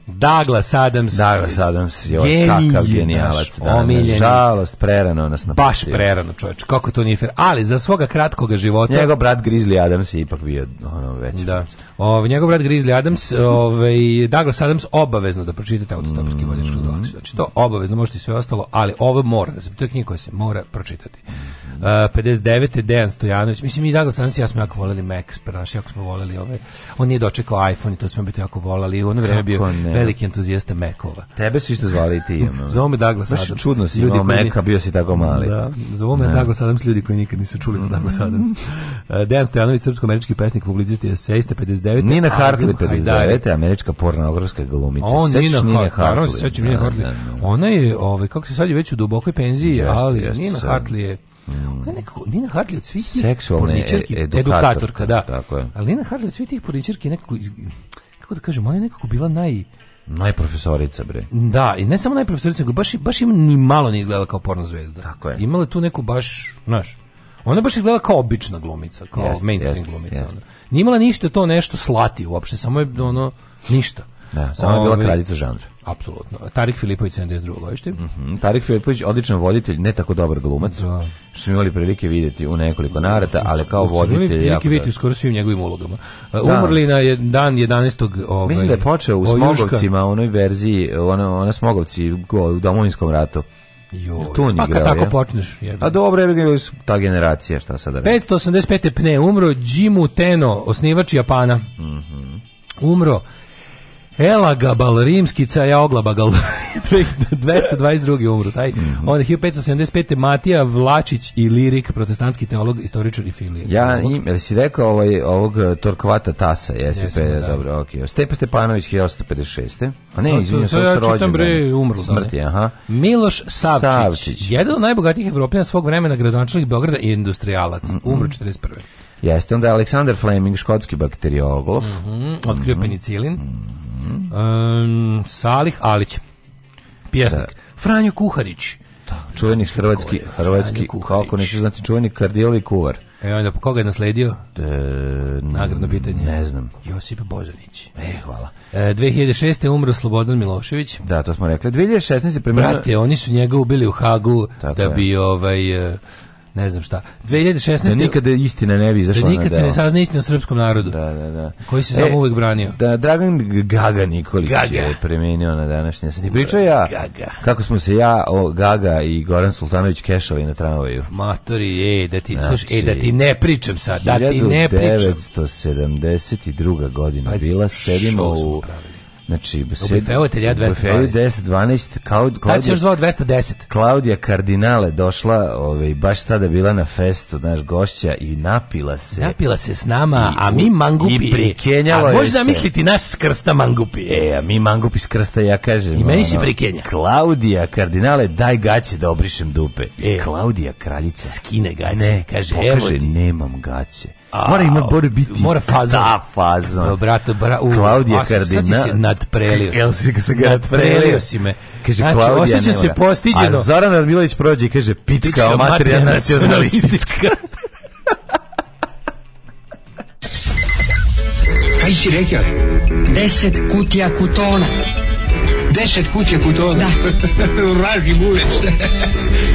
Douglas Adams. Douglas Adams je ovaj kakav genijalac. omiljeni. Žalost, prerano nas napustio. Baš prerano, čovječ. Kako to nije fair. Ali za svoga kratkoga života... Njegov brat Grizzly Adams je ipak bio ono, već. Da. O, njegov brat Grizzly Adams, ovaj, Douglas Adams, obavezno da pročitate autostopski mm. vodič kroz Znači, to obavezno možete sve ostalo, ali ovo mora. Da se, to je knjiga koja se mora pročitati. Uh, mm. 59. E, Dejan Stojanović. Mislim, i Douglas Adams i ja smo jako voljeli Max pa jako smo voljeli ove... On nije dočekao iPhone i to smo biti jako volali. U ono bio... Ne? veliki entuzijasta Mekova. Tebe su isto zvali ti. Ono. Zovu me Douglas Adams. Baš čudno si ljudi ono, Meka, bio si tako mali. Da, zovu me Douglas Adams, ljudi koji nikad nisu čuli sa mhm. Douglas Adams. E, Dejan Stojanović, srpsko-američki pesnik, publicist je eseista 59. Nina Hartley 59. američka pornografska glumica. On, Nina, Hartley. Sećam Nina Hartley. Ona je, ovaj, kako se sad je već u dubokoj penziji, ali mm. Nina Hartley je Mm. Nekako, Nina Hartley od svih seksualne edukatorka, edukatorka, da. Tako je. Ali Nina Hartley od svih tih porničarki nekako kako da kažem, ona je nekako bila naj Najprofesorica, bre. Da, i ne samo najprofesorica, nego baš, baš im ni malo ne izgleda kao porno zvezda. Tako je. Imala tu neku baš, znaš, ona baš izgleda kao obična glumica, kao jest, mainstream jest, glumica. Nije imala ništa to nešto slati uopšte, samo je ono, ništa. Da, samo je bila kraljica žanra. Apsolutno. Tarik Filipović 72. godište. Mm -hmm. Tarik Filipović odličan voditelj, ne tako dobar glumac. Da. Što smo imali prilike vidjeti u nekoliko narata, ali kao voditelj imali prilike vidjeti skoro svim njegovim ulogama. Umrli na dan 11. Ovaj, Mislim da je počeo u Smogovcima, u onoj verziji, ona, ona Smogovci u domovinskom ratu. Jo, pa kad tako je. počneš. A dobro, je ta generacija, šta sada? 585. pne umro Jimu Teno, osnivač Japana. Mm Umro Ela rimskica, ja oglabagal. 222. umru, taj. Mm -hmm. Onda 1575. Matija Vlačić i lirik, protestantski teolog, istoričar i filije. Ja, jel si rekao ovaj, ovog eh, Torkvata Tasa, jesi, pe, da. dobro, ok. Stepa Stepanović, 1856. A ne, no, izvinjam, to, to, ja čitam, bre, umrlo. Smrti, aha. Miloš Savčić, Savčić. jedan od najbogatijih Evropljana svog vremena, gradonačelnik Beograda i industrijalac, mm -hmm. umro 41. Jeste, onda Aleksandar Fleming, škotski bakteriolog. Mm -hmm, otkrio mm -hmm. penicilin. Mm -hmm. Um, Salih Alić, pjesnik. Franjo Kuharić. Da, čuveni znači, hrvatski, hrvatski, kako neću znati, čuveni kardijoli kuvar. E onda, koga je nasledio? De, Nagradno pitanje. Ne znam. Josip Božanić. E, hvala. E, 2006. umro Slobodan Milošević. Da, to smo rekli. 2016. Primjerno... Brate, oni su njega ubili u Hagu Tako da bi je. ovaj... E, ne znam šta. 2016. Da nikada istina ne bi izašla da nikad na se ne sazna istina o srpskom narodu. Da, da, da. Koji se samo e, uvek branio. Da, Dragan Gaga Nikolić Gaga. je premenio na današnje. Sam ti pričao ja Gaga. kako smo se ja, o Gaga i Goran Sultanović kešali na tramvaju. Matori, ej, da ti, znači, sluš, ej, da ti ne pričam sad, da ti ne pričam. 1972. godina Pazi, bila, sedimo u... Pravili Znači, u Bifeu 10, 12, Klaudija, 210. Klaudija Kardinale došla, ovaj, baš tada bila na festu, naš gošća, i napila se. Napila se s nama, i, a mi mangupi. I prikenjala je Možeš zamisliti nas s krsta mangupi. E, a mi mangupi s krsta, ja kažem. I meni ono, si prikenja. Klaudija Kardinale, daj gaće da obrišem dupe. E, Klaudija Kraljica. Skine gaće. Ne, kaže, pokaže, evo ti. nemam gaće mora ima bore biti. Mora fazon. Da, fazon. Bro, brate, bra, u, Klaudija Kardina. Sad si se nadprelio. Jel si se ga nadprelio? si me. Kaže, znači, Klaudija osjećam se postiđeno. A Zoran Radmilović prođe i kaže, pička, pička materija nacionalistička. Kaj si rekao? Deset kutija kutona. Deset kutija kutona? Da. Vraži buveć.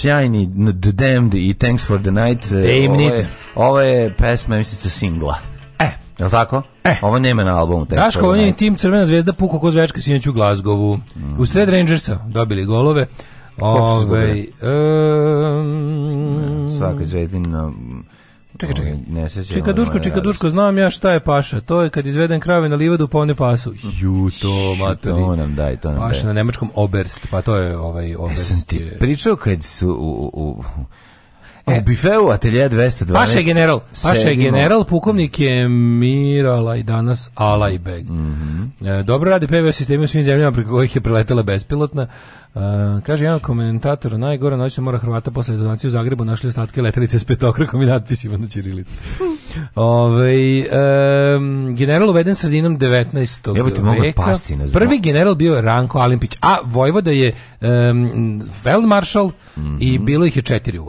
sjajni The Damned i Thanks for the Night. Damn e, Ovo je pesma, mislim, sa singla. E. Je tako? E. Ovo nema na albumu. Daško, on je tim Crvena zvezda puko ko zvečka sinoć u Glazgovu. U sred Rangersa dobili golove. Ove, ovaj, um, Svaka zvezdina Čekaj, čekaj. Ovaj, ne čekaj, ono Duško, ono čekaj, Duško, znam ja šta je paša. To je kad izvedem krave na livadu pa one pasu. Ju, to, mater. To nam daj, to nam Paša na nemačkom Oberst, pa to je ovaj e, Oberst. Jesam ti pričao kad su u, u, u E. U bifeu atelje 212. Paša je general, Paša je general, pukovnik je Mirala i danas Alajbeg. Mm -hmm. dobro radi PVO sistemi u svim zemljama preko kojih je preletela bespilotna. E, kaže jedan komentator, najgore se mora Hrvata posle donacije u Zagrebu našli ostatke letelice s petokrakom i natpisima na Čirilici. Ove, general uveden sredinom 19. Evo ti Pasti Prvi general bio Ranko Alimpić, a Vojvoda je um, feldmaršal mhm. i bilo ih je četiri u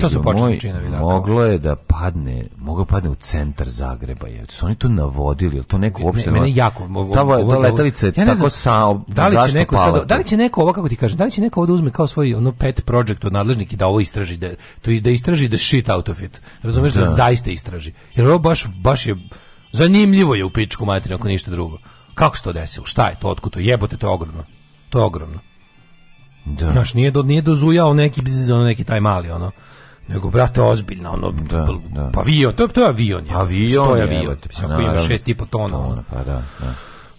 to su činovi, moglo je da padne, moglo padne u centar Zagreba. jer Su oni to navodili, jel to neko uopšte... Ne, mene ono- jako... Ovo, je ja tako sa... Da li, će neko sad, da li će neko, ovo kako ti kažem, da li će neko ovo uzme kao svoj ono pet project od nadležnik i da ovo istraži, da, to, da istraži the shit out of it. Razumeš da, zaista istraži. Jer ovo baš, baš je... Zanimljivo je u pičku materiju, ako ništa drugo. Kako se to desilo? Šta je to? Otkud to? Jebote, to je ogromno. To je ogromno. Da. Znaš, nije, do, dozujao neki biznis, ono neki taj mali, ono nego brate ozbiljno ono da, pa, da. pavio pa to, to je avion je avion je avion, pa avion, avion,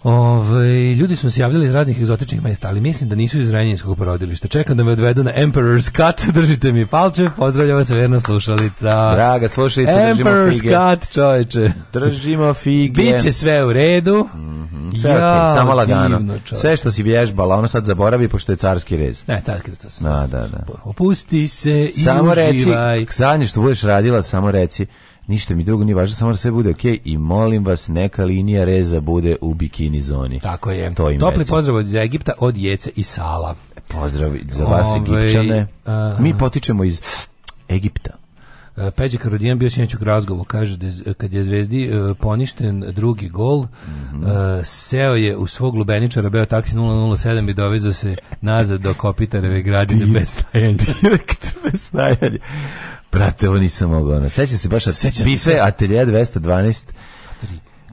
Ove, ovaj, ljudi su se javljali iz raznih egzotičnih mjesta, ali mislim da nisu iz Renjinskog porodilišta. Čekam da me odvedu na Emperor's Cut, držite mi palče, pozdravljam vas verna slušalica. Draga slušalica, Emperor's držimo fige. Emperor's Cut, čoveče. Držimo fige. Biće sve u redu. Mm -hmm. Sve samo lagano. sve što si vježbala, ono sad zaboravi, pošto je carski rez. Ne, carski rez. Da, da, da. Opusti se i samo uživaj. Samo reci, što budeš radila, samo reci ništa mi drugo nije važno, samo da sve bude okej okay. i molim vas, neka linija reza bude u bikini zoni. Tako je. To Topli pozdrav od Egipta, od Jece i Sala. Pozdrav za vas Ove, ovaj, Egipćane. Mi potičemo iz Egipta. E, Peđa Karodijan bio sinoć u kaže da kad je Zvezdi e, poništen drugi gol, e, mhm. seo je u svog lubeničara Beo taksi 007 i dovezao se nazad do Kopitareve gradine bez stajanja. Direkt bez stajanja. Brate, ovo nisam mogao. Ono. Sećam se baš, Sećam bife, Atelier 212,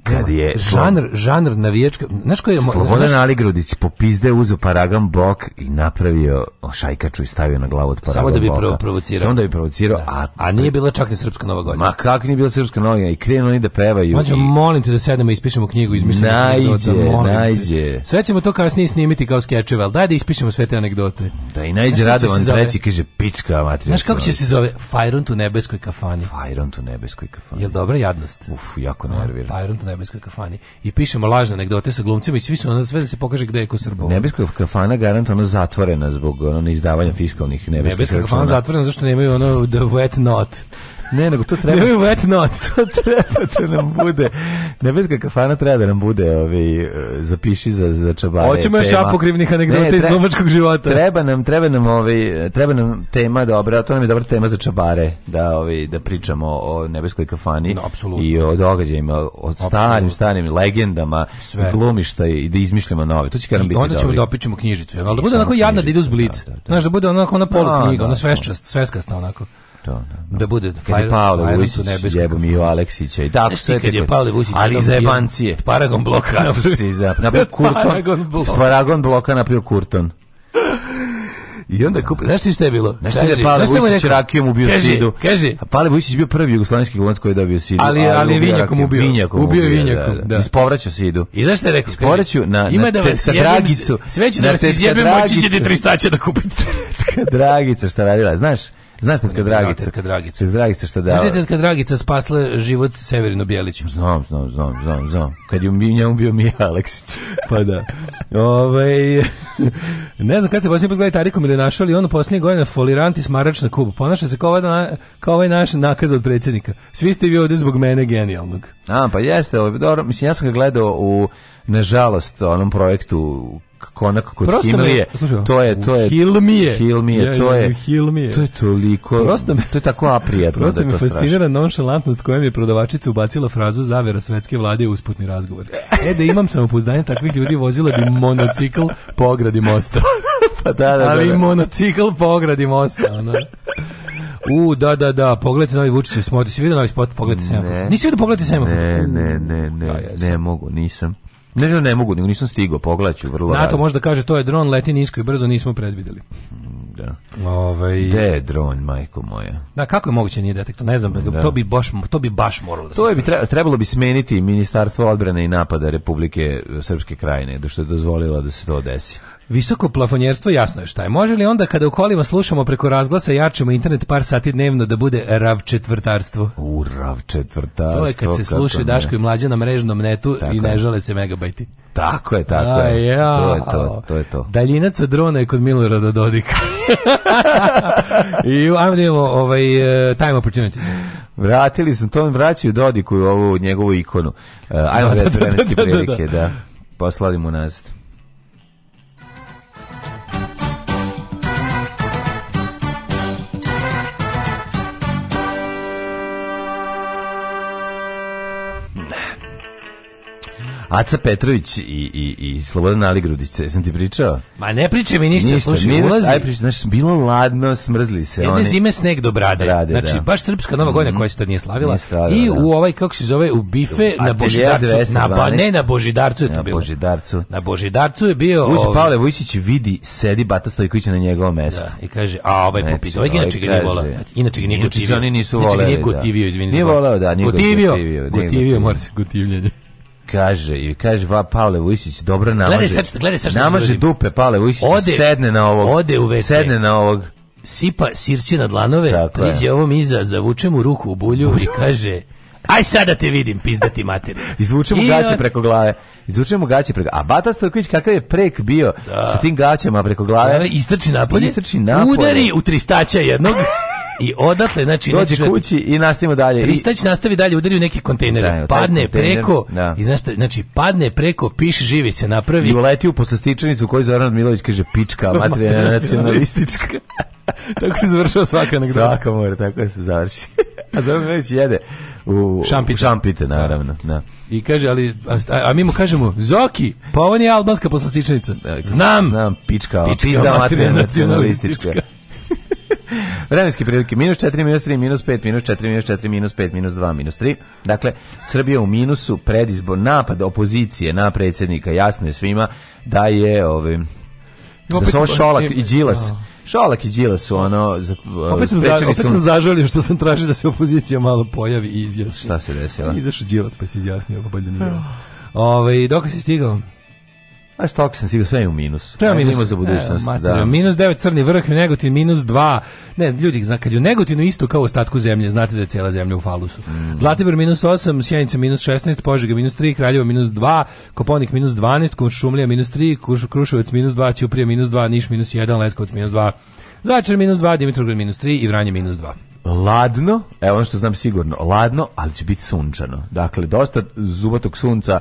kad je žanr žanr navijačka znaš koji je Slobodan naš... Aligrudić popizde uzeo paragam bok i napravio šajkaču i stavio na glavu od paragam samo da bi prvo provocirao samo da bi provocirao da. a a nije bila čak ni srpska nova godina ma kako nije bila srpska nova godina i krenu oni da pevaju Mađo, i... molim te da sednemo i ispišemo knjigu izmišljenu najde anegdota, sve ćemo to kasnije snimiti kao skečeve al daj da ispišemo sve te anegdote da i najđe Radovan treći kaže pička mater znaš kako će se zove Fajrunt u nebeskoj kafani Fajrunt to nebeskoj kafani jel dobro jadnost uf jako nervira Fajrunt nebeskoj kafani i pišemo lažne anegdote sa glumcima i svi su onda sve da se pokaže gdje je ko Srbo. Nebeska kafana garant ono zatvorena zbog ono neizdavanja fiskalnih nebeskih Nebeska kafana zatvorena što nemaju ono the wet not. Ne, nego to treba. Ne, wet to treba da nam bude. Nebeska kafana treba da nam bude, ovaj e, zapiši za za čabare. Hoćemo još apokrivnih anegdota iz života. Treba nam, treba nam ovaj treba nam tema dobra, to nam je dobra tema za čabare, da ovaj da pričamo o nebeskoj kafani i o događajima, o starim, starim legendama, Sve. glumišta i da izmišljamo nove. To će kad biti. Onda ćemo dobri. da knjižicu, jel da bude onako jadna da ide uz blic. Da, da, Znaš da bude onako ona ona sveščast, sveskasta onako to. Da, Da bude Fajl, Paolo Vusić, jebo mi Aleksića. I tako sve kad je Paolo Vusić, ali za Evancije. Paragon bloka na se Kurton. Paragon bloka. Paragon bloka Kurton. I onda kupi, znaš ti šta je bilo? Znaš ti je Pale rakijom ubio Sidu? Kaže, keži. Pale Vujsić bio prvi jugoslovenski glumac koji je dobio Sidu. Ali, ali, je Vinjakom ubio. Vinjakom ubio. je Vinjakom, da. da. Ispovraćao Sidu. I znaš šta je rekao? Ispovraćao na, na, da vas sa Dragicu. Sve ću da vas izjebim, moći ćete tristaće da kupite. Dragica šta radila, znaš? Znaš kad Dragica, kad Dragica, kad Dragica šta da. Znaš kad Dragica spasla život Severinu Bjeliću. Znam, znam, znam, znam, znam. Kad je njemu bio mi Aleksić. Pa da. Ovaj, ne znam kad se posljednji put gledali Tarikom ili našao, ali ono posljednje godine foliranti smaračna smarač na kubu. Ponaša se kao ovaj, na, kao ovaj naš nakaz od predsjednika. Svi ste vi ovdje zbog mene genijalnog. A, pa jeste, ovaj, dobro, mislim, ja sam ga gledao u, nažalost, onom projektu konak kod Prosto Himlije. to je to je Hilmije. Hilmije, ja, to je Hilmije. To je toliko. Prosto me, to je tako aprijedno Prosto da me to fascinira nonšalantnost kojom je prodavačica ubacila frazu zavera svetske vlade u usputni razgovor. E da imam samopouzdanje takvih ljudi vozila bi monocikl po ogradi mosta. pa da, da, da, Ali monocikl po ogradi mosta, ono. U, da, da, da, pogledajte novi smo smot, si vidio novi spot, pogledajte semafor. Nisi vidio pogledajte semafor? Ne, ne, ne, ne, ne mogu, nisam. Ne znam, ne mogu, nego nisam stigao, pogledaću vrlo NATO možda kaže to je dron, leti nisko i brzo, nismo predvidjeli. Mm, da. Ovaj, Gde je dron, majko moja? Da, kako je moguće nije detektor? Ne znam, da. to bi baš to bi baš moralo da se. To bi trebalo bi smeniti Ministarstvo odbrane i napada Republike Srpske krajine, da što je dozvolila da se to desi. Visoko plafonjerstvo jasno je šta je. Može li onda kada u kolima slušamo preko razglasa jačemo internet par sati dnevno da bude ravčetvrtarstvo? U četvrtarstvo. To je kad se sluši Daško i mlađe na mrežnom netu i ne žele se megabajti. Tako je, tako je. To je to, to je to. Daljinac od drona je kod Milorada Dodika. I ajmo da imamo ovaj, e, time opportunity. Vratili smo, to vraćaju Dodiku i ovu njegovu ikonu. E, ajmo da, da, da, da, da, da, da, Aca Petrović i, i, i Slobodan Aligrudić, sam ti pričao? Ma ne priče mi ništa, ništa slušaj, Aj znaš, bilo ladno, smrzli se Jedne zime sneg do brade. brade znači, baš srpska nova godina mm koja se tad nije slavila. Nije I u ovaj, kako se zove, u bife na Božidarcu. Na, ba, ne, na Božidarcu je to na bilo. Božidarcu. Na Božidarcu je bio... Uđe ovaj, Pavle Vujčić vidi, sedi Bata Stojković na njegovo mjesto Da, I kaže, a ovaj znači, popis, ovaj inače ga ovaj nije volao. Znači, inače ga nije gotivio. Inače ga nije gotivio, izvini. Nije volao, da, nije gotivio. Gotivio, mora se gotivljenje kaže, i kaže, va, Pavle Vujišić dobro namaže. Gledaj sad, gledaj srce. Namaže dupe, Pavle Vujišić sedne na ovog. Ode u WC. Sedne na ovog. Sipa sirće na dlanove, Tako priđe ovom iza, zavuče mu ruku u bulju i kaže... Aj sada te vidim, pizdati Izvuče mu gaće preko glave. Izvuče mu gaće preko. A Bata Stojković kakav je prek bio sa tim gaćama preko glave. Istrči napolje. Istrči napolje. Udari u tristaća jednog. I odatle, znači... Dođe znači, kući i nastavimo dalje. Pristać nastavi dalje, udari u neki kontejner. Padne preko, da. i znači, padne preko, piš, živi se, napravi. I uleti u poslastičenicu koju Zoran Milović kaže, pička, materija nacionalistička. tako se završava svaka anegdota. Svaka mora, tako se završi. A Zoran Milović jede u šampite, naravno. Da. I kaže, ali, a, a, mi mu kažemo, Zoki, pa ovo nije albanska Znam! Znam, pička, pička materija nacionalistička. Vremenske prilike, minus 4, minus 3, minus 5, minus 4, minus 4, minus 5, minus 2, minus 3. Dakle, Srbija u minusu predizbor napad opozicije na predsjednika. Jasno je svima da je ovaj, da su Šolak i Đilas. Šolak i Đilas su ono... Za, opet sam, za, opet sam zažalio što sam tražio da se opozicija malo pojavi i izjasni. Šta se desilo? Izašao Đilas pa se izjasnio, pa bolje nije. Ove, ovaj, dok si stigao? A što sam sigurno sve je u minus. Sve je minus za budućnost. Ne, da. Minus 9 crni vrh, Negotin minus 2. Ne, ljudi, zna, kad je Negotinu isto kao u ostatku zemlje, znate da je cijela zemlja u falusu. Mm. Zlatibor minus 8, Sjenica minus 16, Požega minus 3, Kraljevo minus 2, Koponik minus 12, Kuršumlija minus 3, Kurš, minus 2, Ćuprija minus 2, Niš minus 1, Leskovac minus 2, Zajčar minus 2, Dimitrovgrad minus 3 i Vranje minus 2 ladno, evo ono što znam sigurno, ladno, ali će biti sunčano. Dakle, dosta zubatog sunca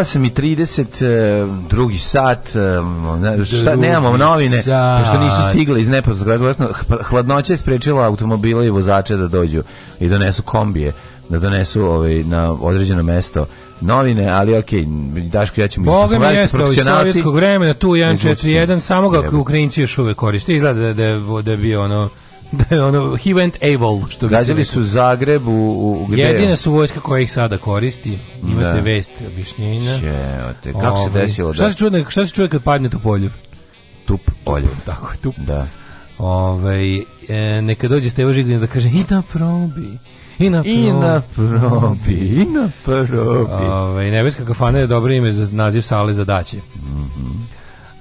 8.30, e, drugi sat, e, šta, nemamo novine, pošto nisu stigle iz nepoznatog hm, pa, Hladnoća je sprečila automobila i vozače da dođu i donesu kombije, da donesu ovaj, na određeno mesto novine, ali ok, Daško, ja ćemo... Boga mi jeste, iz sovjetskog vremena, tu 141, samo ga Ukrajinci još uvek koriste, izgleda da, je da je bio ono ono, he went able što bi Gađali su Zagreb u, u gde Jedina su vojska koja ih sada koristi. Imate da. vest objašnjenja. kako se ovaj, desilo? Šta, se čuje, šta se čuje kad padne tu Tup poljev. Tako, tup. Da. Ove, ovaj, e, neka dođe Stevo Žigljina da kaže i da probi. I na probi. I na probi. I na probi. Ove, ovaj, nebeska kafana je dobro ime za naziv sale za daće.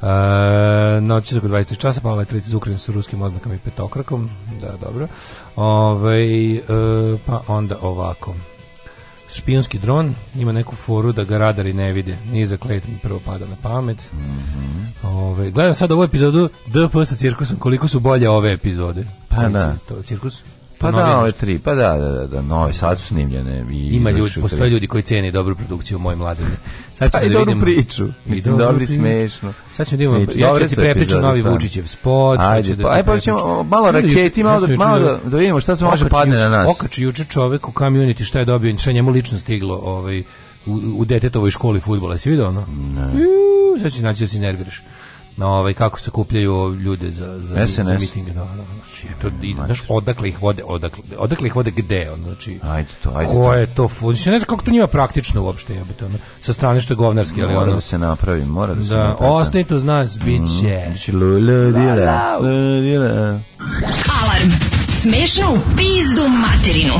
E, noći oko 20 časa pala letrica iz Ukrajine sa ruskim oznakama i petokrakom. Da, dobro. Ove, e, pa onda ovako. Špijunski dron ima neku foru da ga radari ne vide. Nije za klet mi prvo pada na pamet. Mhm. Ove, gledam sad ovu epizodu DP sa cirkusom. Koliko su bolje ove epizode? Pa da. To cirkus? Pa, pa da, ove tri, pa da, da, da, da nove, sad su snimljene. I Ima ljudi, postoje ljudi koji cijene dobru produkciju moje mlade. Sad ćemo pa i dobru priču, mislim, i smešno. Sad ćemo da ja ću ti prepričati novi Vučićev spot. Ajde, da pa, ajde, pa ćemo malo raketi, malo, da, malo da, da vidimo šta se može padne na nas. Okači juče čovek u community šta je dobio, šta je njemu lično stiglo ovaj, u, detetovoj školi futbola. Si vidio ono? Ne. sad će naći da si nerviraš na ovaj kako se kupljaju ljude za za, SNS. za miting da, da, znači to i znaš odakle ih vode odakle odakle ih vode gde on znači ajde to ajde ko je to znači ne znam kako to njima praktično uopšte je to ono, sa strane što je govnarski ali ono, da se napravi mora da, da se napravi ostani to znaš biće mm, biće lula dila lula alarm smešno pizdu materinu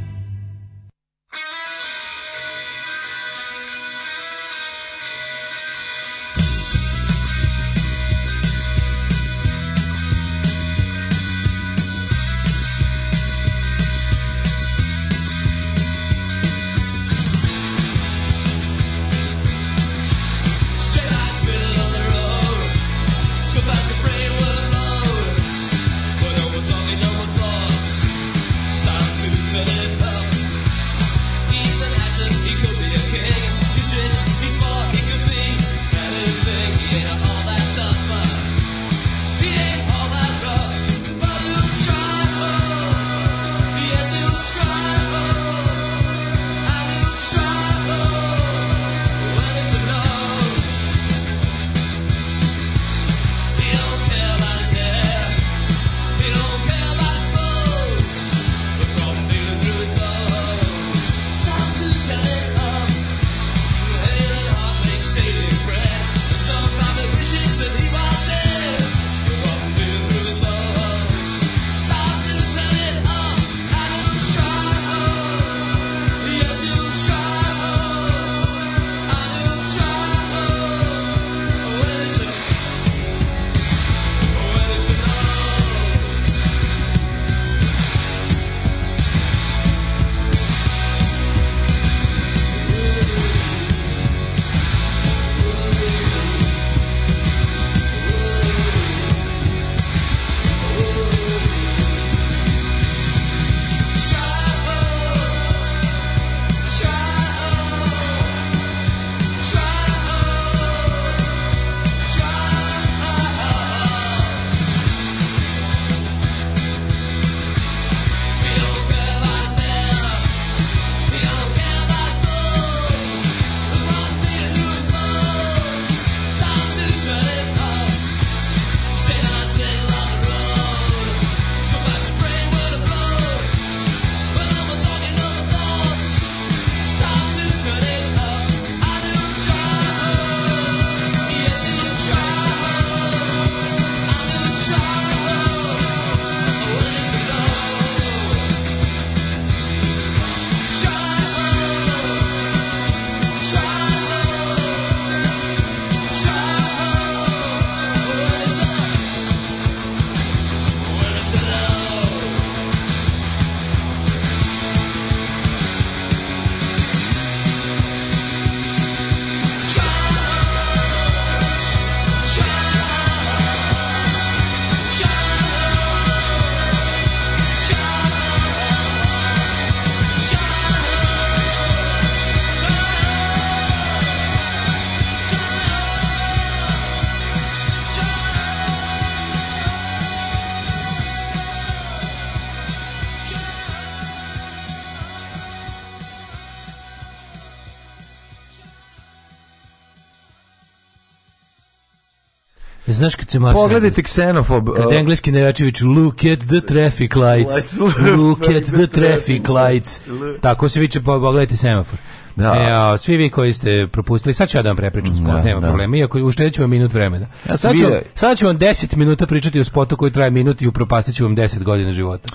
srce Pogledajte ksenofob. Kad engleski nevačević look at the traffic lights. Look at the traffic lights. Tako se viče, pogledajte semafor. Da. Ja, e, svi vi koji ste propustili, sad ću ja da vam prepričam spot, da, nema da. problema, iako uštedit ću vam minut vremena. Ja sad, ću vam, sad ću vam 10 minuta pričati o spotu koji traje minut i upropastit ću vam deset godina života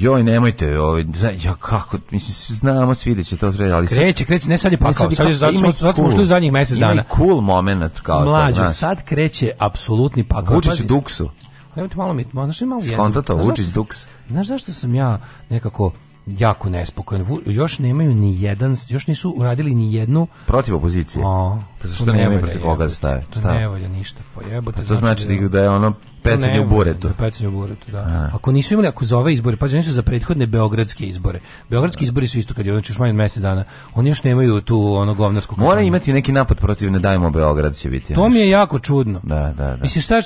joj nemojte, ovaj ja kako, mislim znamo svi da će to trebati, ali kreće, kreće, ne sad je pakao, sad, je zato smo, ušli u zadnjih mjesec dana. Ima cool moment kao Mlađe, sad kreće apsolutni pakao. se Duksu. nemojte malo mi, znaš, malo jezik. skontato to, Duks. Znaš zašto sam ja nekako jako nespokojan. Još nemaju ni jedan, još nisu uradili ni jednu protiv opozicije. O, pa zašto nemaju protiv koga da stave? To ne valja ništa, pa jebote. To znači, znači da je ono pecanje u buretu. Pecanje u buretu, da. A. Ako nisu imali, ako za ove izbore, pa oni za prethodne beogradske izbore. Beogradski izbori su isto kad je, znači još manje mjesec dana. Oni još nemaju tu ono govnarsku Mora imati neki napad protiv ne dajmo Beograd će biti. To mi je jako čudno. Da, da, da. Mislim, šta,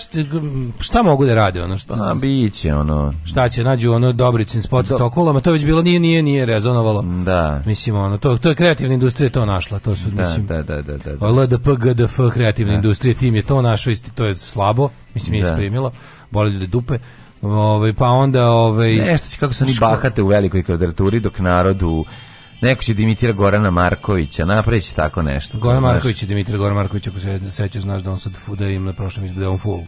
šta mogu da rade? Ono, šta, pa, bit ono... Šta će, nađu ono Dobricin spot Do... cokolama, to već bilo nije, nije, nije rezonovalo. Da. Mislim, ono, to, to je kreativna industrija to našla, to su, da, mislim... Da, da, da, da, da. LDP, GDF, kreativna da. industrija, tim je to našo, isti, to je slabo mislim je isprimilo, boli ljude dupe. Ove, ovaj, pa onda... Ove, ovaj, Nešto će kako se oni bahate u velikoj kvadraturi dok narodu Neko će dimitira Gorana Markovića, napravići tako nešto. Goran Marković je Dimitar Goran Marković, ako se sećaš, znaš da on sad fude im na prošlom izbude on full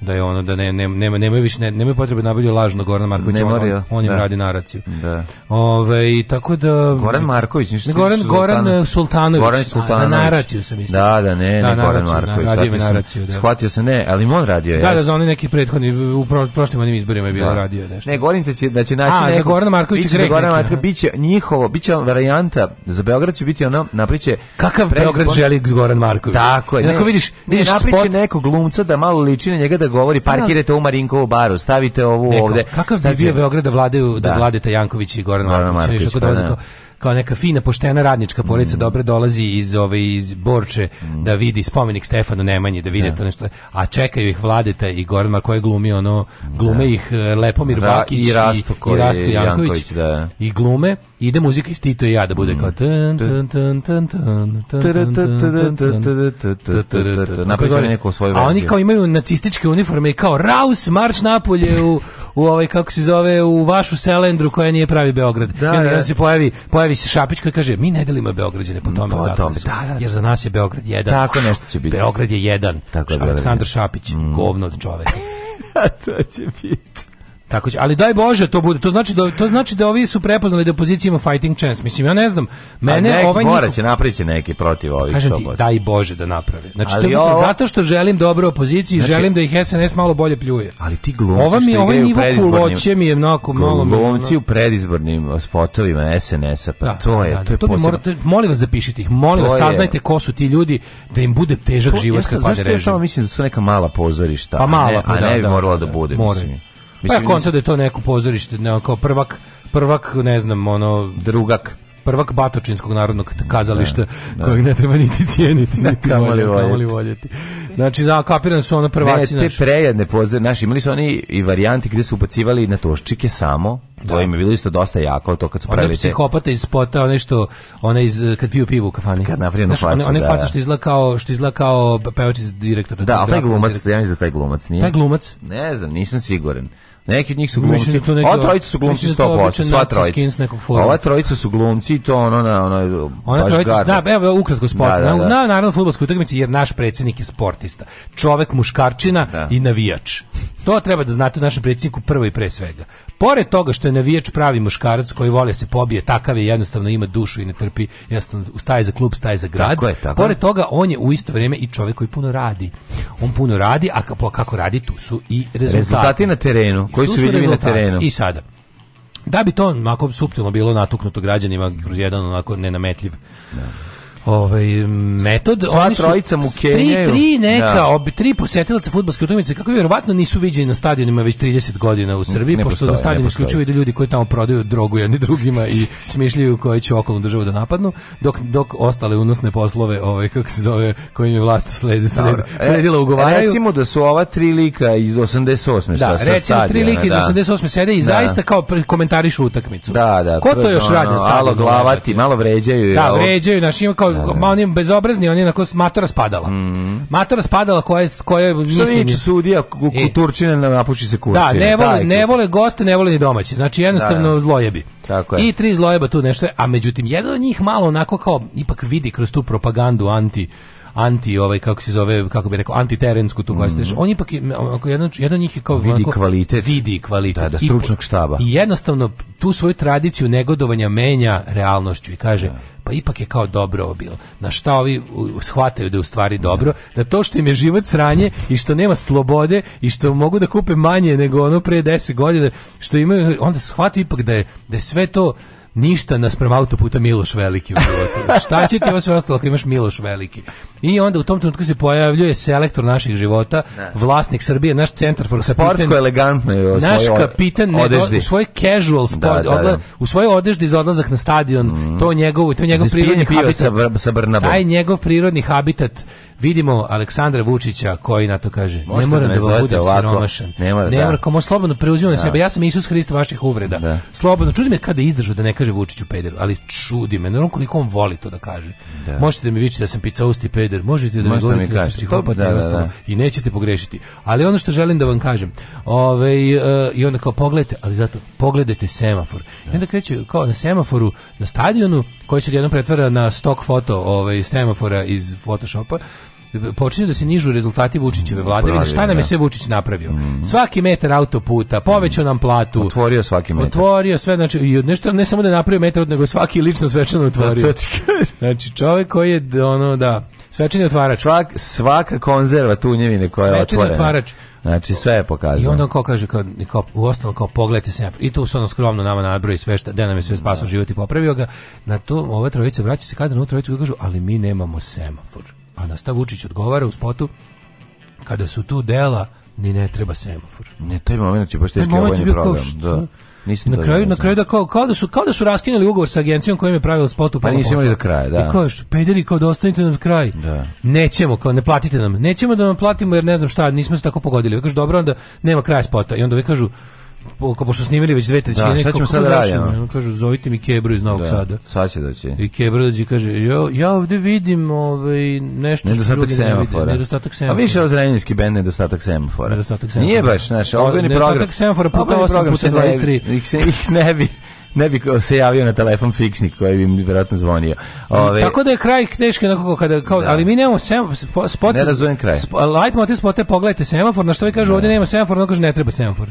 da je ono da ne nema nema nema više ne, nema potrebe nabavljaju lažno Goran Marković on, on, on im radi naraciju. Da. Ove, tako da Goran Marković ništa. Goran e, Sultanović. Goran Sultanović. Goran Sultanović. A, za naraciju sam mislio. Da, da, ne, da, ne Goran Marković. Na, radio naraciju, da. Shvatio se ne, ali on radio je. Da, da, za oni neki prethodni u pro, prošlim onim izborima je bio da. radio nešto. Ne, Goran će da će naći A, neko, za Gorana Markovića biće njihovo, biće varijanta za Beograd će biti ono napriče kakav Beograd želi Goran Marković. Tako je. Ako vidiš, vidiš napriče nekog glumca da malo liči na njega govori, parkirajte u Marinkovu baru, stavite ovu Neko, ovde. Kakav bi bio Beograd da vladaju da, vladate Janković i Goran Marković, kao neka fina poštena radnička porodica mm. dobro dolazi iz ove iz Borče da vidi spomenik Stefanu Nemanji, da vidite da. nešto. A čekaju ih Vladeta i Gorma koji glumi ono glume ih Lepomir Bakić i Rasto, koji i Janković, da. i glume ide muzika iz Tito i ja da bude kao napravljaju neko A oni kao imaju nacističke uniforme i kao Raus marš napolje u u ovaj, kako se zove u vašu selendru koja nije pravi Beograd. Da, I se pojavi, pojavi se Šapić koji kaže mi ne delimo Beograđane po tome, po da, da, jer za nas je Beograd jedan. Tako nešto će biti. Beograd je jedan. Aleksandar Šapić, mm. govno od čoveka. to će biti. Tako ali daj Bože to bude. To znači da to znači da ovi su prepoznali da opozicija ima fighting chance. Mislim ja ne znam. Pa mene neki ovaj mora će napraviti neki protiv ovih Kažem daj Bože da napravi Znači ovo... zato što želim dobro opoziciji, znači- želim da ih SNS malo bolje pljuje. Ali ti glumci Ova mi ovaj nivo mi je mnogo malo glumci u predizbornim spotovima SNS-a, pa to je to je to morate, molim vas zapišite ih, molim vas saznajte ko su ti ljudi da im bude težak život kad mislim da su neka mala pozorišta, pa mala, a pa ne, bi moralo da bude, mislim. Pa mislim, pa ja konta da je to neko pozorište, ne, ono kao prvak, prvak, ne znam, ono... Drugak prvak Batočinskog narodnog kazališta kojeg ne treba niti cijeniti ne, niti voljeti. voljeti. Znači, su ono prvaci. Ne, te naš... prejedne pozorište znaš, imali su oni i varijanti gdje su upacivali na toščike samo, da. to im je bilo isto dosta jako, to kad su pravili... te... psihopata iz spota, one što, one iz, kad piju pivu u kafani. Kad na facu, one, one faca što izgleda kao, što izgleda kao pevač iz direktora. Da, ali taj glumac, ja taj glumac nije. Taj glumac? Ne znam, nisam siguran. Neki od njih su glumci. Ova trojica su glumci 100%, sva trojica. Ova trojica su glumci, to ono na ono Ona trojica, da, evo ukratko sport. Da, da, da. Na naravno fudbalskoj utakmici jer naš predsjednik je sportista. Čovek muškarčina da. i navijač. To treba da znate U našem predsjedniku prvo i pre svega. Pored toga što je navijač pravi muškarac koji voli se pobije, takav je jednostavno ima dušu i ne trpi, jednostavno staje za klub, staje za grad. Pored toga on je u isto vrijeme i čovjek koji puno radi. On puno radi, a kako, radi tu su i rezultati. Rezultati na terenu, koji su, su vidljivi na terenu. I sada. Da bi to onako suptilno bilo natuknuto građanima kroz jedan onako nenametljiv. Da ovaj metod Sva oni trojica mu tri, tri neka da. obi tri posetilaca fudbalske utakmice kako vjerovatno nisu viđeni na stadionima već 30 godina u Srbiji ne, pošto postoji, na stadionu isključuju da ljudi koji tamo prodaju drogu jedni drugima i smišljaju koji će okolnu državu da napadnu dok dok ostale unosne poslove ovaj kako se zove kojim je vlast sledi sledi e, sledila ugovaraju recimo da su ova tri lika iz 88 da, sa, recimo, tri lika iz 88 sede i da. zaista kao komentarišu utakmicu da da ko to još radi ono malo glavati malo vređaju da vređaju našim kao ma on bezobrazni, on je kos matora spadala. Mm-hmm. Matora spadala koja je... Koja, Što viče sudija, e. na se kurči. Da, ne vole, ne vole goste, ne vole ni domaći. Znači jednostavno zlojebi. Tako je. I tri zlojeba tu nešto a međutim, jedan od njih malo onako kao ipak vidi kroz tu propagandu anti anti ovaj kako se zove kako bi rekao antiterensku tu mm. on ipak je, jedan njih je kao vidi kvalitet vidi kvalitet da, stručnog štaba i, jednostavno tu svoju tradiciju negodovanja menja realnošću i kaže pa ipak je kao dobro ovo bilo na šta ovi shvataju da je u stvari dobro da. to što im je život sranje i što nema slobode i što mogu da kupe manje nego ono pre deset godina što imaju onda shvataju ipak da da je sve to ništa nas prema autoputa Miloš Veliki u životu. Šta će ti ovo sve ostalo ako imaš Miloš Veliki? I onda u tom trenutku se pojavljuje selektor naših života, vlasnik Srbije, naš centar for Sportsko elegantno je naš kapitan ne, u svoj casual sport, da, u svojoj odeždi za odlazak na stadion, mm. to njegov, to njegov prirodni habitat. Taj njegov prirodni habitat vidimo Aleksandra Vučića koji na to kaže ne mora da, da budem siromašan ne slobodno sebe ja sam Isus Hrist vaših uvreda da. slobodno čudi me kada izdržu da ne kaže Vučiću peder ali čudi me normalno koliko on voli to da kaže možete da mi vičite da sam picausti peder možete da mi govorite da, da sam psihopat da, da, i nećete pogrešiti ali ono što želim da vam kažem ovaj e, i onda kao pogledajte ali zato pogledajte semafor i onda kreće kao na semaforu na stadionu koji se jednom pretvara na stok foto ovaj semafora iz Photoshopa počinju da se nižu rezultati Vučićeve vlade. šta nam je sve Vučić napravio? Mhm. Svaki metar autoputa, povećao nam platu. Otvorio svaki metar. Otvorio sve, znači, nešto, ne samo da je napravio metar, nego svaki lično svečano otvorio. znači, čovjek koji je, ono, da, svečani otvarač. svaka konzerva tunjevine koja je otvorena. otvarač. Znači sve je pokazano. I onda kao kaže kao, kao u ostalom kao pogledajte se i tu se ono skromno nama nabroji sve šta da nam je sve spaso život i popravio ga. Na to ova trojica vraća se kada na već i kažu ali mi nemamo semafor. A na Vučić odgovara u spotu kada su tu dela ni ne treba semafor. Ne, taj moment je baš teški ovaj problem. da. na kraju, na kraju da kao, kao da su kao da su raskinuli ugovor sa agencijom kojim je pravio spot u Pa, pa nisi imali do kraja, da. I kao što pederi kao dostanite nam kraj. Da. Nećemo, kao ne platite nam. Nećemo da vam platimo jer ne znam šta, nismo se tako pogodili. Vi kažu dobro onda nema kraja spota. I onda vi kažu po, pošto snimili već dve trećine, da, sad ćemo sad ono, Kažu, zovite mi Kebru iz Novog da, Sada. Sad će doći. I kaže, jo, ja ovdje vidim ovaj, nešto što drugi ne Nedostatak semafora. A više razrenjinski bend nedostatak semafora. Nedostatak semafora. Nije baš, znaš, odgojni pa, program. Nedostatak semafora puta 8 puta 23. Ih, se, ih ne bi ne bi se javio na telefon fiksnik koji bi mi vjerojatno zvonio. Ove, Tako da je kraj kneške onako kao, da. ali mi nemamo semafor, spot, ne razumijem kraj. Sp, light motiv spote, pogledajte semafor, na što vi kažu ovdje nema semafor, ono kaže ne treba semafor.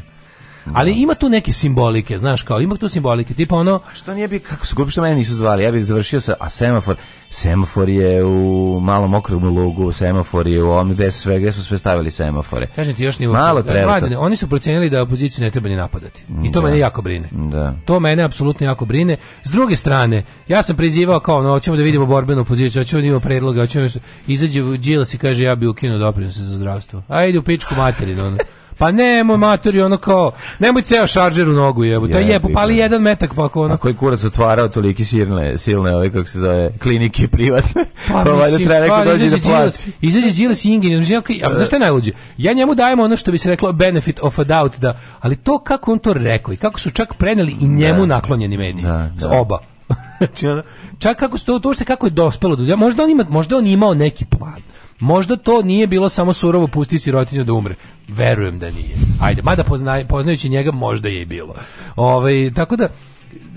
Ali ima tu neke simbolike, znaš, kao ima tu simbolike, tipa ono... A što nije bi, kako su što mene nisu zvali, ja bih završio sa, a semafor, semafor je u malom okrugom lugu, semafor je u ovom sve, gde su sve stavili semafore. Kažem ti još nije... Malo treba Oni su procijenili da opoziciju ne treba ni napadati. I to mene jako brine. Da. To mene apsolutno jako brine. S druge strane, ja sam prizivao kao, no, hoćemo da vidimo borbenu opoziciju, hoćemo da imamo predloge, hoćemo... Izađe Đilas i kaže, ja bi ukinuo doprinose za zdravstvo. Ajde u pičku materinu, ono. Pa nemoj pa- maturi, ono kao, nemoj ceo šaržer u nogu, jebu, to je popali pa pali jedan metak pa ako ono. A koji kurac otvarao toliki silne, silne ove, kako se zove, klinike privatne. Pa, pa valjda treba neko dođe da Izađe Gilles i Ingin, znači, a znaš šta je najluđe? Ja njemu dajemo ono što bi se reklo benefit of a doubt, da, ali to kako on to rekao i kako su čak preneli i njemu naklonjeni mediji, da, oba. Znači, ono, čak kako to, to se kako je dospelo do ja možda on ima možda on imao neki plan Možda to nije bilo samo surovo pusti sirotinju da umre. Verujem da nije. Ajde, mada poznaj, poznajući njega možda je i bilo. Ove, ovaj, tako da,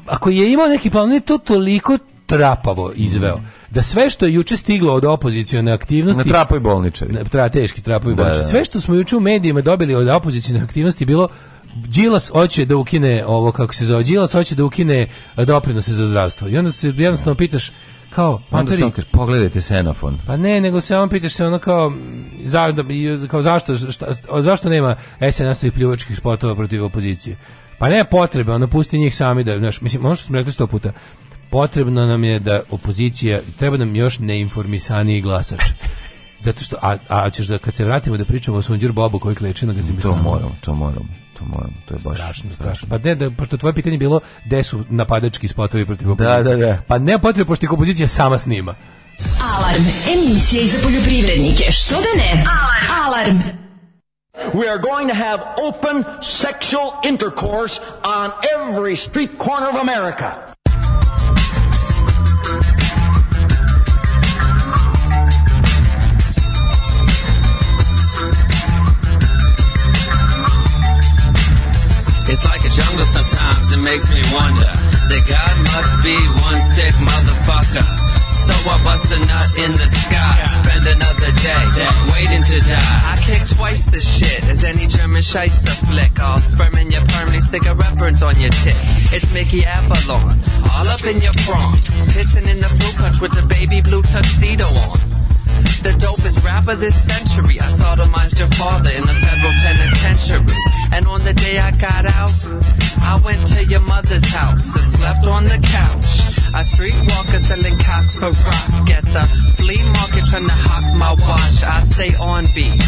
ako je imao neki plan, je to toliko trapavo izveo. Mm. Da sve što je juče stiglo od opozicione aktivnosti... Na trapo bolničari. Na, teški trapoj Sve što smo juče u medijima dobili od opozicijne aktivnosti bilo Đilas hoće da ukine ovo kako se zove, Đilas hoće da ukine doprinose za zdravstvo. I onda se jednostavno pitaš kao pa. pogledajte senofon. Pa ne, nego se on pitaš se ono kao, kao zašto, šta, zašto nema SNS i pljuvačkih spotova protiv opozicije. Pa ne potrebe, ono pusti njih sami da, znaš, mislim, ono što smo rekli sto puta, potrebno nam je da opozicija, treba nam još neinformisaniji glasač. Zato što, a, ćeš da kad se vratimo da pričamo o Sunđer Bobu koji kleči na To moramo, to moramo to moram, to je baš strašno, strašno. Pa ne, da, pošto tvoje pitanje bilo gde su napadački spotovi protiv opozicije. Da, da, Pa ne potrebe, pošto ih opozicija sama snima. Alarm, emisija i za poljoprivrednike. Što da ne? Alarm. Alarm. We are going to have open sexual intercourse on every street corner of America. it makes me wonder that God must be one sick motherfucker. So I bust a nut in the sky, spend another day waiting to die. I kick twice the shit as any German shyster flick. All sperm in your perm, leave cigarette burns on your tip. It's Mickey Avalon, all up in your front, pissing in the fruit punch with the baby blue tuxedo on. The dopest of this century. I sodomized your father in the federal penitentiary. And on the day I got out, I went to your mother's house and slept on the couch. A streetwalker selling cock for rock Get the flea market trying to hawk my watch. I stay on beat.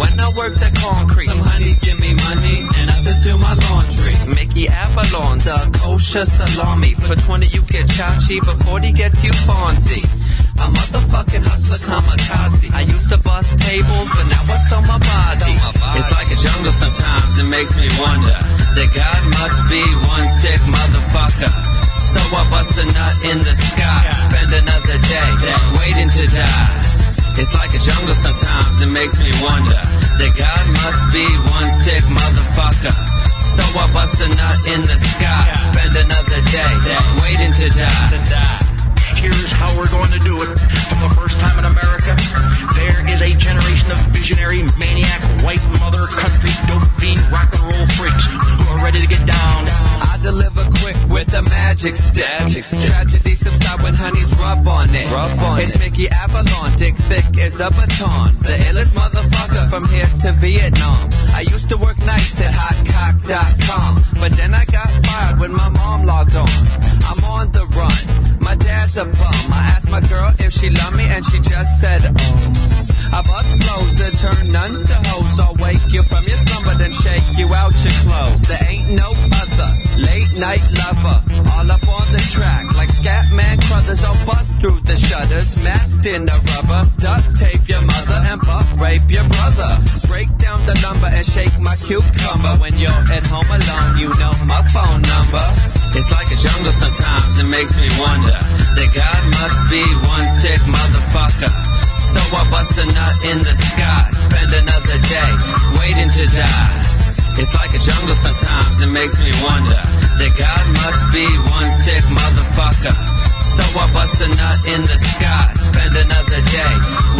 When I work the concrete, some honey give me money and others do my laundry. Mickey Avalon, the kosher salami. For 20 you get chachi, but 40 gets you Fonzie. A motherfucking hustler kamikaze. I used to bust tables, but now I on my body. It's like a jungle sometimes, it makes me wonder that God must be one sick motherfucker. So I bust a nut in the sky, spend another day waiting to die. It's like a jungle sometimes, it makes me wonder that God must be one sick motherfucker. So I bust a nut in the sky, spend another day waiting to die here's how we're going to do it. For the first time in America, there is a generation of visionary, maniac, white mother, country, dope fiend, rock and roll freaks who are ready to get down. I deliver quick with a magic step. Tragedy subside when honey's rub on it. Rub on it's it. Mickey Avalon, dick thick as a baton. The illest motherfucker from here to Vietnam. I used to work nights at hotcock.com, but then I got fired when my mom logged on. I'm on the run. My dad's a bomb. I asked my girl if she loved me and she just said, oh. I bust flows that turn nuns to hoes. I'll wake you from your slumber, then shake you out your clothes. There ain't no other late night lover. All up on the track, like Scatman Crothers. I'll bust through the shutters, masked in the rubber. Duct tape your mother and buff rape your brother. Break down the number and shake my cucumber. When you're at home alone, you know my phone number. It's like a jungle sometimes, it makes me wonder that God must be one sick motherfucker. So I bust a nut up in the sky, spend another day waiting to die. It's like a jungle sometimes, it makes me wonder that God must be one sick motherfucker. So I bust a nut in the sky, spend another day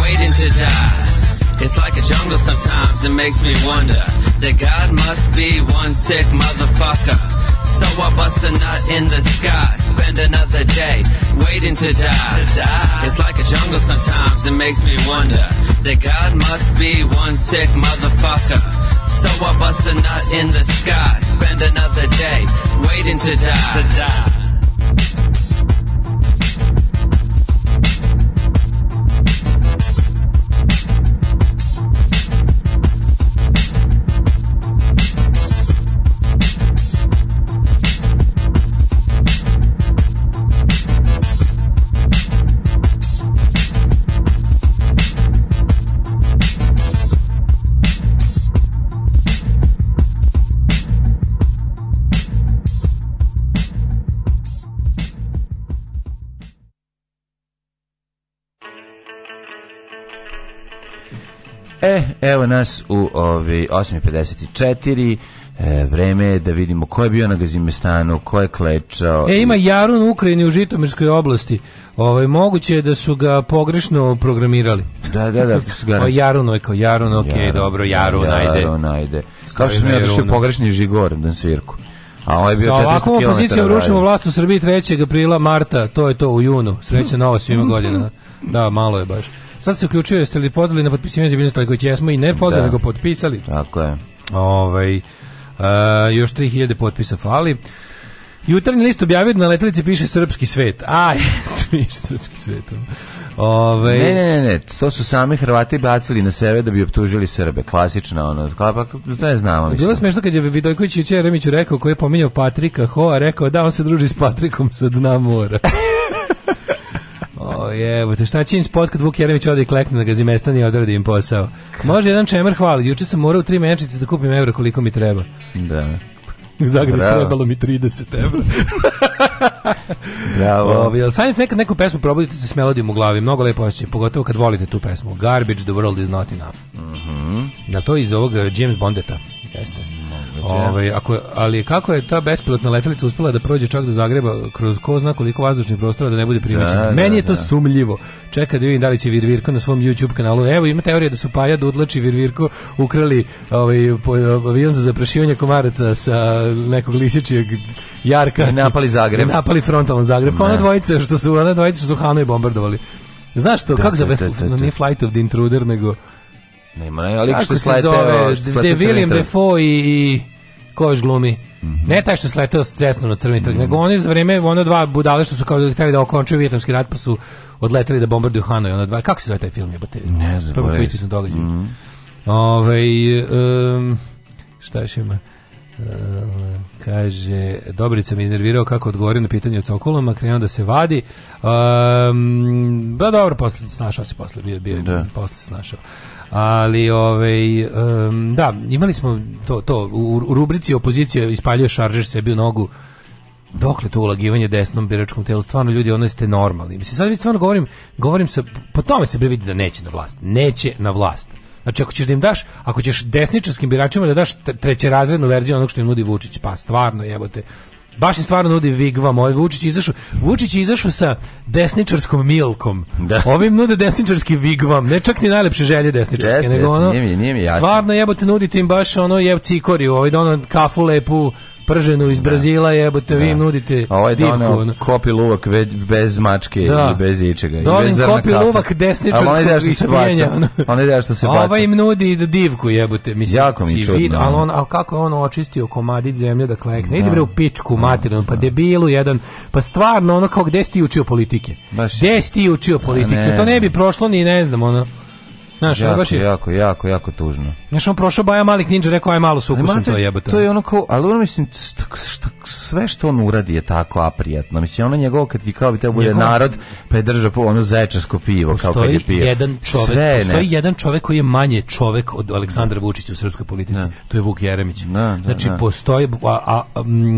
waiting to die. It's like a jungle sometimes, it makes me wonder that God must be one sick motherfucker. So I bust a nut in the sky. Spend another day waiting to die. It's like a jungle sometimes, it makes me wonder that God must be one sick motherfucker. So I bust a nut in the sky. Spend another day waiting to die. To die. Evo nas u 8.54. Ovaj, e, vreme je da vidimo ko je bio na Gazimestanu, ko je klečao. E, ima Jarun u Ukrajini u Žitomirskoj oblasti. Ovaj, moguće je da su ga pogrešno programirali. Da, da, da. o, Jarun, je kao Jarun, ok dobro, Jarun, ajde. Jarun, ajde. Kao što smo je pogrešni žigor na svirku. A ovaj bio Sa ovakvom opozicijom rušimo vlast u Srbiji 3. aprila, marta, to je to u junu. Sreća nova svima godina. Da, malo je baš. Sad se uključuje, jeste li pozvali na potpisivanje za Stojković? Jesmo i ne da. nego potpisali. Tako je. Ovaj, uh, još 3000 potpisa fali. Jutarnji list objavio na letelici piše srpski svet. A, piše srpski svet. Ove... Ovaj, ne, ne, ne, ne, to su sami Hrvati bacili na sebe da bi optužili Srbe. Klasična ono, klapa, ne znamo. Mislim. Bilo smešno kad je Vidojković i Čeremiću rekao koji je pominjao Patrika Hoa, rekao da on se druži s Patrikom sa dna mora. O, te šta će im spot kad Vuk Jeremić ode i klekne na gazimestan i odradi im posao. Može jedan čemer hvali, juče sam morao tri menčice da kupim euro koliko mi treba. Da. Bravo. trebalo mi 30 evra. Bravo. Ovi, jel sanjate nekad neku pesmu, probudite se s melodijom u glavi, mnogo lepo osjećaj, pogotovo kad volite tu pesmu. Garbage, the world is not enough. Mm -hmm. Da to iz ovog eh, James Bondeta. Jeste. Znači, ovaj ako, ali kako je ta bespilotna letelica uspela da prođe čak do Zagreba kroz ko zna koliko vazdušnih prostora da ne bude primećena? Meni je to da. sumljivo. Čeka da vidim da li će Virvirko na svom YouTube kanalu. Evo ima teorija da su Paja Dudlač i Virvirko ukrali ovaj, avion za zaprašivanje komaraca sa nekog lišićeg Jarka. napali Zagreb. I napali frontalno Zagreb. pa ona dvojica što su, ona dvojica što su Hanoj bombardovali. Znaš to, kako zove, nije Flight of the Intruder, nego... Nema, ne, ali što se zove, ono, De William Defoe i, i ko još glumi. Mm -hmm. Ne taj što sleteo s cesnom na crveni trg, mm -hmm. nego oni za vreme, ono dva budale što su kao da htjeli da okončuju vjetnamski rat, pa su odletjeli da bombarduju Hanoj, ono dva, kako se zove taj film, jebate? Ne znam. Prvo su događaju. Mm -hmm. Ove, ovaj, um, šta još ima? Um, kaže, Dobrica mi iznervirao kako odgovori na pitanje o Cokoloma, krenuo da se vadi. Um, da, dobro, posle, snašao se posle, bio, bio, da. posle snašao ali ovaj da imali smo to to u, rubrici opozicija ispaljuje šaržeš sebi u nogu dokle to ulagivanje desnom biračkom telu stvarno ljudi ono ste normalni mislim sad vi stvarno govorim govorim se po tome se vidi da neće na vlast neće na vlast Znači ako ćeš da im daš, ako ćeš desničarskim biračima da daš trećerazrednu verziju onog što im nudi Vučić, pa stvarno jebote, baš im stvarno nudi Vigvam, ovaj Vučić izašao, Vučić izašao sa desničarskom milkom. Da. Ovim nude desničarski Vigvam, ne čak ni najlepše želje desničarske, Jeste, nego ono. Nije Stvarno jebote nudite im baš ono jeb cikoriju, ovaj dono kafu lepu prženu iz Brazila jebote, vi im nudite A ovaj divku. Ono. kopi luvak bez mačke da. i bez ičega. i bez kopi kafe. luvak desničarskog ispijenja. On da što se ono. baca. Ovaj im nudi da divku jebote. Mislim, jako mi čudno. ali, ono. on, ali kako je on očistio komadić zemlje da klekne. Ide bre u pičku materinu, pa debilu jedan. Pa stvarno ono kao gde si ti učio politike? Baš. Gde si ti učio politike? Pa to ne bi prošlo ni ne znam ono. Znaš, ono jako, baš je... jako, jako, jako tužno. Znaš, on prošao Baja Malik Ninja, rekao, aj malo su ukusom to To je ono kao, ali ono mislim, sve što on uradi je tako aprijatno. Mislim, ono njegov kad ti kao bi bude narod, pa je držao ono zečarsko pivo, postoji kao kad je pio. Jedan čovek, sve, jedan čovek koji je manje čovek od Aleksandra Vučića u srpskoj politici, to je Vuk Jeremić. Ne, znači, postoji, a,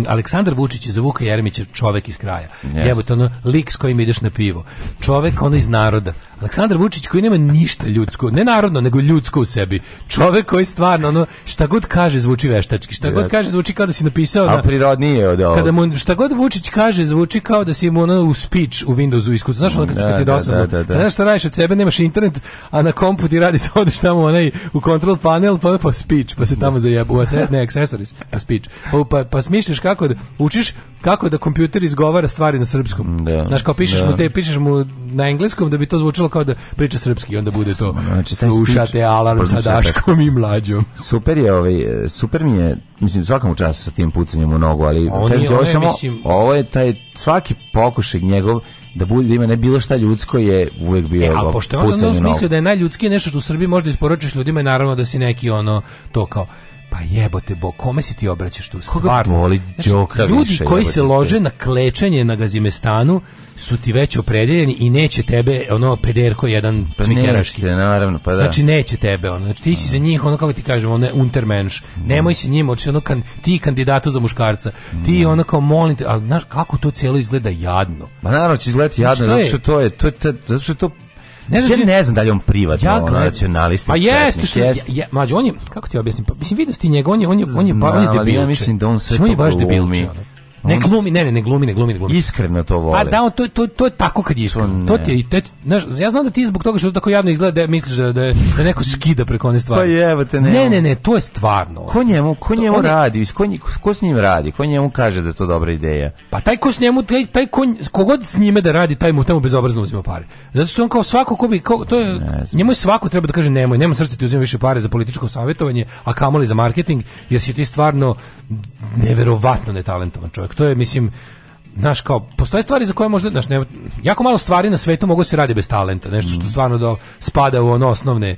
Aleksandar Vučić je za Vuka Jeremića čovek iz kraja. Yes. Jebote, ono, lik s kojim ideš na pivo. Čovek, ono iz naroda. Aleksandar Vučić koji nema ništa ljudsko, ne narodno, nego ljudsko u sebi. Čovek koji stvarno ono šta god kaže zvuči veštački, šta god kaže zvuči kao da si napisao na A prirodnije od Kada mu šta god Vučić kaže zvuči kao da si mu ono u speech u Windowsu iskucu. Znaš ono kad, se ti dosadno. Da, Znaš šta radiš od sebe, nemaš internet, a na kompu ti radi se odeš tamo onaj u control panel, pa ono, pa speech, pa se tamo zajebu, a ne accessories, pa speech. Pa, pa, pa smišljaš kako da učiš kako da kompjuter izgovara stvari na srpskom. Znaš, kao pišeš mu te, pišeš mu na engleskom da bi to zvučalo kao da priča srpski, onda bude to. Znači, slušate alarm pa sa Daškom i mlađom. Super je, ovaj, super mi je, mislim, svakom času sa tim pucanjem u nogu, ali On ovo, je mislim... ovo je taj svaki pokušaj njegov da bude da ima ne bilo šta ljudsko je uvek bio e, ali pošto je U mislio da je najljudski nešto što u Srbiji možda isporučiš ljudima i naravno da si neki ono to kao pa jebote bo, kome si ti obraćaš tu Koga stvarno? Znači, ljudi koji se lože na klečanje na gazimestanu su ti već opredeljeni i neće tebe ono pederko jedan pa naravno, pa da. Znači neće tebe ono. Znači ti si za njih ono kako ti kažem, ono untermensch. Mm. Nemoj se njima, ono kan, ti kandidatu za muškarca. Mm. Ti ono kao molim te, ali znaš kako to cijelo izgleda jadno. Ma naravno će izgledati jadno, znači, što to je to, je, zato što je to ne znači, ja ne znam da li on privatno ja ono, nacionalista. Pa jeste, što jest. ja, ja, on je, kako ti objasnim, pa, mislim, vidio si ti njega, on je, on je, on je, on je, on je debilče. Ja mislim da on sve to glumi. On je baš debilče, ne glumi, ne, ne, glumi, ne glumi, glumi. Iskreno to vole. Pa da, to, to, to je tako kad je iskreno. To, ti je, ja znam da ti zbog toga što to tako javno izgleda da misliš da, da, da neko skida preko one stvari. Pa ne. Ne, ne, ne, to je stvarno. Ko njemu, ko njemu radi, radi, ko, ko s njim radi, ko njemu kaže da je to dobra ideja. Pa taj ko s njemu, taj, taj ko, kogod s njime da radi, taj mu tamo bezobrazno uzima pare. Zato što on kao svako ko bi, kao, to njemu je svako treba da kaže nemoj, nema srce ti uzima više pare za političko savjetovanje, a kamoli za marketing, jer si ti stvarno neverovatno netalentovan čovjek to je mislim naš kao postoje stvari za koje možda znaš, ne, jako malo stvari na svetu mogu se radi bez talenta, nešto što mm. stvarno do, spada u ono osnovne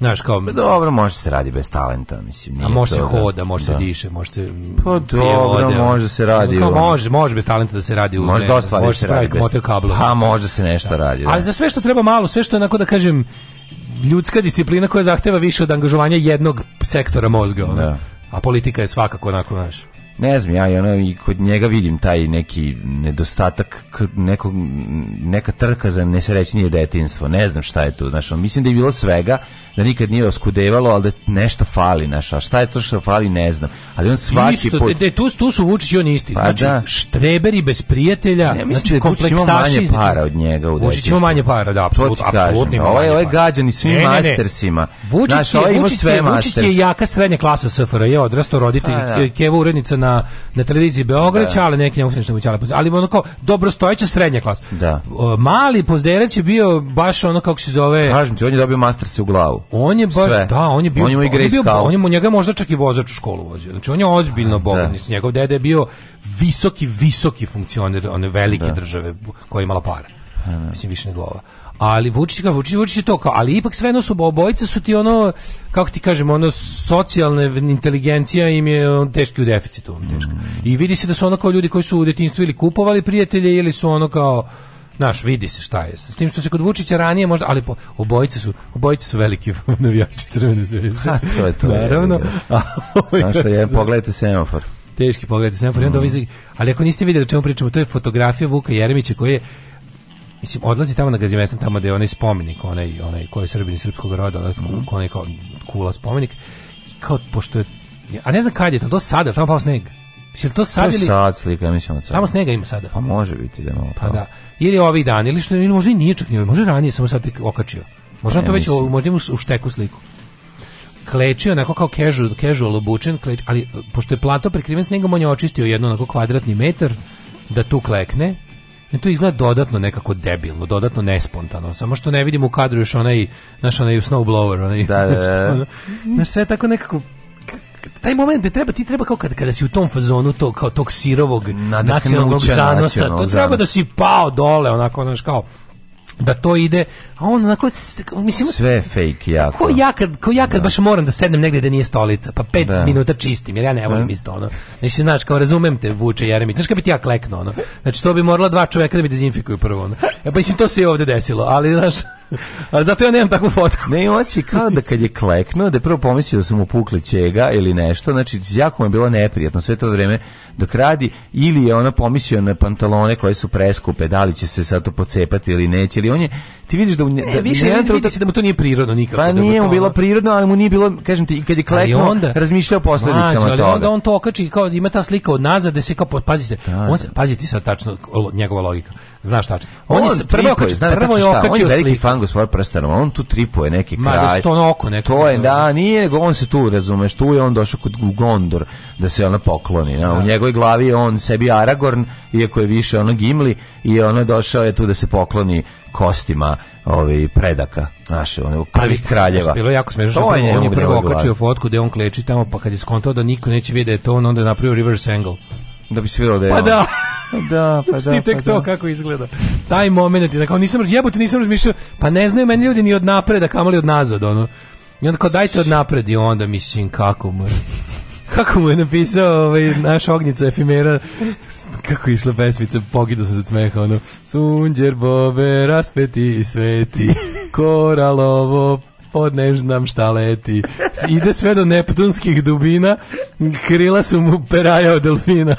Znaš, kao... Pa dobro, može se radi bez talenta, mislim. A može se hoda, može se diše, može se... Mm, pa dobro, ono. može se radi... Kao, ono. može, može bez talenta da se radi u... Može dosta može se radi bez... Kablo, može se nešto da. radi. Ali za sve što treba malo, sve što je onako da kažem ljudska disciplina koja zahteva više od angažovanja jednog sektora mozga. Ono. A politika je svakako onako, znaš ne znam, ja ono, i kod njega vidim taj neki nedostatak, nekog, neka trka za nesrećnije detinstvo, ne znam šta je tu, znaš, mislim da je bilo svega, da nikad nije oskudevalo, ali da nešto fali, naša a šta je to što fali, ne znam, ali on svaki Isto, put... De, e, tu, tu su Vučić i on isti, pa znači, štreberi bez prijatelja, ne, znači, kompleksaši... Vučić znači, manje para od njega u ima manje para, da, apsolutno, apsolutno ima manje ovaj, svim mastersima, Vučić je, Vučić je jaka srednja klasa SFRJ, odrasto roditelj, pa Keva urednica na na, na televiziji Beograd, ali neki njemu nešto ali ono kao dobrostojeća srednja klasa. Da. Mali pozderac je bio baš ono kako se zove. Kažem ti, on je dobio se u glavu. On je baš, da, on je bio, on je, on je bio, on je njega možda čak i vozač u školu vozio. Znači on je ozbiljno da. Znači, njegov deda je bio visoki, visoki funkcioner one velike da. države koja je imala para. Pa, Mislim više nego ova ali Vučić ga Vučić, Vučić je to ali ipak sve ono su obojica su ti ono, kako ti kažemo, ono socijalne inteligencija im je ono, teški u deficitu, ono, I vidi se da su ono kao ljudi koji su u detinjstvu ili kupovali prijatelje ili su ono kao Naš, vidi se šta je. S tim što se kod Vučića ranije možda, ali po, obojice su, obojice su veliki navijači Crvene zvezde. to je to. Naravno. pogledajte semafor teški pogledajte semafor, mm. ali ako niste vidjeli o čemu pričamo, to je fotografija Vuka Jeremića koji je Mislim, odlazi tamo na Gazimestan, tamo gdje je onaj spomenik, onaj, onaj koji je srbin srpskog roda, mhm. onaj, mm -hmm. kao kula spomenik. I kao, pošto je, a ne znam kad je to, to sada, tamo pao sneg. Mislim, to sad ili... sad slika, mislim od sada. Tamo snega ima sada. Pa može biti da malo. Pa da. Ili ovih dana, ili što možda i nije čak ni možda ranije samo sad okačio. Možda to već u, možda u šteku sliku. Klečio onako kao casual, casual obučen, kleč, ali eh, pošto je plato prikriven snegom, on je očistio jedno onako kvadratni metar da tu klekne ne, to izgleda dodatno nekako debilno, dodatno nespontano. Samo što ne vidim u kadru još onaj, naš onaj snowblower, onaj, da, da, da. Ono, sve tako nekako taj moment gde treba ti treba kao kada kada si u tom fazonu tog kao tog sirovog nacionalnog zanosa to treba da si pao dole onako znaš kao da to ide, a on onako, mislim... Sve fake jako. Ko ja kad, baš moram da sednem negdje da nije stolica, pa pet minuta čistim, jer ja ne volim isto ono. Znači, znaš, kao razumem te Vuče Jeremić, znaš kad bi ti ja klekno ono. Znači, to bi morala dva čoveka da mi dezinfikuju prvo ono. E, pa mislim, to se i ovdje desilo, ali znaš... A zato ja nemam takvu fotku. Ne, on kao da kad je kleknuo, da je prvo pomislio da su mu pukli čega ili nešto, znači jako mu je bilo neprijatno sve to vrijeme dok radi, ili je ona pomislio na pantalone koje su preskupe, da li će se sad to pocepati ili neće, ili on je, ti vidiš da mu da mu to nije prirodno nikako. Pa nije mu ono- bilo prirodno, ali mu nije bilo, kažem ti, kad je kleknuo, onda, razmišljao posljedicama ali toga. on to okači, kao ima ta slika od nazad, da se kao, pazite, da, on se, pazite sad tačno njegova logika Znaš tačno. On, je prvo prvo je okačio on je veliki sliku. fan gospodin on tu tripuje neki kraj. Ma da to oko neko. To je, da, nije, on se tu, razumeš, tu je on došao kod Gondor da se ona pokloni. Na, u njegovoj glavi je on sebi Aragorn, iako je više ono Gimli, i on je došao je tu da se pokloni kostima ovi predaka naše one prvih kraljeva. Bilo jako smešno. On je prvo okačio fotku gde on kleči tamo pa kad je skontao da niko neće vidjeti to on onda je napravio reverse angle. Da bi se da je Pa da. Da, pa da. Pa pa tek to kako izgleda. Taj moment, da kao nisam, jebote, nisam razmišljao, pa ne znaju meni ljudi ni od napreda, kamoli od nazad, ono. I onda kao dajte od napred i onda mislim kako mu Kako mu je napisao ovaj, naš ognjica efimera, kako je išla pesmica, pogido sam se od smeha, ono, sunđer bobe raspeti i sveti, koralovo pod ne znam šta leti. Ide sve do neptunskih dubina, krila su mu peraja od delfina.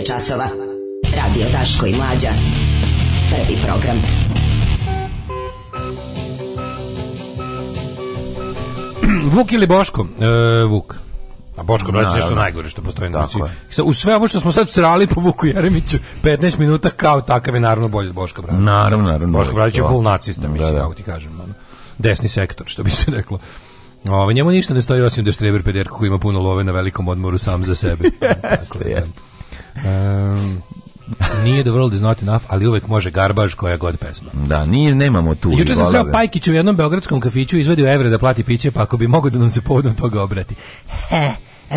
je časova. Radio Taško i Mlađa. Prvi program. Vuk ili Boško? E, Vuk. A Boško braći, nešto najgore što postoji na ulici. U sve ovo što smo sad srali po Vuku Jeremiću, 15 minuta kao takav je naravno bolje od Boška Bradića. Naravno, naravno. Boško Bradić je full nacista, mislim, kako ti kažem. Ono, desni sektor, što bi se reklo. Ovo, njemu ništa ne stoji osim da je streber pederko koji ima puno love na velikom odmoru sam za sebe. jeste, jeste nije The World is Not Enough, ali uvek može garbaž koja god pesma. Da, nije, nemamo tu. Juče sam sreo Pajkić u jednom beogradskom kafiću izvedio evre da plati piće, pa ako bi mogao da nam se povodom toga obrati. He,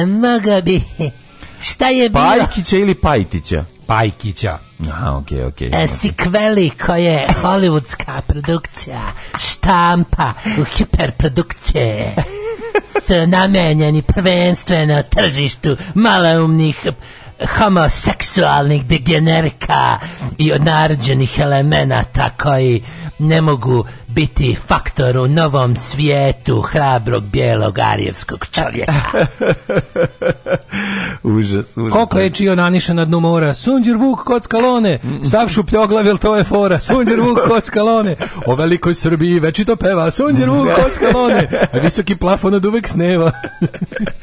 mogo bi. Šta je bilo? Pajkića ili Pajtića? Pajkića. Aha, okej, okay, okej. E, okay, sikveli koje hollywoodska produkcija štampa u hiperprodukcije S namenjeni prvenstveno tržištu maloumnih homoseksualnih degenerika i od narođenih elemenata koji ne mogu biti faktor u novom svijetu hrabrog bijelog arijevskog čovjeka. užas, užas. Koliko je čio naniša na dnu mora? Sunđer Vuk kockalone, Savšu pljoglavil to je fora. Sunđer Vuk skalone o velikoj Srbiji to peva. Sunđer Vuk skalone. a visoki plafon od uvek sneva.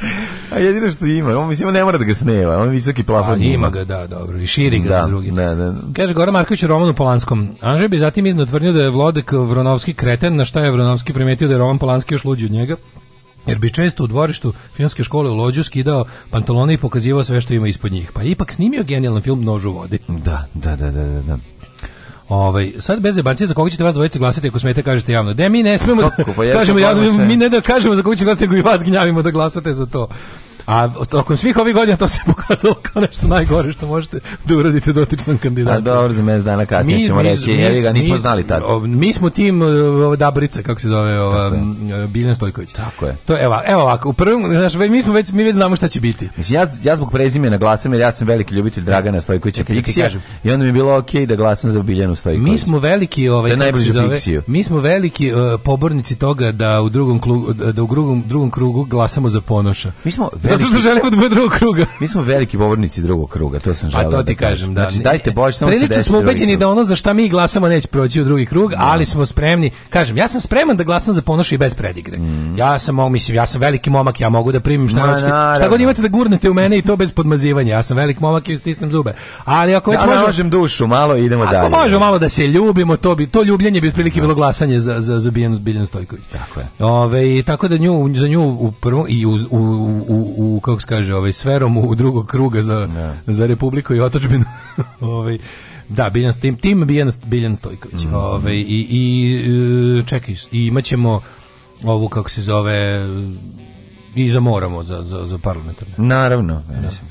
A jedino što ima, on mislim ne mora da ga sneva, on visoki plafon ima. Ima ga, da, dobro, i širi ga da, drugi. Da, da. Kaže Goran Marković Romanu Polanskom, Anže bi zatim izno tvrdio da je Vlodek Vronovski kreten, na šta je Vronovski primetio da je Roman Polanski još luđi od njega jer bi često u dvorištu filmske škole u Lođu skidao pantalone i pokazivao sve što ima ispod njih. Pa ipak snimio genijalan film Nož u vodi. Da, da, da, da, da. Ovaj sad bez jebancije za koga ćete vas dvojice glasati ako smete kažete javno. Da mi ne smemo pa kažemo javno, mi ne da kažemo za koga ćemo glasati, nego i vas gnjavimo da glasate za to. A tokom svih ovih godina to se pokazalo kao nešto najgore što možete da uradite dotičnom kandidatu. A dobro, za mjesec dana kasnije mi, ćemo mi, reći, mi, ga nismo znali tada. Mi smo tim Dabrica, kako se zove, ova, e, Biljan Stojković. Tako je. To, evo, evo ovako, u prvom, znaš, mi, smo već, mi već znamo šta će biti. Mislim, ja, ja zbog prezimena glasam, jer ja sam veliki ljubitelj Dragana Stojkovića Piksija, i onda mi je bilo okej okay da glasam za Biljanu Stojković. Mi smo veliki, ovaj, da se zove, mi smo veliki uh, pobornici toga da u drugom, klugu, da u drugom, drugom krugu glasamo za Ponoša. Mi smo zato što želimo da bude drugog kruga. Mi smo veliki govornici drugog kruga, to sam želeo. A to ti kažem, da. Znači dajte bolje samo se smo ubeđeni da ono za šta mi glasamo neće proći u drugi krug, ali smo spremni. Kažem, ja sam spreman da glasam za ponoš i bez predigre. Mm. Ja sam, mislim, ja sam veliki momak, ja mogu da primim šta hoćete. Šta god imate da gurnete u mene i to bez podmazivanja. Ja sam velik momak i stisnem zube. Ali ako već možemo dušu malo idemo dalje. Ako možemo malo da se ljubimo, to bi to ljubljenje bi otprilike bilo glasanje za za za Biljanu Stojković. Tako je. Ove, tako da nju za nju u prvom i u, u, u u kako se kaže, ovaj sferom u drugog kruga za, ne. za Republiku i otočbinu. ovaj da, Biljan tim tim Biljan, Biljan Stojković. Mm. Ovaj i i e, čekaj, i imaćemo ovu kako se zove i za moramo, za, za, za parlamentarne. Naravno.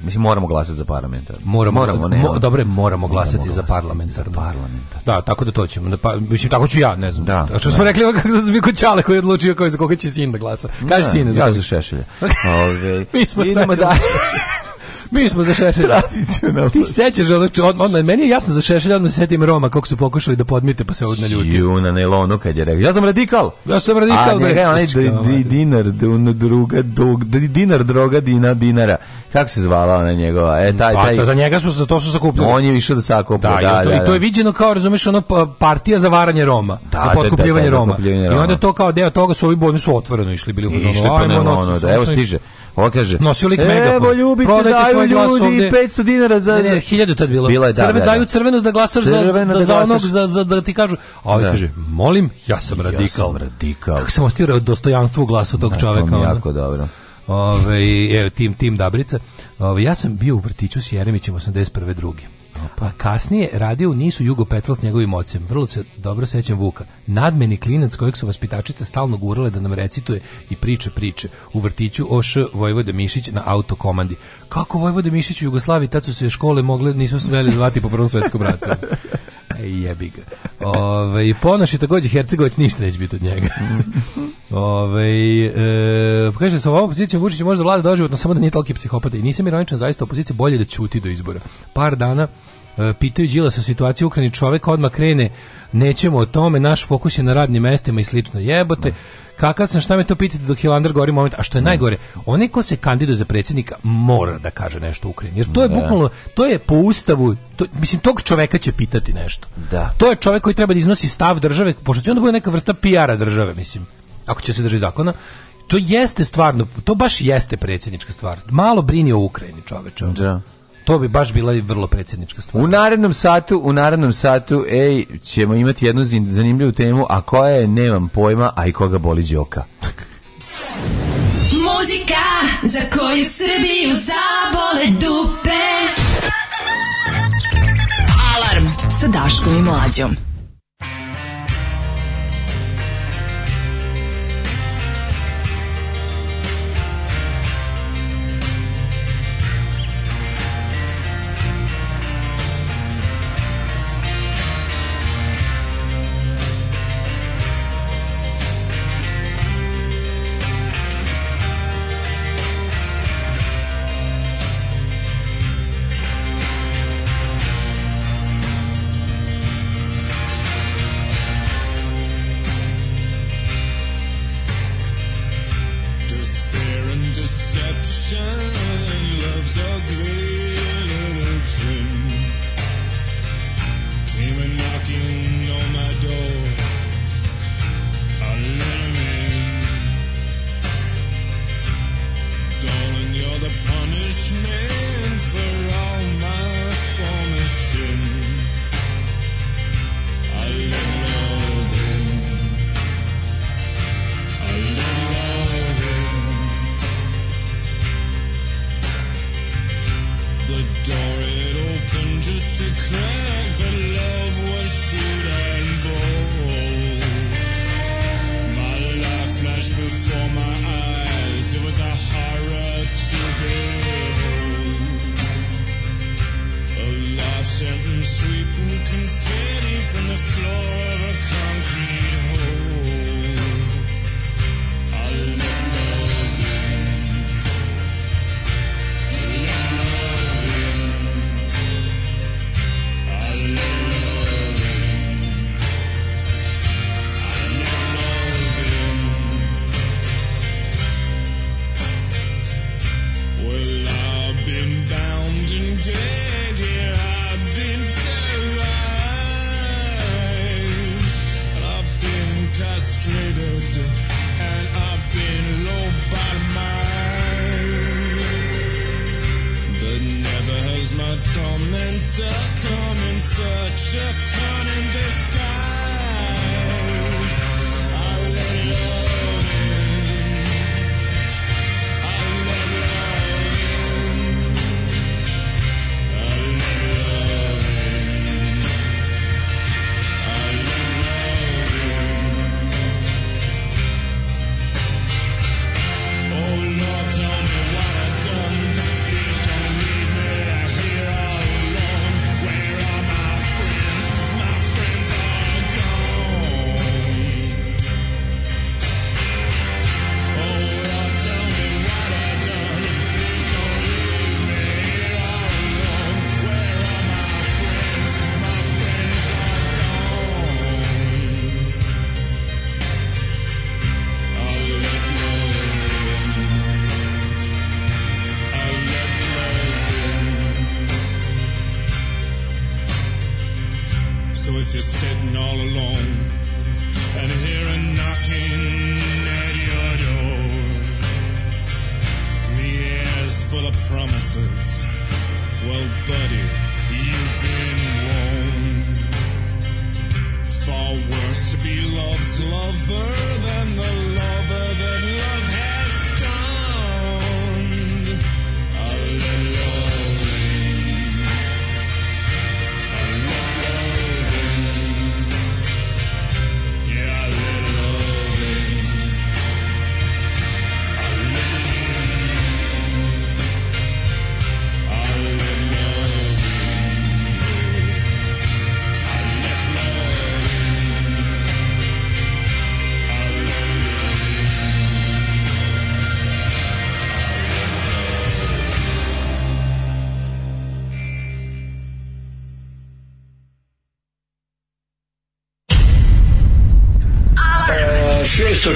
mislim. moramo glasati za parlamentarne. Moramo, moramo ne, moramo glasati za parlamentarne. Za Da, tako da to ćemo. Pa, mislim, tako ću ja, ne znam. Da, A što smo rekli, kako za Čale koji je odlučio koji, za koga će sin da glasa. Kaže sin za Šešelja. Ove, ovaj, Mi smo idemo Mi smo za Tradicionalno. Ti sećaš, ono, on, meni je jasno za šešelja, odmah se setim Roma, kako su pokušali da podmite, pa se odna ljudi. Ju, na nelonu kad je rekao, ja sam radikal. Ja sam radikal. A njega je onaj ovaj. dinar, druga, dinar, droga, dina, dinara. Kako se zvala ona njegova? E, taj, pa, taj. Pa, za njega su, to su sakupljali. On je više da sakuplja, da, da, da, I to je viđeno kao, razumeš, ono, pa- partija za varanje Roma. Da, za potkupljivanje Roma. I onda to kao deo toga su ovi boni su otvoreno išli, bili u fazonu. Pa ono, evo stiže. Ovo kaže, nosi lik megafon. Evo ljubice, daju ljudi ovde. 500 dinara za... Ne, ne, 1000 tad bilo. Bila je, da, Crve, da, da. Daju crvenu da glasaš za, da, da, za onog, za, za, da ti kažu, a da. kaže, molim, ja sam radikal. Ja sam radikal. Kako sam ostirao dostojanstvo u glasu tog da, čoveka. To ono? jako dobro. Ove, evo, tim, tim dabrice Ove, ja sam bio u vrtiću s Jeremićem 81. drugi. Pa kasnije radio u Nisu Jugopetrol s njegovim ocem. Vrlo se dobro sećam Vuka. Nadmeni klinac kojeg su vaspitačice stalno gurale da nam recituje i priče priče. U vrtiću Oš Vojvode Mišić na autokomandi. Kako Vojvode Mišić u Jugoslaviji, tad su se škole mogle, nisu sveli zvati po prvom svetskom ratu. E, jebi ga. Ove, ovaj, ponoš i Hercegovac ništa neće biti od njega. Ove, ovaj, e, kaže sa opozicija Vučić možda vlada doživotno samo da nije toliki psihopata i nisam ironičan, zaista opozicija bolje da ćuti do izbora. Par dana e, pitaju Đila sa situaciju u Ukrajini, čovek odmah krene nećemo o tome, naš fokus je na radnim mestima i slično. Jebote, kakav sam, šta me to pitate dok Hilandar govori moment, a što je najgore, onaj ko se kandiduje za predsjednika mora da kaže nešto u Ukrajini, jer to je bukvalno, to je po ustavu, to, mislim, tog čoveka će pitati nešto. Da. To je čovek koji treba da iznosi stav države, pošto će onda bude neka vrsta PR-a države, mislim, ako će se drži zakona, to jeste stvarno, to baš jeste predsjednička stvar. Malo brini o Ukrajini, čoveče. Da. To bi baš bila i vrlo predsjednička stvar. U narednom satu, u narednom satu, ej, ćemo imati jednu zanimljivu temu, a koja je, nemam pojma, a i koga boli đoka. Muzika za koju Srbiju zabole dupe. Alarm sa Daškom i Mlađom.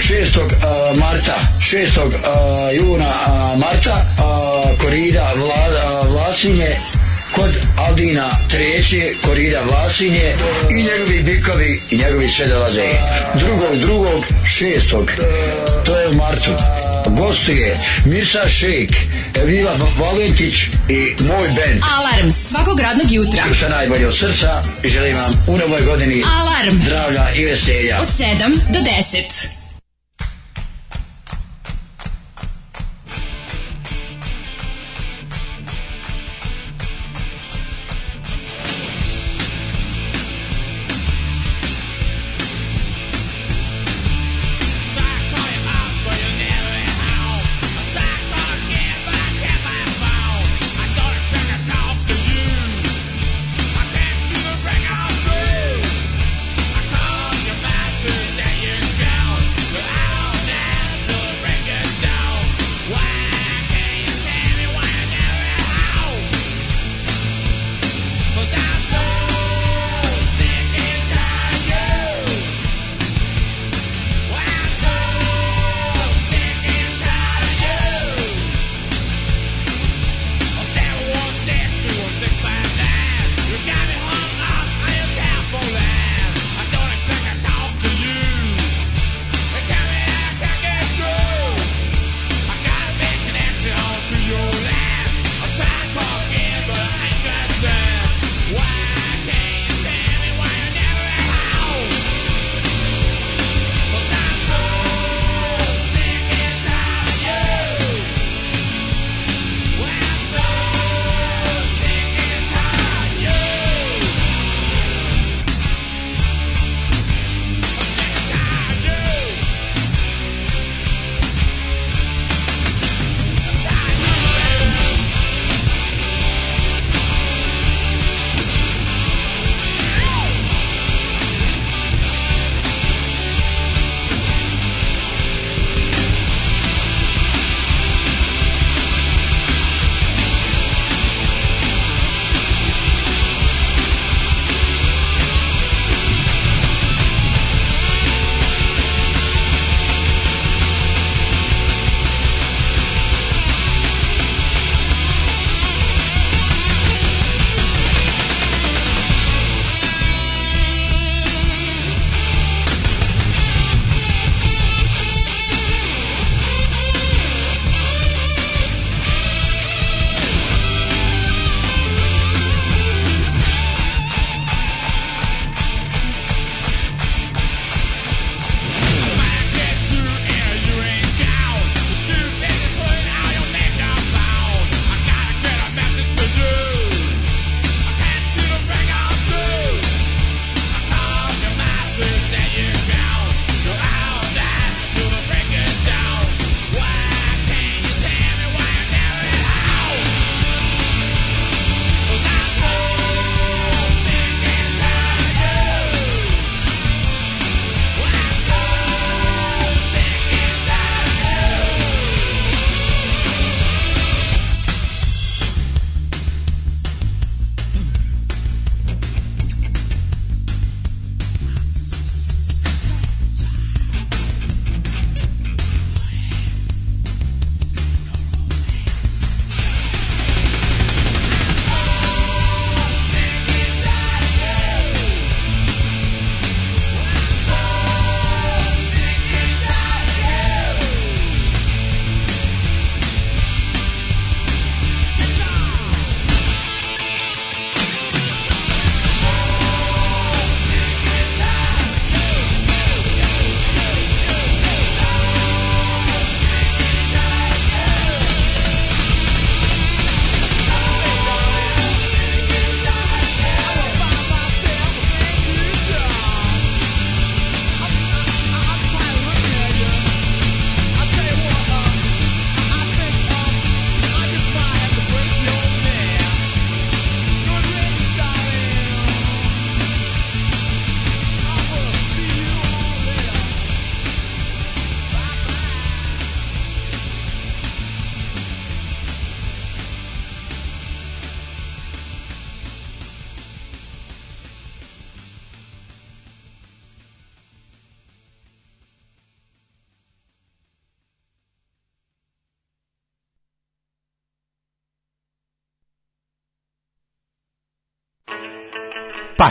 6. marta 6. juna marta korida Vlasinje kod Aldina treće korida Vlasinje i njegovi bikovi i njegovi sve drugog drugog šestog to je u martu je Mirsa Šejk Evila Valentić i moj band Alarm svakog radnog jutra sa najbolje od srca želim vam u novoj godini Alarm zdravlja i veselja od 7 do 10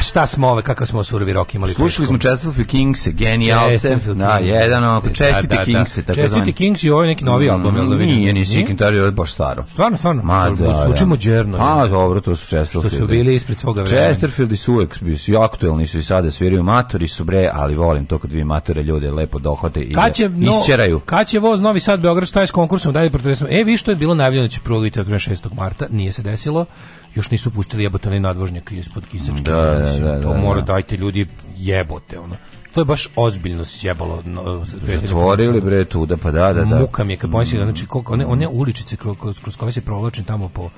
šta smo ove, kakav smo surovi rok imali. Slušali smo Chesterfield Kings, genijalce. Da, jedan onako, čestite Kings, tako Čestite Kings i ovo ovaj neki novi album, jel da mm, vidim? Nije, nije, nije, baš staro. Stvarno, stvarno. Ma, da, džerno. A, pa, dobro, to su Chesterfield. To su bili ispred svoga vremena. Chesterfield su uvek su aktuelni, su i sada sviraju matori su bre, ali volim to kad vi matore ljude lepo dohvate i će, no, isčeraju. Kad će voz Novi Sad Beograd šta je s konkursom? Dajde E, vi što je bilo najavljeno da će prvo 6. marta, nije se desilo još nisu pustili jebote onaj nadvožnjak ispod kisačke. Da, da, da, to mora dajte ljudi jebote, ono. To je baš ozbiljno sjebalo. No, Zatvorili bre da pa da, da, Muka mi je kad mm. se, znači koliko, one, one uličice kroz, kroz koje se provlačim tamo po,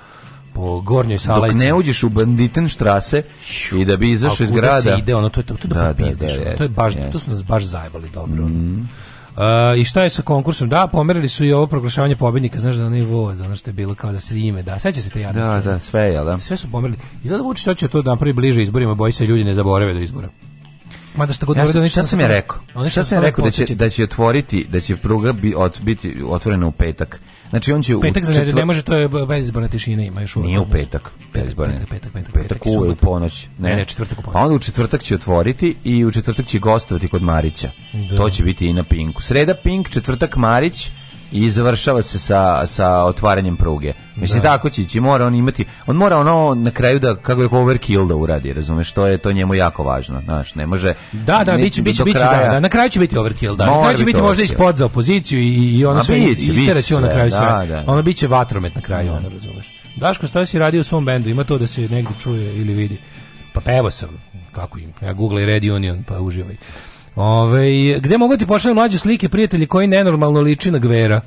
po gornjoj salajci. Dok ne uđeš u banditen štrase i da bi izašao iz grada. ide, ono, to je to, to, to je baš, to baš zajebali dobro. Mm. E, I šta je sa konkursom? Da, pomerili su i ovo proglašavanje pobjednika znaš, za nivo, za ono što je bilo kao da se ime, da, seća se te ja Da, da, sve je, da. Sve su pomerili. I sada što će to da napravi bliže izborima, boji se ljudi ne zaborave do izbora. Ma da ste govorili ja, ništa sam je rekao. Šta sam je rekao da će da će otvoriti, da će pruga bi, od, biti otvorena u petak. Znači on će u petak znači ne može to je bezbrana tišina ima još uvijek. Nije u petak, Bezbrana. Petak, petak, petak, petak, petak u, ponoć. Ne, ne, četvrtak u ponoć. A pa onda u četvrtak će otvoriti i u četvrtak će gostovati kod Marića. To će biti i na Pinku. Sreda Pink, četvrtak Marić i završava se sa, sa otvaranjem pruge. Mislim, da. tako će mora on imati, on mora ono na kraju da, kako je overkill da uradi, razumeš, to je to njemu jako važno, znaš, ne može... Da, da, biće, biće, biće, da, da, na kraju će biti overkill, da, na kraju će biti možda ispod za opoziciju i, i ono sve biće, će on na kraju sve, da, ono će vatromet na kraju, ono, razumeš. Daško, šta si radio u svom bendu, ima to da se negdje čuje ili vidi? Pa pevo sam, kako im, ja googlaj Red Union, pa uživaj. Ove, gde mogu ti pošaljem mlađe slike prijatelji koji nenormalno liči na Gvera?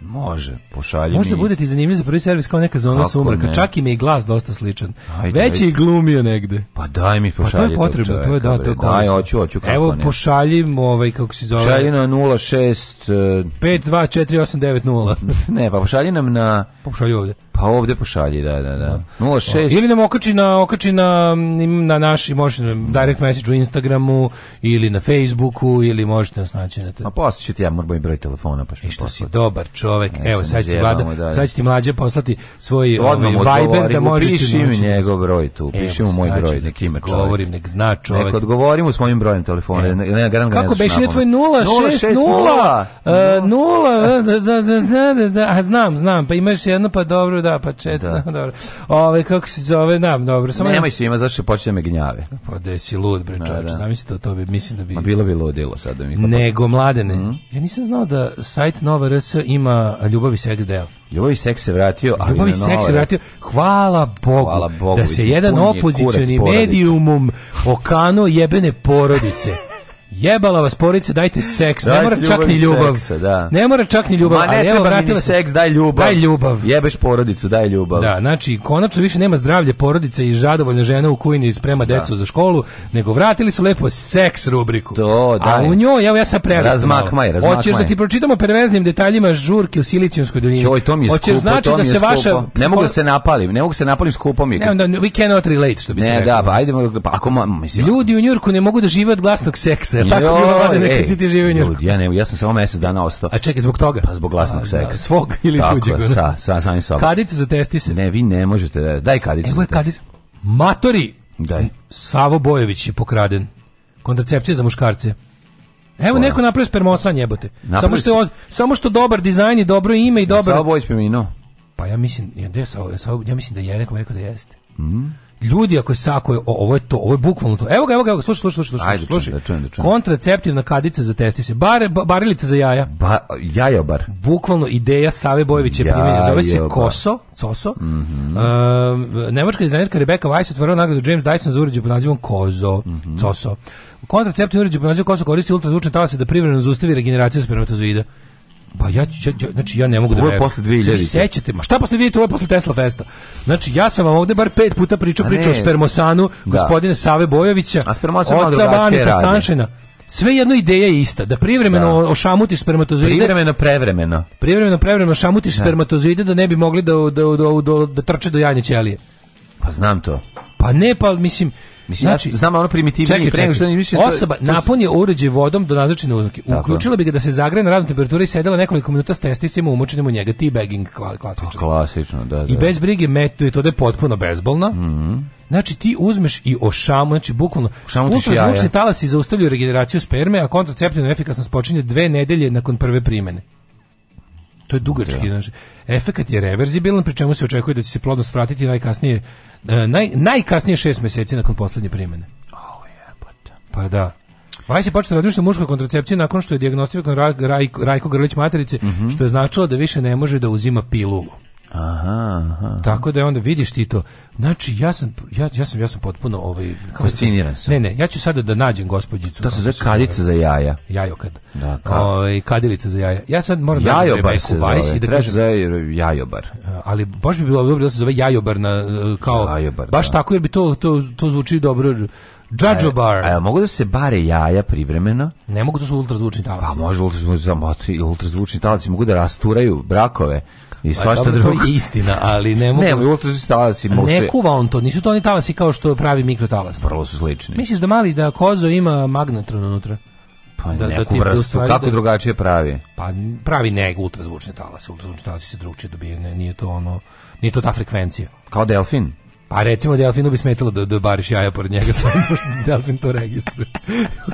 Može, pošalji Možda mi. bude ti zanimljiv za prvi servis kao neka zona sumraka. Ne. Čak i mi je glas dosta sličan. Ajde, Već je glumio negde. Pa daj mi pošalji. Pa to je potrebno, to je da, to je Daj, kako Evo, ne. pošaljim ovaj, kako se zove. Pošalji na 06... Uh, 524890. ne, pa pošalji nam na... Pa ovdje. Pa ovdje pošalji, da, da, da. 06. Ili nam okači na, okači na, na naši, možete direct message u Instagramu, ili na Facebooku, ili možete nas naći na... Te... A ću ti ja i broj telefona, pa što I si dobar čovek, evo, sad će, sad ti mlađe poslati svoj ovaj, Viber, da možete... mi njegov broj tu, piši mu moj broj, nek ima čovek. Govorim, nek zna čovek. Nek odgovorim s mojim brojem telefona, e, ne, ne, Kako beš, je tvoj 060? 0, 0, 0, 0, 0, 0, 0, 0, Pa 0, da, pa čet, da. dobro. Ove, kako se zove, nam, dobro. Samo Nemaj svima, zašto počne me gnjave? Pa da si lud, bre, zamislite to bi mislim da bi... Ma bilo bi ludilo sad mi... Nego, mladene, mm ja nisam znao da sajt Nova RS ima ljubavi seks deo. Ljubavi seks se vratio, ali Ljubavi seks se vratio. Hvala Bogu, Hvala Bogu da se jedan opozicioni medijumom okano jebene porodice. Jebala vas porice dajte seks. ne mora čak ni ljubav. Seksa, da. Ne mora čak ni ljubav. ne ali evo, ni seks, daj ljubav. Daj ljubav. Jebeš porodicu, daj ljubav. Da, znači, konačno više nema zdravlje porodice i žadovoljna žena u kujini sprema da. decu za školu, nego vratili su lepo seks rubriku. To, daj. A u njoj, evo ja sam prelistam. Razmakmaj, razmakmaj. Hoćeš da ti pročitamo perverznim detaljima žurke u Silicijskoj dolini. Joj, to mi Hoćeš znači da se skupo. Vaša... Ne mogu da se napalim, ne mogu se napalim skupo mi. Ne, no, we cannot relate, što bi se ne, da, pa, ajdemo, ako, Ljudi u Njurku ne mogu da žive od glasnog seksa je tako bilo ti ljudi, Ja, ne, ja sam samo mjesec dana ostao. A čekaj, zbog toga? Pa zbog glasnog seksa. svog ili tako, tuđeg? Ono? Sa, sa, samim sobom. Kadice za testi se. Ne, vi ne možete. Daj kadice. Evo je kadice. Matori! Daj. Savo bojević je pokraden. Kontracepcija za muškarce. Evo neko napravio spermosan jebote. Napravio samo što, je, samo što dobar dizajn i dobro ime i dobro... Ja Savo Bojović preminuo. Pa ja mislim, ja, ja, ja mislim da je, neko rekao da jeste. Mhm. Ljudi, ako je sako, je, ovo je to, ovo je bukvalno to. Evo ga, evo ga, evo ga slušaj, slušaj, slušaj, Ajde, slušaj. da čujem, da čujem. Kontraceptivna kadica za testise, bare, barilica za jaja. Ba, bar Bukvalno ideja Save Bojević je primjenja, zove se Koso, Coso. Mm -hmm. uh, nemačka dizajnerka Rebecca Weiss otvorila nagradu James Dyson za uređaj pod nazivom Kozo, mm -hmm. Coso. Kontraceptivni uređaj pod nazivom Koso koristi ultrazvučne talase da privremeno zaustavi regeneraciju spermatozoida. Pa ja, znači ja ne mogu da. Ovo Se sećate, ma šta posle vidite ovo je posle Tesla Festa. Znači ja sam vam ovde bar pet puta pričao pričao o Spermosanu, gospodine Save Bojovića, a Spermosan oca Sanšina. Sve jedno ideja je ista, da privremeno da. ošamutiš spermatozoide. Privremeno prevremeno. Privremeno prevremeno ošamutiš da. spermatozoide da ne bi mogli da, da, da, da, trče do jajne ćelije. Pa znam to. Pa ne, pa mislim, Mislim, znači, ja znam ono primitivnije pre čekaj. Osoba to, to vodom do naznačene oznake. Uključila bi ga da se zagreje na radnu temperaturu i sedela nekoliko minuta s testisima umočenim u njega. Ti bagging pa, klasično. da, I bez brige metu to da je potpuno bezbolno. Mhm. Znači ti uzmeš i ošamu, znači bukvalno ultrazvučni talasi zaustavljaju regeneraciju sperme, a kontraceptivna efikasnost počinje dve nedelje nakon prve primjene. To je dugački, znači. Efekat je reverzibilan, pri čemu se očekuje da će se plodnost vratiti najkasnije e, naj, najkasnije 6 mjeseci nakon posljednje primjene. Oh, jebote. Pa da. Vajs je počeo razmišljati o muškoj kontracepciji nakon što je dijagnostikovan rajko, rajko grlić materice, mhm. što je značilo da više ne može da uzima pilulu. Aha, aha. Tako da je onda vidiš ti to. Znači ja sam ja, ja sam ja sam potpuno ovaj fasciniran sam. Ne, ne, ja ću sada da nađem gospođicu. da se zove kadica za jaja. Jajo kad. Da, ka. Ovaj, kadilica za jaja. Ja sad moram da jajobar se zove. i da kažem za jajobar. Eh, ali baš bi bilo dobro da se zove jajobar na eh, kao jajobar, baš tako jer bi to to to zvuči dobro. Džadžobar. A, a, mogu da se bare jaja privremeno? Ne mogu, to su ultrazvučni talaci. Pa može ultrazvučni, ultrazvučni talaci, mogu da rasturaju brakove i pa svašta drugo. To je istina, ali ne mogu... Ne, talasi Ne kuva on to, nisu to oni talasi kao što pravi mikrotalas. Vrlo su slični. Misliš da mali da kozo ima magnetron unutra? Pa da, neku vrstu, kako drugačije pravi? Pa pravi ne ultrazvučne talase ultrazvučne talasi se drugčije dobije, ne, nije to ono, nije to ta frekvencija. Kao delfin? Pa recimo Delfinu bi smetalo da, da bariš jaja pored njega sve, Delfin to registruje.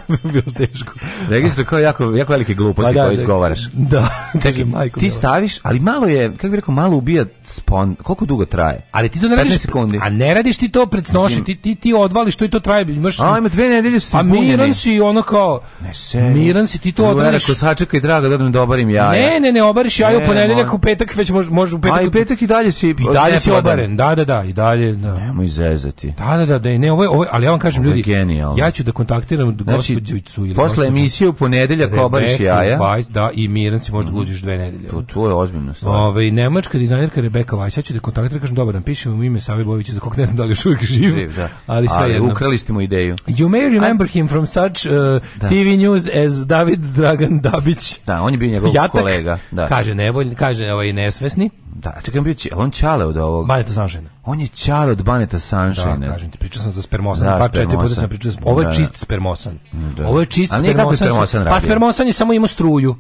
Bilo teško. Registruje kao jako, jako velike gluposti pa koje izgovaraš. Da, Čekaj, ti staviš, ali malo je, kako bih rekao, malo ubija spon, koliko dugo traje? Ali ti to ne radiš, sekundi. a ne radiš ti to pred snoši, ti, ti, ti odvališ to i to traje. Imaš, a, ima dve nedelje su ti pa zbunjeni. miran si ono kao, ne se, miran si ti to odvališ. Ako sačekaj draga da da obarim jaja. Ne, ne, ne, obariš jaja u ponedeljak, u petak već može, u petak. A i petak i dalje si, i dalje si obaren, da, da, da, i dalje, da. Nemoj zezati. Da, da, da, da, ne, ovo, je, ovo ali ja vam kažem, ljudi, genijalno. ja ću da kontaktiram znači, gospođicu ili... Posle emisije u ponedeljak obariš jaja. Weiss, da, i miran si možda mm. dve nedelje. To, to je ozbiljno stvar. Ove, nemačka dizajnerka Rebeka Weiss, ja ću da kontaktiram, kažem, dobar, napišem im ime Savi Bojevića, za kog ne znam da li još uvijek živ, da. ali sve ali, Ukrali ste mu ideju. You may remember him from such uh, TV news as David Dragan Dabić. Da, on je bio njegov kolega. Da. Kaže, nevoljni, kaže ovaj nesvesni, da, čekaj, bio će, on čale od ovog. Baneta Sanšajna. On je čale od Baneta Sanšajna. Da, kažem ti, pričao sam za spermosan. Da, pa četiri puta sam pričao, ovo je čist spermosan. Da. Ovo je čist spermosan. Ali nije kako spermosan radio. Pa spermosan je samo imao struju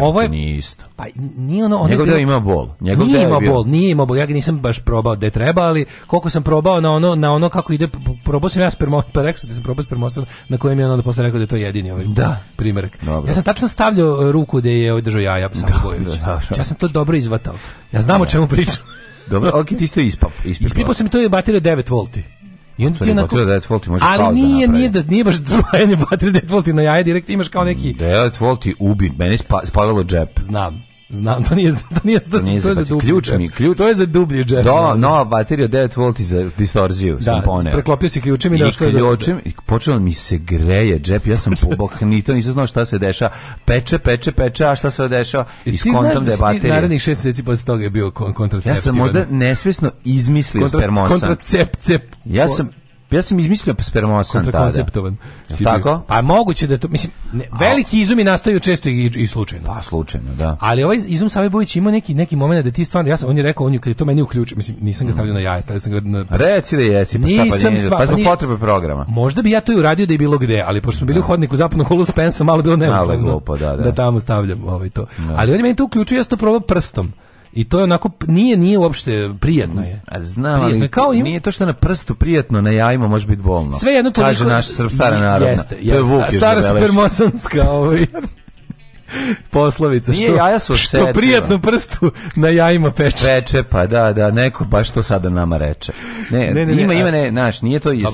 ovo je isto. Pa nije ono, ono njegov deo ima bol. Njegov nije imao bol, nije imao bol. Ja ga nisam baš probao da je treba, ali koliko sam probao na ono, na ono kako ide, probao sam ja spermo, pa rekao da sam probao spermosan na kojem je onda posle rekao da je to jedini ovaj da. primjer Ja sam tačno stavljao e, ruku da je održao ovaj jaja sam Bojović. Ja sam to dobro izvatao. Ja znam o čemu pričam. Dobro, ok, ti ste ispap. Ispipao sam i to je baterija 9 volti. I onda ti onako, default, može ali nije, da nije, da, nije baš dvojanje baterije default na jaje, direkt imaš kao neki... Default i ubi, meni spa, spalilo džep. Znam. Znam, to nije, to nije, to, to nije to za dublji ključ džep. Mi, ključ... To je za dublji džep. Do, no, baterija 9 volti za distorziju da, sam poneo. preklopio si ključem i nešto... I ključem, i počelo mi se greje džep, ja sam pobok, ni to nisam znao šta se dešava. Peče, peče, peče, a šta se dešava? I skontam da je baterija. narednih šest mjeseci posle toga je bio kontracept Ja sam možda nesvjesno izmislio Kontra, spermosan. cep, Ja sam ja sam izmislio spermosan tada. Kontrakonceptovan. Tako? Pa moguće da to, mislim, ne, veliki izumi nastaju često i, slučajno. Pa slučajno, da. Ali ovaj izum Save Bojić ima neki, neki moment da ti stvarno, ja sam, on je rekao, on je, kad je to meni uključio, mislim, nisam ga mm. stavio na jaje, stavio sam ga na... Reci da jesi, pa šta pa, pa zbog potrebe programa. Možda bi ja to i uradio da je bilo gde, ali pošto smo bili u hodniku u zapadnom kolu Spensa, malo bilo neuslovno. da, tamo stavljam ovaj to. Ali on je meni to uključio, ja sam to prstom. I to je onako nije nije uopšte prijatno je. A znam, ali kao im... nije to što na prstu prijatno, na jajima može biti bolno. Sve jedno to kaže naš stara narod. Jeste, jeste. To je stara supermosonska, ovaj. Poslovica Nije što, jaja su što prijatno prstu na jajima peče. Peče, pa da, da, neko baš to sada nama reče. Ne, Ne, ne, ima, ima, ne, znaš, nije to i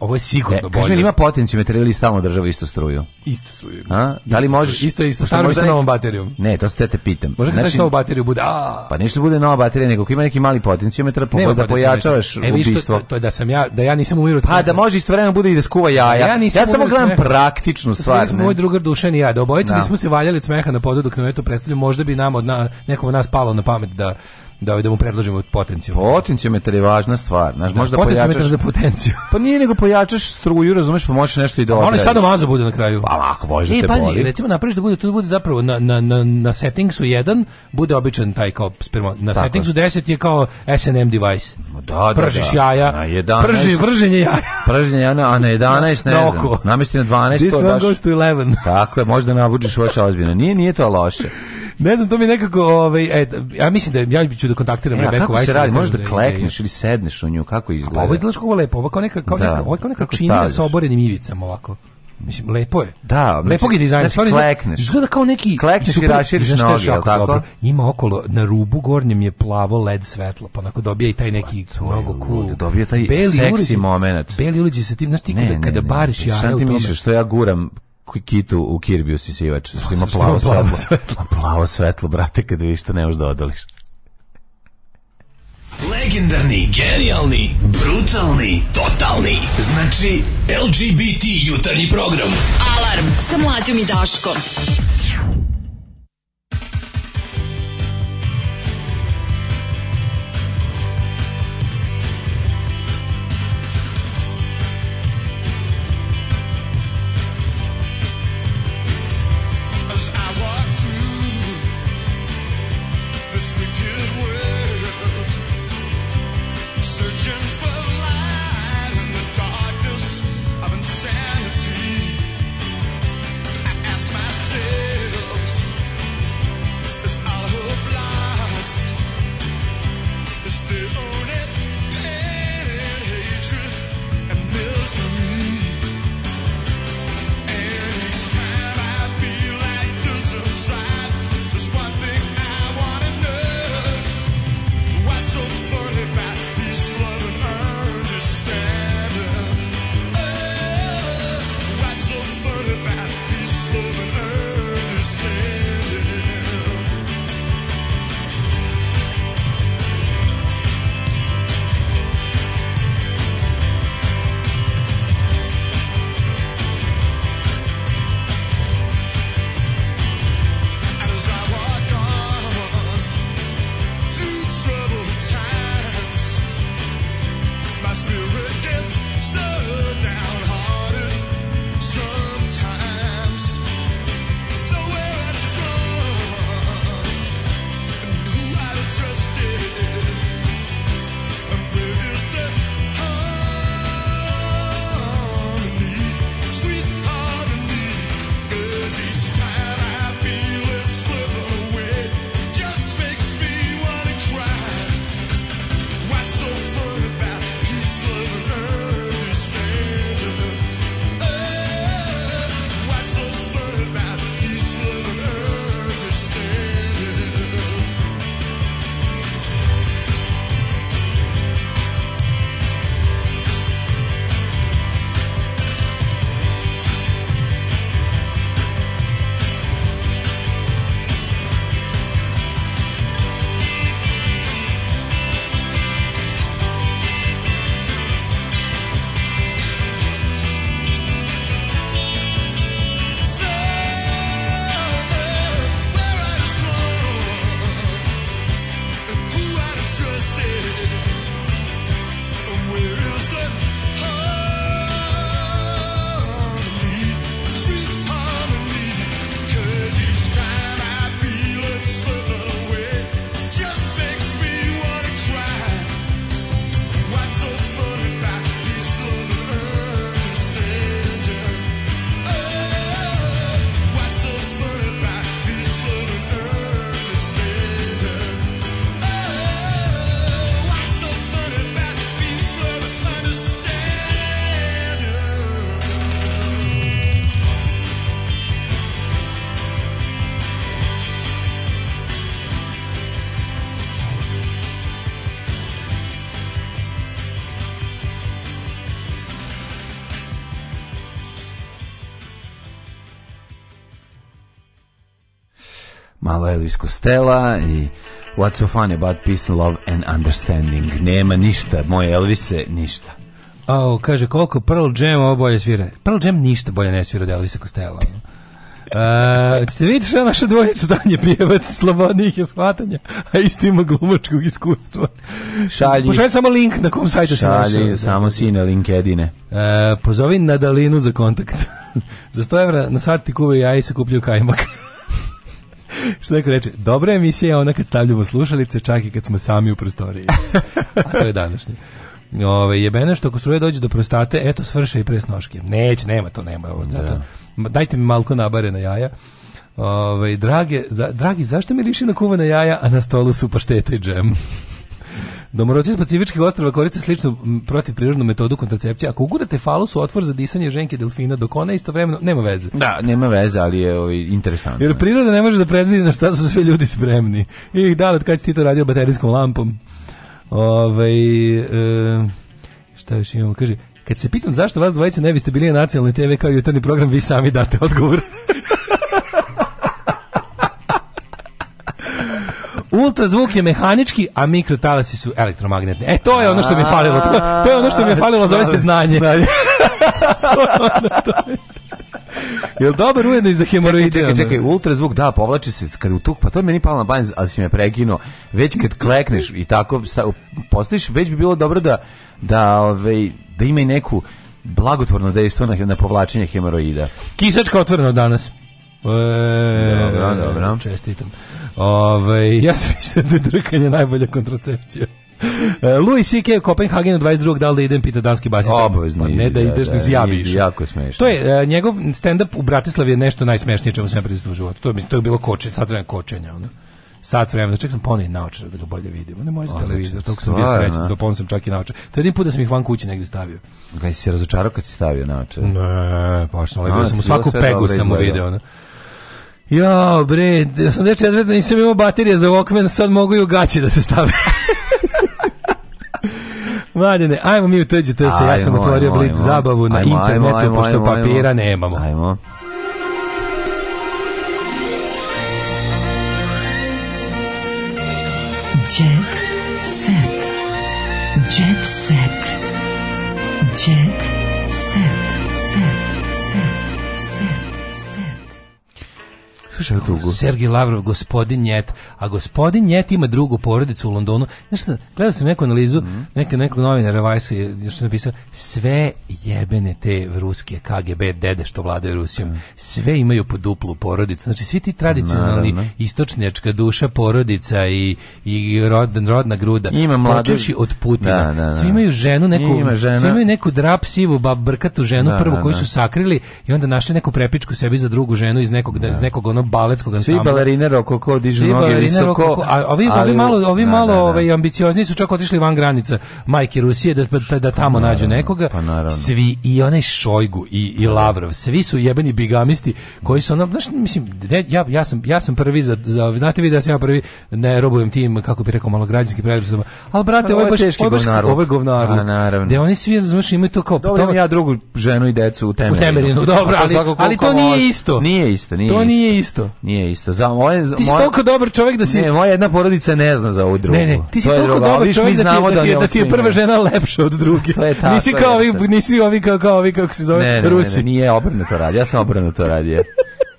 ovo je sigurno ne, bolje. Kaži ima potencijal materijal stalno država isto struju. Isto struju. A? Da li Isto možeš- Isto, isto, Šta sa novom baterijom. Ne, to ste te pitam. Može znači, Znači, bateriju bude, a pa nešto bude nova baterija, nego ima neki mali potencijometar, pa da pojačavaš e, to- To, to je da sam ja, da ja nisam umiru. Pa da može istovremeno bude i da skuva jaja. Ja, Ja samo gledam praktičnu stvar. moj drugar Dušan i ja, da obojica nismo se valjali smelic meha na podu dok krevetu predstavlja, možda bi nam od na, nekom od nas palo na pamet da da, da mu predložimo potenciju Potencijometar je važna stvar. Znaš, da, možda pojačaš... za potenciju. pa nije nego pojačaš struju, razumeš, pa možeš nešto i da odradiš. Ono je sad omazo bude na kraju. Pa ako voliš da e, te pazi, boli. recimo napraviš da bude, to bude zapravo na, na, na, na settingsu 1 bude običan taj kao spermo. Na Tako. settingsu 10 je kao SNM device. Da, da, Pržiš da. jaja. Na 11. Prži, prženje jaja. Prženje jaja, a na 11 ne znam. Namesti na 12. This one goes to 11. Tako je, možda nabuđeš vaša ozbiljno. Nije, nije to loše ne znam, to mi nekako, ovaj, e, ja mislim da ja ću da kontaktiram e, Rebeku Kako se radi, možeš da klekneš ili sedneš u nju, kako izgleda? A ovo izgleda kako lepo, ovo kao neka, kao neka, ovo kao neka činija sa oborenim ivicama ovako. Mislim, lepo je. Da, lepo znači, je dizajn. Znači, klekneš. Izgleda kao neki... Klekneš super, i raširiš noge, tako? Dobro. Ima okolo, na rubu gornjem je plavo led svetlo, pa onako dobija i taj pa neki mnogo cool. dobija taj beli seksi moment. Beli uliđi sa tim, znaš ti kada, bariš jaja u tome... Šta ti misliš, što ja guram kitu u Kirbiju sisivač, znači što ima plavo svetlo. svetlo. plavo svetlo, brate, kad vidiš to ne možeš da odoliš. Legendarni, genijalni, brutalni, totalni. Znači, LGBT jutarnji program. Alarm sa mlađom i Daškom. Elvis Costello i What's so funny about peace, love and understanding. Nema ništa, moje Elvise, ništa. O, oh, kaže, koliko Pearl Jam ovo bolje svira. Pearl Jam ništa bolje ne svira od Elvisa Costella Uh, e, ćete vidjeti što je naša dvojica danje pjevac slobodnih je shvatanja, a isto ima glumačkog iskustva. Šalji. Pošalji samo link na kom sajtu se našao. samo sine linkedine. Uh, pozovi na dalinu za kontakt. za 100 evra na sati ti i ja i se kupljuju kajmak. Što neko reče, dobra emisija je ona kad stavljamo slušalice, čak i kad smo sami u prostoriji. A to je današnje. Ove, jebene što ako struje dođe do prostate, eto svrše i presnoške. Neć, nema to, nema. Ovo, zato, Dajte mi malko nabare na jaja. Ove, drage, dragi, zašto mi liši na kuvana jaja, a na stolu su paštete i džem? Domoroci iz Pacifičkih ostrava koriste sličnu protivprirodnu metodu kontracepcije. Ako ugurate falus u otvor za disanje ženke delfina dok ona istovremeno nema veze. Da, nema veze, ali je ovaj interesantno. Jer priroda ne može da predvidi na šta su svi ljudi spremni. I da, od kad si ti to radio baterijskom lampom. Ove, ovaj, e, šta još imamo? Kaže, kad se pitam zašto vas dvojice ne biste bili na nacionalnoj TV kao jutarnji program, vi sami date odgovor. Ultrazvuk je mehanički, a mikrotalasi su elektromagnetni. E, to je ono što mi je falilo. To, je ono što mi je falilo, zove se znanje. Ono Jel dobar ujedno i za hemoroid Čekaj, ono? čekaj, ultrazvuk, da, povlači se kad u tuk, pa to je meni palo na banj, ali si me prekinuo. Već kad klekneš i tako postojiš, već bi bilo dobro da, da, ovaj, da ima i neku blagotvorno dejstvo na, na povlačenje hemoroida. Kisačka otvorena danas. E, dobro, dobro. Čestitam. Ove, ovaj, ja sam mislim da je drkanje najbolja kontracepcija. E, Louis C.K. Kopenhagen 22. da li da idem, pita danski basista. Obavezno. Pa ne da ideš, da, da, zjaviš. Jako je smešno. To je, uh, njegov stand-up u Bratislavi je nešto najsmešnije čemu sam ja predstavio u životu. To je, mislim, to je bilo koče, sad vremena kočenja. onda. Sat vremena, znači, čekam sam na naočar da ga bolje vidim. Ne moj za televizor, tog sam bio srećan, do ponovno sam čak i naočar. To je jedin put da sam ih van kući negdje stavio. Gaj si se razočarao kad si stavio naočar? Ne, baš sam, sam, svaku pegu sam u video. Ono. Jo, bre, 84. nisam imao baterije za Walkman, sad mogu i u gaći da se stave. Mladine, ajmo mi u to se, ja sam otvorio blic zabavu na internetu, pošto papira nemamo. Slušaj, Lavrov, gospodin Njet. A gospodin Njet ima drugu porodicu u Londonu. Znaš, gledao sam neku analizu, mm neka, nekog novinara Vajsa je napisao, sve jebene te ruske KGB dede što vladaju Rusijom, mhm. sve imaju po duplu porodicu. Znači, svi ti tradicionalni istočnička duša, porodica i, i rodna gruda. Ima od Putina. Svi imaju ženu, neku, ima svi imaju neku drap sivu, brkatu ženu, prvu koju su sakrili i onda našli neku prepičku sebi za drugu ženu iz nekog, iz nekog ono onog baletskog ansambla. Svi balerine rokoko dižu noge visoko. a ovi, ali, ovi malo, ovi malo Ovaj, ambiciozni su čak otišli van granica majke Rusije da, da, tamo pa, nađu nekoga. Pa, svi, i onaj Šojgu i, i Lavrov, svi su jebeni bigamisti koji su ono, znaš, mislim, ja, ja, sam, ja sam prvi za, za znate vi da sam ja prvi, ne robujem tim, kako bi rekao, malo građanski ali brate, pa ovo je baš, ovo je baš, ovo ovaj pa je Da oni svi, Znaš imaju to kao... Dobro, ja drugu ženu i decu u Temerinu. U Temerinu, dobro, ali, ali to nije isto. Nije isto, nije To nije isto isto. Nije isto. Za moje Ti si moja... toliko dobar čovjek da si Ne, moja jedna porodica ne zna za ovu drugu. Ne, ne, ti si to toliko dobar čovjek da ti, da, da ti je prva žena lepša od druge. Nisi kao ovi, nisi ovi kao, kao kako se zove ne, ne, Rusi. Ne, nije obrnuto radi. Ja sam obrnuto radi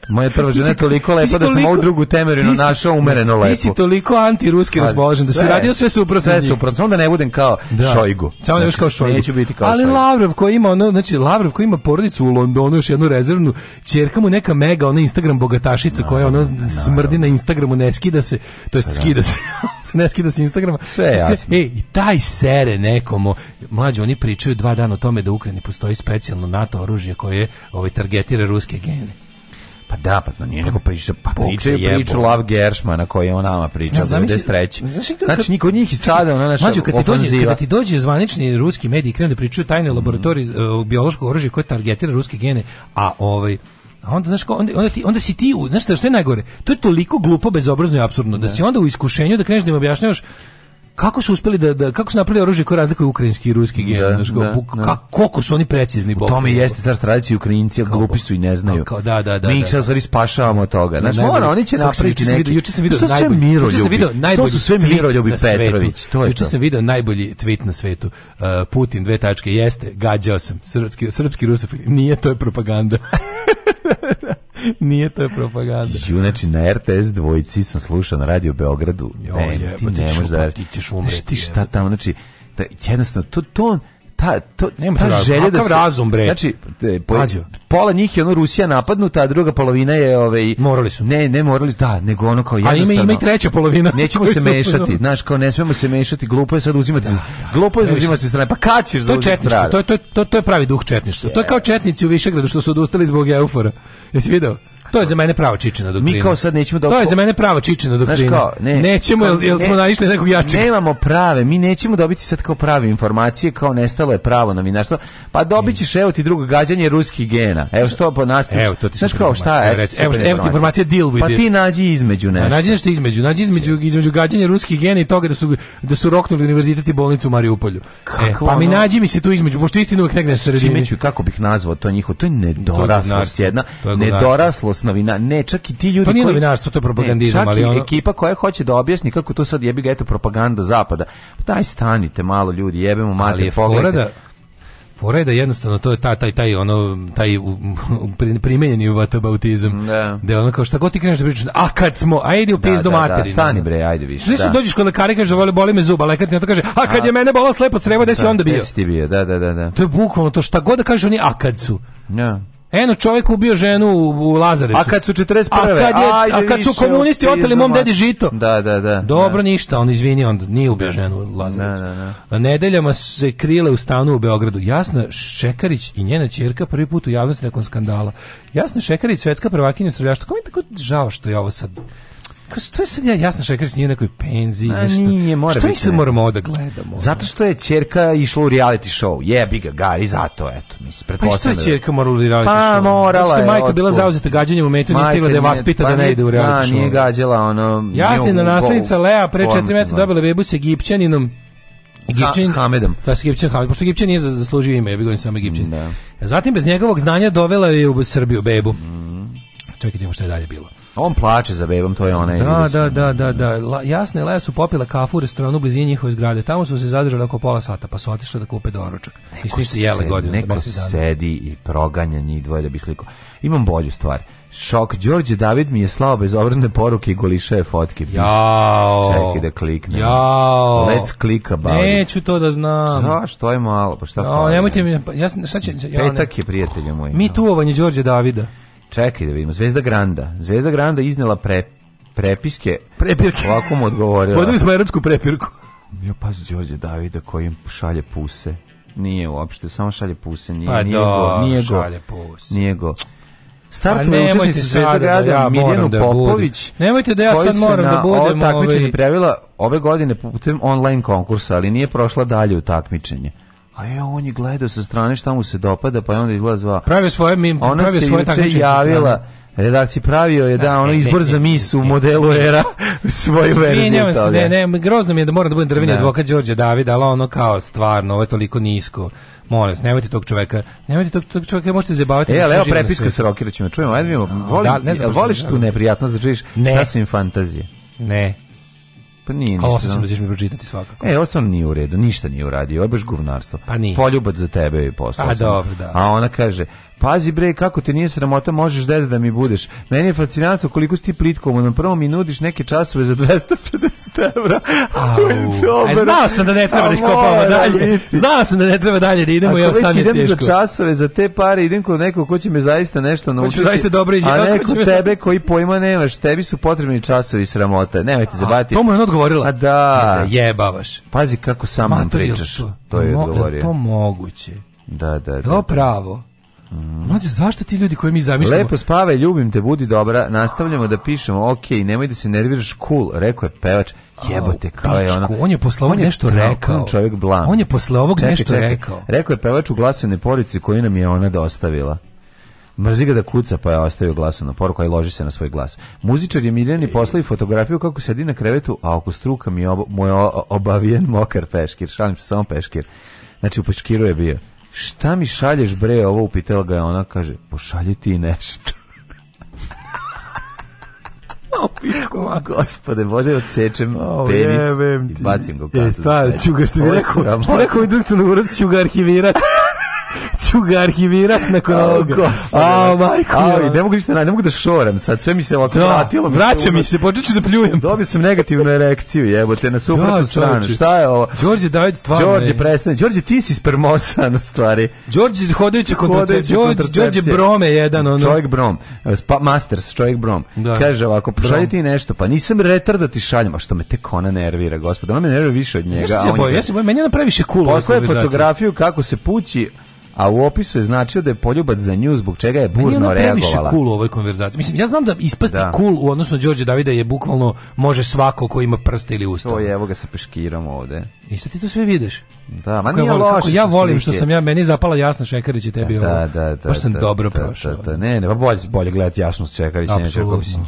Moja prva žena je toliko lepa da sam ovu drugu temerinu našao umereno lepo. Ti si toliko antiruski pa, raspoložen da si radio sve suprotno. Sve suprotno, onda ne budem kao Šojgu. Samo znači, kao Šojgu. Neću biti kao Ali Lavrov koji ima ono, znači Lavrov koji ima porodicu u Londonu, još jednu rezervnu, ćerka mu neka mega, ona Instagram bogatašica koja ona smrdi na Instagramu, ne skida se, to jest skida se, ne skida se Instagrama. Sve je E, i taj sere nekomu, mlađi oni pričaju dva dana o tome da u Ukrajini postoji specijalno NATO oružje koje ovaj, targetira ruske gene. Pa da, pa to nije nego priča, pa priča je priča Lav Gershmana koji je o nama pričao, ja, 93. Znači, znači, niko njih i sada ona naša Mađu, kad ti dođe, kada ti dođe zvanični ruski mediji krenu da pričaju tajne laboratorije uh, mm. e, biološkog oružja koje targetira ruske gene, a ovaj a onda, znaš, onda, onda, ti, onda si ti, znaš što je najgore, to je toliko glupo, bezobrazno i apsurdno da, da si onda u iskušenju da kreneš da im objašnjavaš kako su uspeli da, da kako su napravili oružje koje razlikuje ukrajinski i ruski gen, da, da, da. kako su oni precizni bo U tome jeste sa tradicija Ukrajinci, glupi su i ne znaju. Kao, da, da, da. Mi ih sad stvari spašavamo od toga. znači ne, mora, oni će napraviti neki. Vidio, juče sam video to najbolji. Miro juče sam video najbolji. To su sve ljubi Petrović, to je. Juče sam video najbolji tweet na svetu. Uh, Putin dve tačke jeste, gađao sam. Srpski srpski rusofil. Nije to je propaganda. Nije to propaganda. Ju, znači na RTS dvojici sam slušao na Radio Beogradu. ne, ti, ne možeš da... ćeš znači, jednostavno, to, to, ta to nema ta da se, bre. Znači po, pola njih je ono Rusija napadnuta, a druga polovina je ovaj morali su. Ne, ne morali, da, nego ono kao ja A ima, ima i treća polovina. Nećemo se mešati, znaš, kao ne smemo se mešati, glupo je sad uzimati. glupo je uzimati strane. Pa kad ćeš to to je to, to, je pravi duh četništva. To je kao četnici u Višegradu što su odustali zbog eufora. Jesi video? To je za mene pravo čičina doktrina. Mi kao sad nećemo da... To je za mene pravo čičina doktrina. Kao, ne, nećemo, jel, smo naišli nekog jačeg. Nemamo prave, mi nećemo dobiti sad kao prave informacije, kao nestalo je pravo na minarstvo. Pa dobit ćeš, evo ti drugo gađanje ruskih gena. Evo što po nas... Evo, to ti Znaš kao šta, evo, evo, evo ti informacija deal with Pa ti nađi između pa nešto. nađi nešto između, nađi između, između gađanja ruskih gena i toga da su, da su roknuli univerzitet i bolnicu u Mariupolju. E, kako e, pa mi ono- nađi mi se tu između, pošto istinu uvek negde sredini. Čimeću, kako bih nazvao to njihovo, to je nedoraslost jedna, nedoraslost novina, ne, čak i ti ljudi to pa nije novinarstvo, to je propagandizam, ne, čak i ono- ekipa koja hoće da objasni kako to sad jebi ga eto propaganda zapada. Pa daj stanite malo ljudi, jebemo mate, pogledajte. Da, fora je da jednostavno to je taj taj taj ono taj primenjeni vatobautizam. Da. da ono kao šta god ti kreneš da pričaš, a kad smo, ajde u pizdu da, materinu. stani bre, ajde više. da. se dođeš kod lekara i kažeš da voli, boli me zuba, lekar ti to kaže, a kad a, je mene bolo slepo crevo, da si onda bio. Jesi ti bio, da, da, da, To je bukvalno to šta god da kažeš oni a kad su. Da. Eno čovjek ubio ženu u, u A kad su 41. A kad, a kad su komunisti oteli mom dedi žito. Da, da, da. Dobro da. ništa, on izvini, on nije ubio ženu u Lazarevcu. Da, Nedeljama se krile u stanu u Beogradu. Jasna Šekarić i njena čirka prvi put u javnosti nakon skandala. Jasna Šekarić, svetska prvakinja streljaštva. Kako mi je tako žao što je ovo sad kao što je sad ja jasno nije u nekoj penziji, A, nešto. Nije, mora što se moramo ovdje gledamo? Zato što je ćerka išla u reality show. Jebi ga, i zato, eto. Mislim, pretpostavljamo. Pa što je ćerka morala u reality pa, show? Pa morala što je. majka bila zauzeta gađanjem u metu, nije stigla da je vaspita da pa ne ide u reality pa, show. Pa nije gađala, ono... Jasnina naslednica Lea pre četiri mjeseca dobila bebu s Egipćaninom. Egipćan ha, Hamedom. Da, Egipćan Hamed, pošto Egipćanin je zaslužio ime, ja bih govorio samo Egipćan. Zatim bez njegovog znanja dovela je u Srbiju bebu. Mm. Čekaj, idemo što je dalje bilo. On plače za bebom, to je ona Da, da, da, da, da. jasne, Leja su popila kafu u restoranu blizini njihove zgrade. Tamo su se zadržali oko pola sata, pa su otišli da kupe doručak. I svi su godinu. Neko sedi i proganja njih dvoje da bi sliko. Imam bolju stvar. Šok, Đorđe David mi je slao bezobrne poruke i goliše fotke. Jao. Čekaj da kliknem. Jao. Let's click about Neću to da znam. Zašto je malo? Pa šta? Pa ja, nemojte mi, ja, šta će, ja, Petak je prijatelja moj. Mi tuovanje Đorđe Davida. Čekaj da vidimo, Zvezda Granda. Zvezda Granda iznela pre, prepiske. Prepirke. Ovako mu odgovorila. Podili smo erotsku prepirku. Ja pa Đorđe Davida koji šalje puse. Nije uopšte, samo šalje puse. Nije, pa nije do, go, nije šalje puse. Nije go. Pa učesnice Zvezda Grada, ja Mirjanu da Popović. Da nemojte da ja sad moram da budem... Koji se na ovo takmičenje ovaj... prijavila ove godine putem online konkursa, ali nije prošla dalje u takmičenje. A je on je gledao sa strane šta mu se dopada, pa je onda izgleda zvao. Pravio svoje, mi, Ona se svoje juče javila, redakciji pravio je, da, ono izbor za mis u modelu era svoju verziju. ne, ne, grozno mi je da mora da budem drveni dvoka Đorđe Davida, ali ono kao stvarno, ovo je toliko nisko. Molim nemojte tog čoveka, nemojte tog, tog čoveka, možete zabaviti. E, evo prepiska sa Rokirićima, čujemo, ajde voliš tu neprijatnost da čuješ šta su im fantazije? Ne. Pa nije ništa. A sam da mi pročitati svakako. E, ostao nije u redu, ništa nije uradio, baš guvnarstvo. Pa nije. Poljubac za tebe je poslao. A dobro, da. A ona kaže, pazi bre, kako te nije sramota, možeš dede da mi budeš. Meni je fascinantno koliko si ti plitkom na prvo mi nudiš neke časove za 250 evra. znao sam da ne treba da iskopavamo dalje. Znao sam da ne treba dalje da idemo, ja sam je idem za časove, za te pare, idem kod nekog ko će me zaista nešto naučiti. Ko zaista dobro tebe koji pojma nemaš, tebi su potrebni časovi sramota. Nemojte zabaviti. Ono odgovorila? A pa da. zajebavaš. Pazi kako sam vam pričaš. To, je odgovorio. to moguće? Da, da, da. pravo? Mm. Mlađe, zašto ti ljudi koji mi zamišljamo? Lepo spave, ljubim te, budi dobra, nastavljamo da pišemo, ok, nemoj da se nerviraš, cool, rekao je pevač, jebote, kao je ono- On je posle ovog nešto rekao. Čovjek On je posle ovog nešto čekaj. rekao. Rekao je pevač u glasovne porici koju nam je ona dostavila. Mrzi ga da kuca, pa je ostavio glasovnu poruku, i loži se na svoj glas. Muzičar je Miljani e. poslao i fotografiju kako sedi na krevetu, a oko struka mi je mu je obavijen mokar peškir. Šalim se, samo peškir. Znači, u peškiru je bio. Šta mi šalješ, bre, ovo upitala ga je ona, kaže, pošalji ti nešto. O, gospode, Bože, odsečem o, penis i bacim ga u kasu. E, stvar, što bi rekao, što rekao i Čuga arhivirati ću ga arhivirat nakon ovoga. oh, majko. God. ne mogu ništa, ne mogu da šoram sad, sve mi se otvratilo, Vraća mi se, počet ću da pljujem. Dobio sam negativnu erekciju, jebote, na suprotnu stranu. Šta je ovo? Đorđe, daj stvarno. Đorđe, prestani. Đorđe, ti si spermosan u stvari. Đorđe, hodajuća kontracepcija. Đorđe, Brome jedan. Ono. Čovjek Brom. Spa, masters, čovjek Brom. Da. Kaže ovako, pošalji ti nešto, pa nisam retard da ti šaljem, a što me tek ona nervira, gospod. Ona me nervira više od njega. Ja se bojim, ja se cool. fotografiju kako se pući, a u opisu je značio da je poljubac za nju zbog čega je burno ono reagovala. Nije previše cool u ovoj konverzaciji. Mislim, ja znam da ispasti da. cool u odnosu na Đorđe Davida je bukvalno može svako ko ima prste ili usta. To je, evo ga sa peškirom ovde. I sad ti to sve vidiš. Da, ma nije loše. Kako ja volim što sam ja, meni zapala jasna Šekarić i tebi da, ovo. Da, da, da. Baš sam dobro da, prošao. ne, ne, pa bolje, bolje gledati jasnost Šekarić. Apsolutno.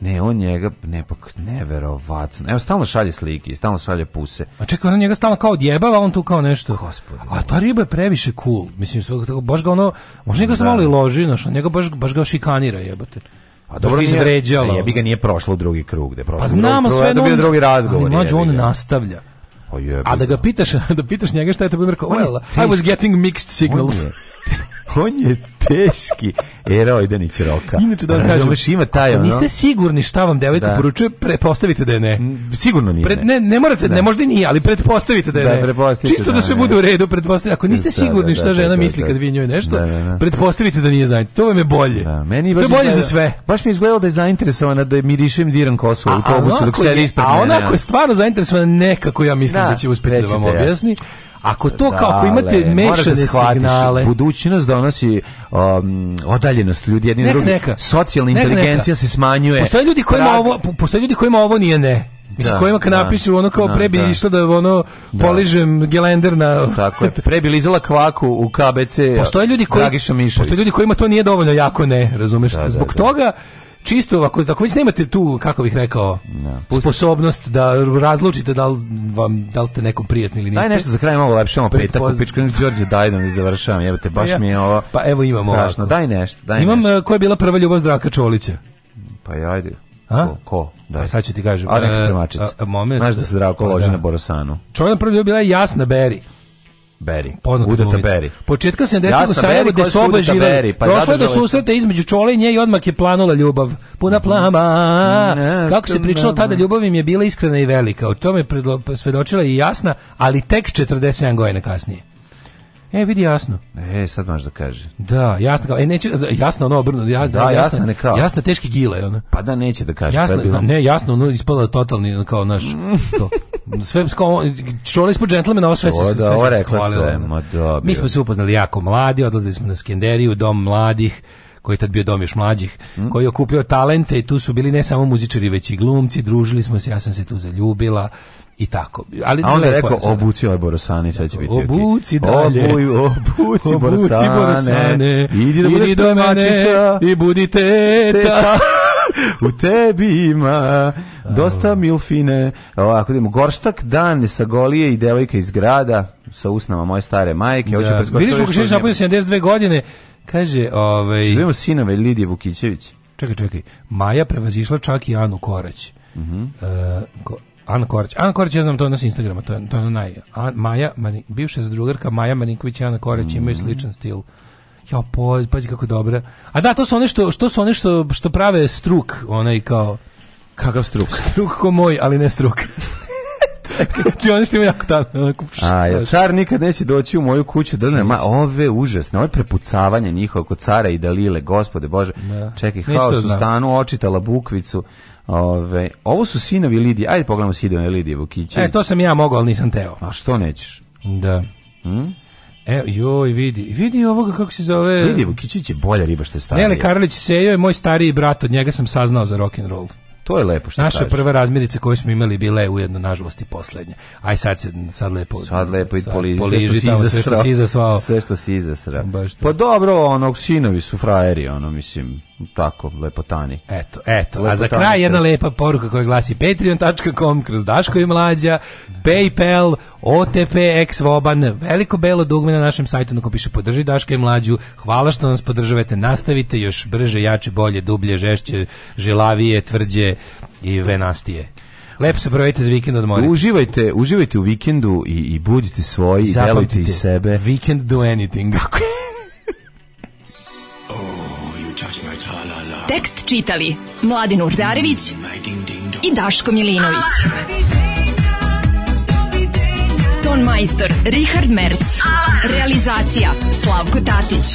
Ne, on njega, ne, pa neverovatno. Evo, stalno šalje slike, stalno šalje puse. A čekaj, ona njega stalno kao djebava, on tu kao nešto. Gospod. A ta riba je previše cool. Mislim, tako, baš ga ono, možda njega se malo i loži, znaš, njega baš, baš ga šikanira, jebate. A dobro izvređalo. Jebi ga nije prošlo u drugi krug, da prošlo. Pa znamo krug, sve, drugi razgovor. Ali mlađu on nastavlja. Pa A da ga pitaš, da pitaš njega šta je to bi rekao, well, I was getting mixed signals on je teški eroj Denić roka. Inače da vam kažem, ima taj ono. Niste sigurni šta vam devojka da. poručuje, pretpostavite da je ne. Mm, sigurno nije. ne, ne morate, da. ne možda nije, ali pretpostavite da je ne. Čisto da, da sve bude u redu, pretpostavite. Ako niste sigurni šta žena misli kad vi njoj nešto, pretpostavite da nije zainteresovana. To vam je bolje. Da, meni to je bolje za sve. Baš mi izgledalo da je zainteresovana da mi mirišem diran kosu u autobusu dok se ispred A ona ako je stvarno zainteresovana nekako ja mislim da će uspeti da vam objasni. Ako to kao ako imate mešane signale, budućnost donosi um, odaljenost ljudi jedni drugi. Socijalna inteligencija neka. se smanjuje. Postoje ljudi kojima ovo postoje ljudi kojima ovo nije ne. Mislim, kojima napišu ono kao da, prebi da. išlo da ono da. poližem gelender na... Tako je, lizala kvaku u KBC postoje ljudi koji, Postoje ljudi kojima to nije dovoljno jako ne, razumeš? Zbog toga čisto ako, ako već nemate tu, kako bih rekao, no. sposobnost da razlučite da li, vam, da li ste nekom prijatni ili niste. Aj nešto za kraj malo lepše, ono petak poz... u Đorđe Dajdan završavam, jebate, pa baš ja. mi je ovo Pa evo imamo strašno, ovako. daj nešto, daj Imam, nešto. Eh, koja je bila prva ljubav Zdravka Čolića? Pa ajde. A? Ko? Da. Pa sad ću ti kažem. Alex nek eh, eh, Moment. Znaš da se Zdravko pa loži da. na Borosanu. Čovjek prvi bila je Jasna Beri. Beri, Poznata Udata Početka 70-ih ja u Sarajevu gde su oba žive. Pa do susreta između čole i nje i odmah je planula ljubav. Puna plama. Kako se pričalo tada, ljubav im je bila iskrena i velika. O tome je pa svedočila i jasna, ali tek 47 godina kasnije. E, vidi jasno. E, sad možeš da kaže. Da, jasno E, neće, jasno ono obrnuto. Ja, da, jasno, jasno ne kao. Jasno gile, ono. Pa da, neće da kaže. Jasno, pa ne, jasno, ono ispada totalni, ono, kao naš, to. Sve, kao, čuli džentlmena, ovo sve se Mi smo se upoznali jako mladi, odlazili smo na Skenderiju, dom mladih, koji je tad bio dom još mlađih, hm? koji je okupio talente i tu su bili ne samo muzičari, već i glumci, družili smo se, ja sam se tu zaljubila, i tako. Ali A onda je rekao, obuci ovaj borosani, sad će biti Obuci dalje. Obuj, obuci, obuci borosane, Idi da do mene i budi teta. u tebi ima dosta milfine. Ako idemo, Gorštak dan sa golije i devojka iz grada sa usnama moje stare majke. Da. Vidiš, Vilić Vukašević napunio 72 godine. Kaže, ovaj... Zovemo sinove Lidije Vukićević. Čekaj, čekaj. Maja prevazišla čak i Anu Korać. Mhm. uh, ko, Ana Korać. Ana Korać, ja znam to nas Instagrama, to je, to je naj... Maja, mani, bivša zadrugarka Maja Marinković i Ana Korać imaju mm. sličan stil. Ja, pazi, pazi kako dobra. A da, to su oni što, što su one što, prave struk, onaj kao... Kakav struk? Struk ko moj, ali ne struk. Znači oni što imaju jako tamo. A, car nikad neće doći u moju kuću da ne, ma, ove užasne, ove prepucavanje njihovo kod cara i Dalile, gospode Bože. Da. Čekaj, haos u stanu, očitala bukvicu. Ove, ovo su sinovi Lidije. Ajde pogledamo sinove Lidije vukiće E, to sam ja mogao, ali nisam teo. A što nećeš? Da. Hm? E, joj, vidi, vidi ovoga kako se zove... Lidije Vukićić je bolja riba što je stavio. Nele Karlić Sejo je moj stariji brat, od njega sam saznao za rock'n'roll. To je lepo što Naše prve razmirice koje smo imali bile ujedno, nažalost, i poslednje. Aj sad, se, sad lepo... Sad lepo i poliži. poliži što si sve što izasrao. Sve što Pa dobro, ono, sinovi su frajeri, ono, mislim, tako, lepotani. Eto, eto. A za kraj jedna lepa poruka koja glasi patreon.com kroz Daško i Mlađa, Paypal, OTP, Exvoban, veliko belo dugme na našem sajtu na kojem piše podrži Daška i Mlađu. Hvala što nas podržavate. Nastavite još brže, jače, bolje, dublje, žešće, želavije, tvrđe, i venastije. Lep se provedite za vikend odmorite. Uživajte, uživajte u vikendu i, i budite svoji i delujte iz sebe. Weekend do anything. oh, Tekst čitali Mladin Urdarević i Daško Milinović. Ton majstor Richard Merc. Realizacija Slavko Tatić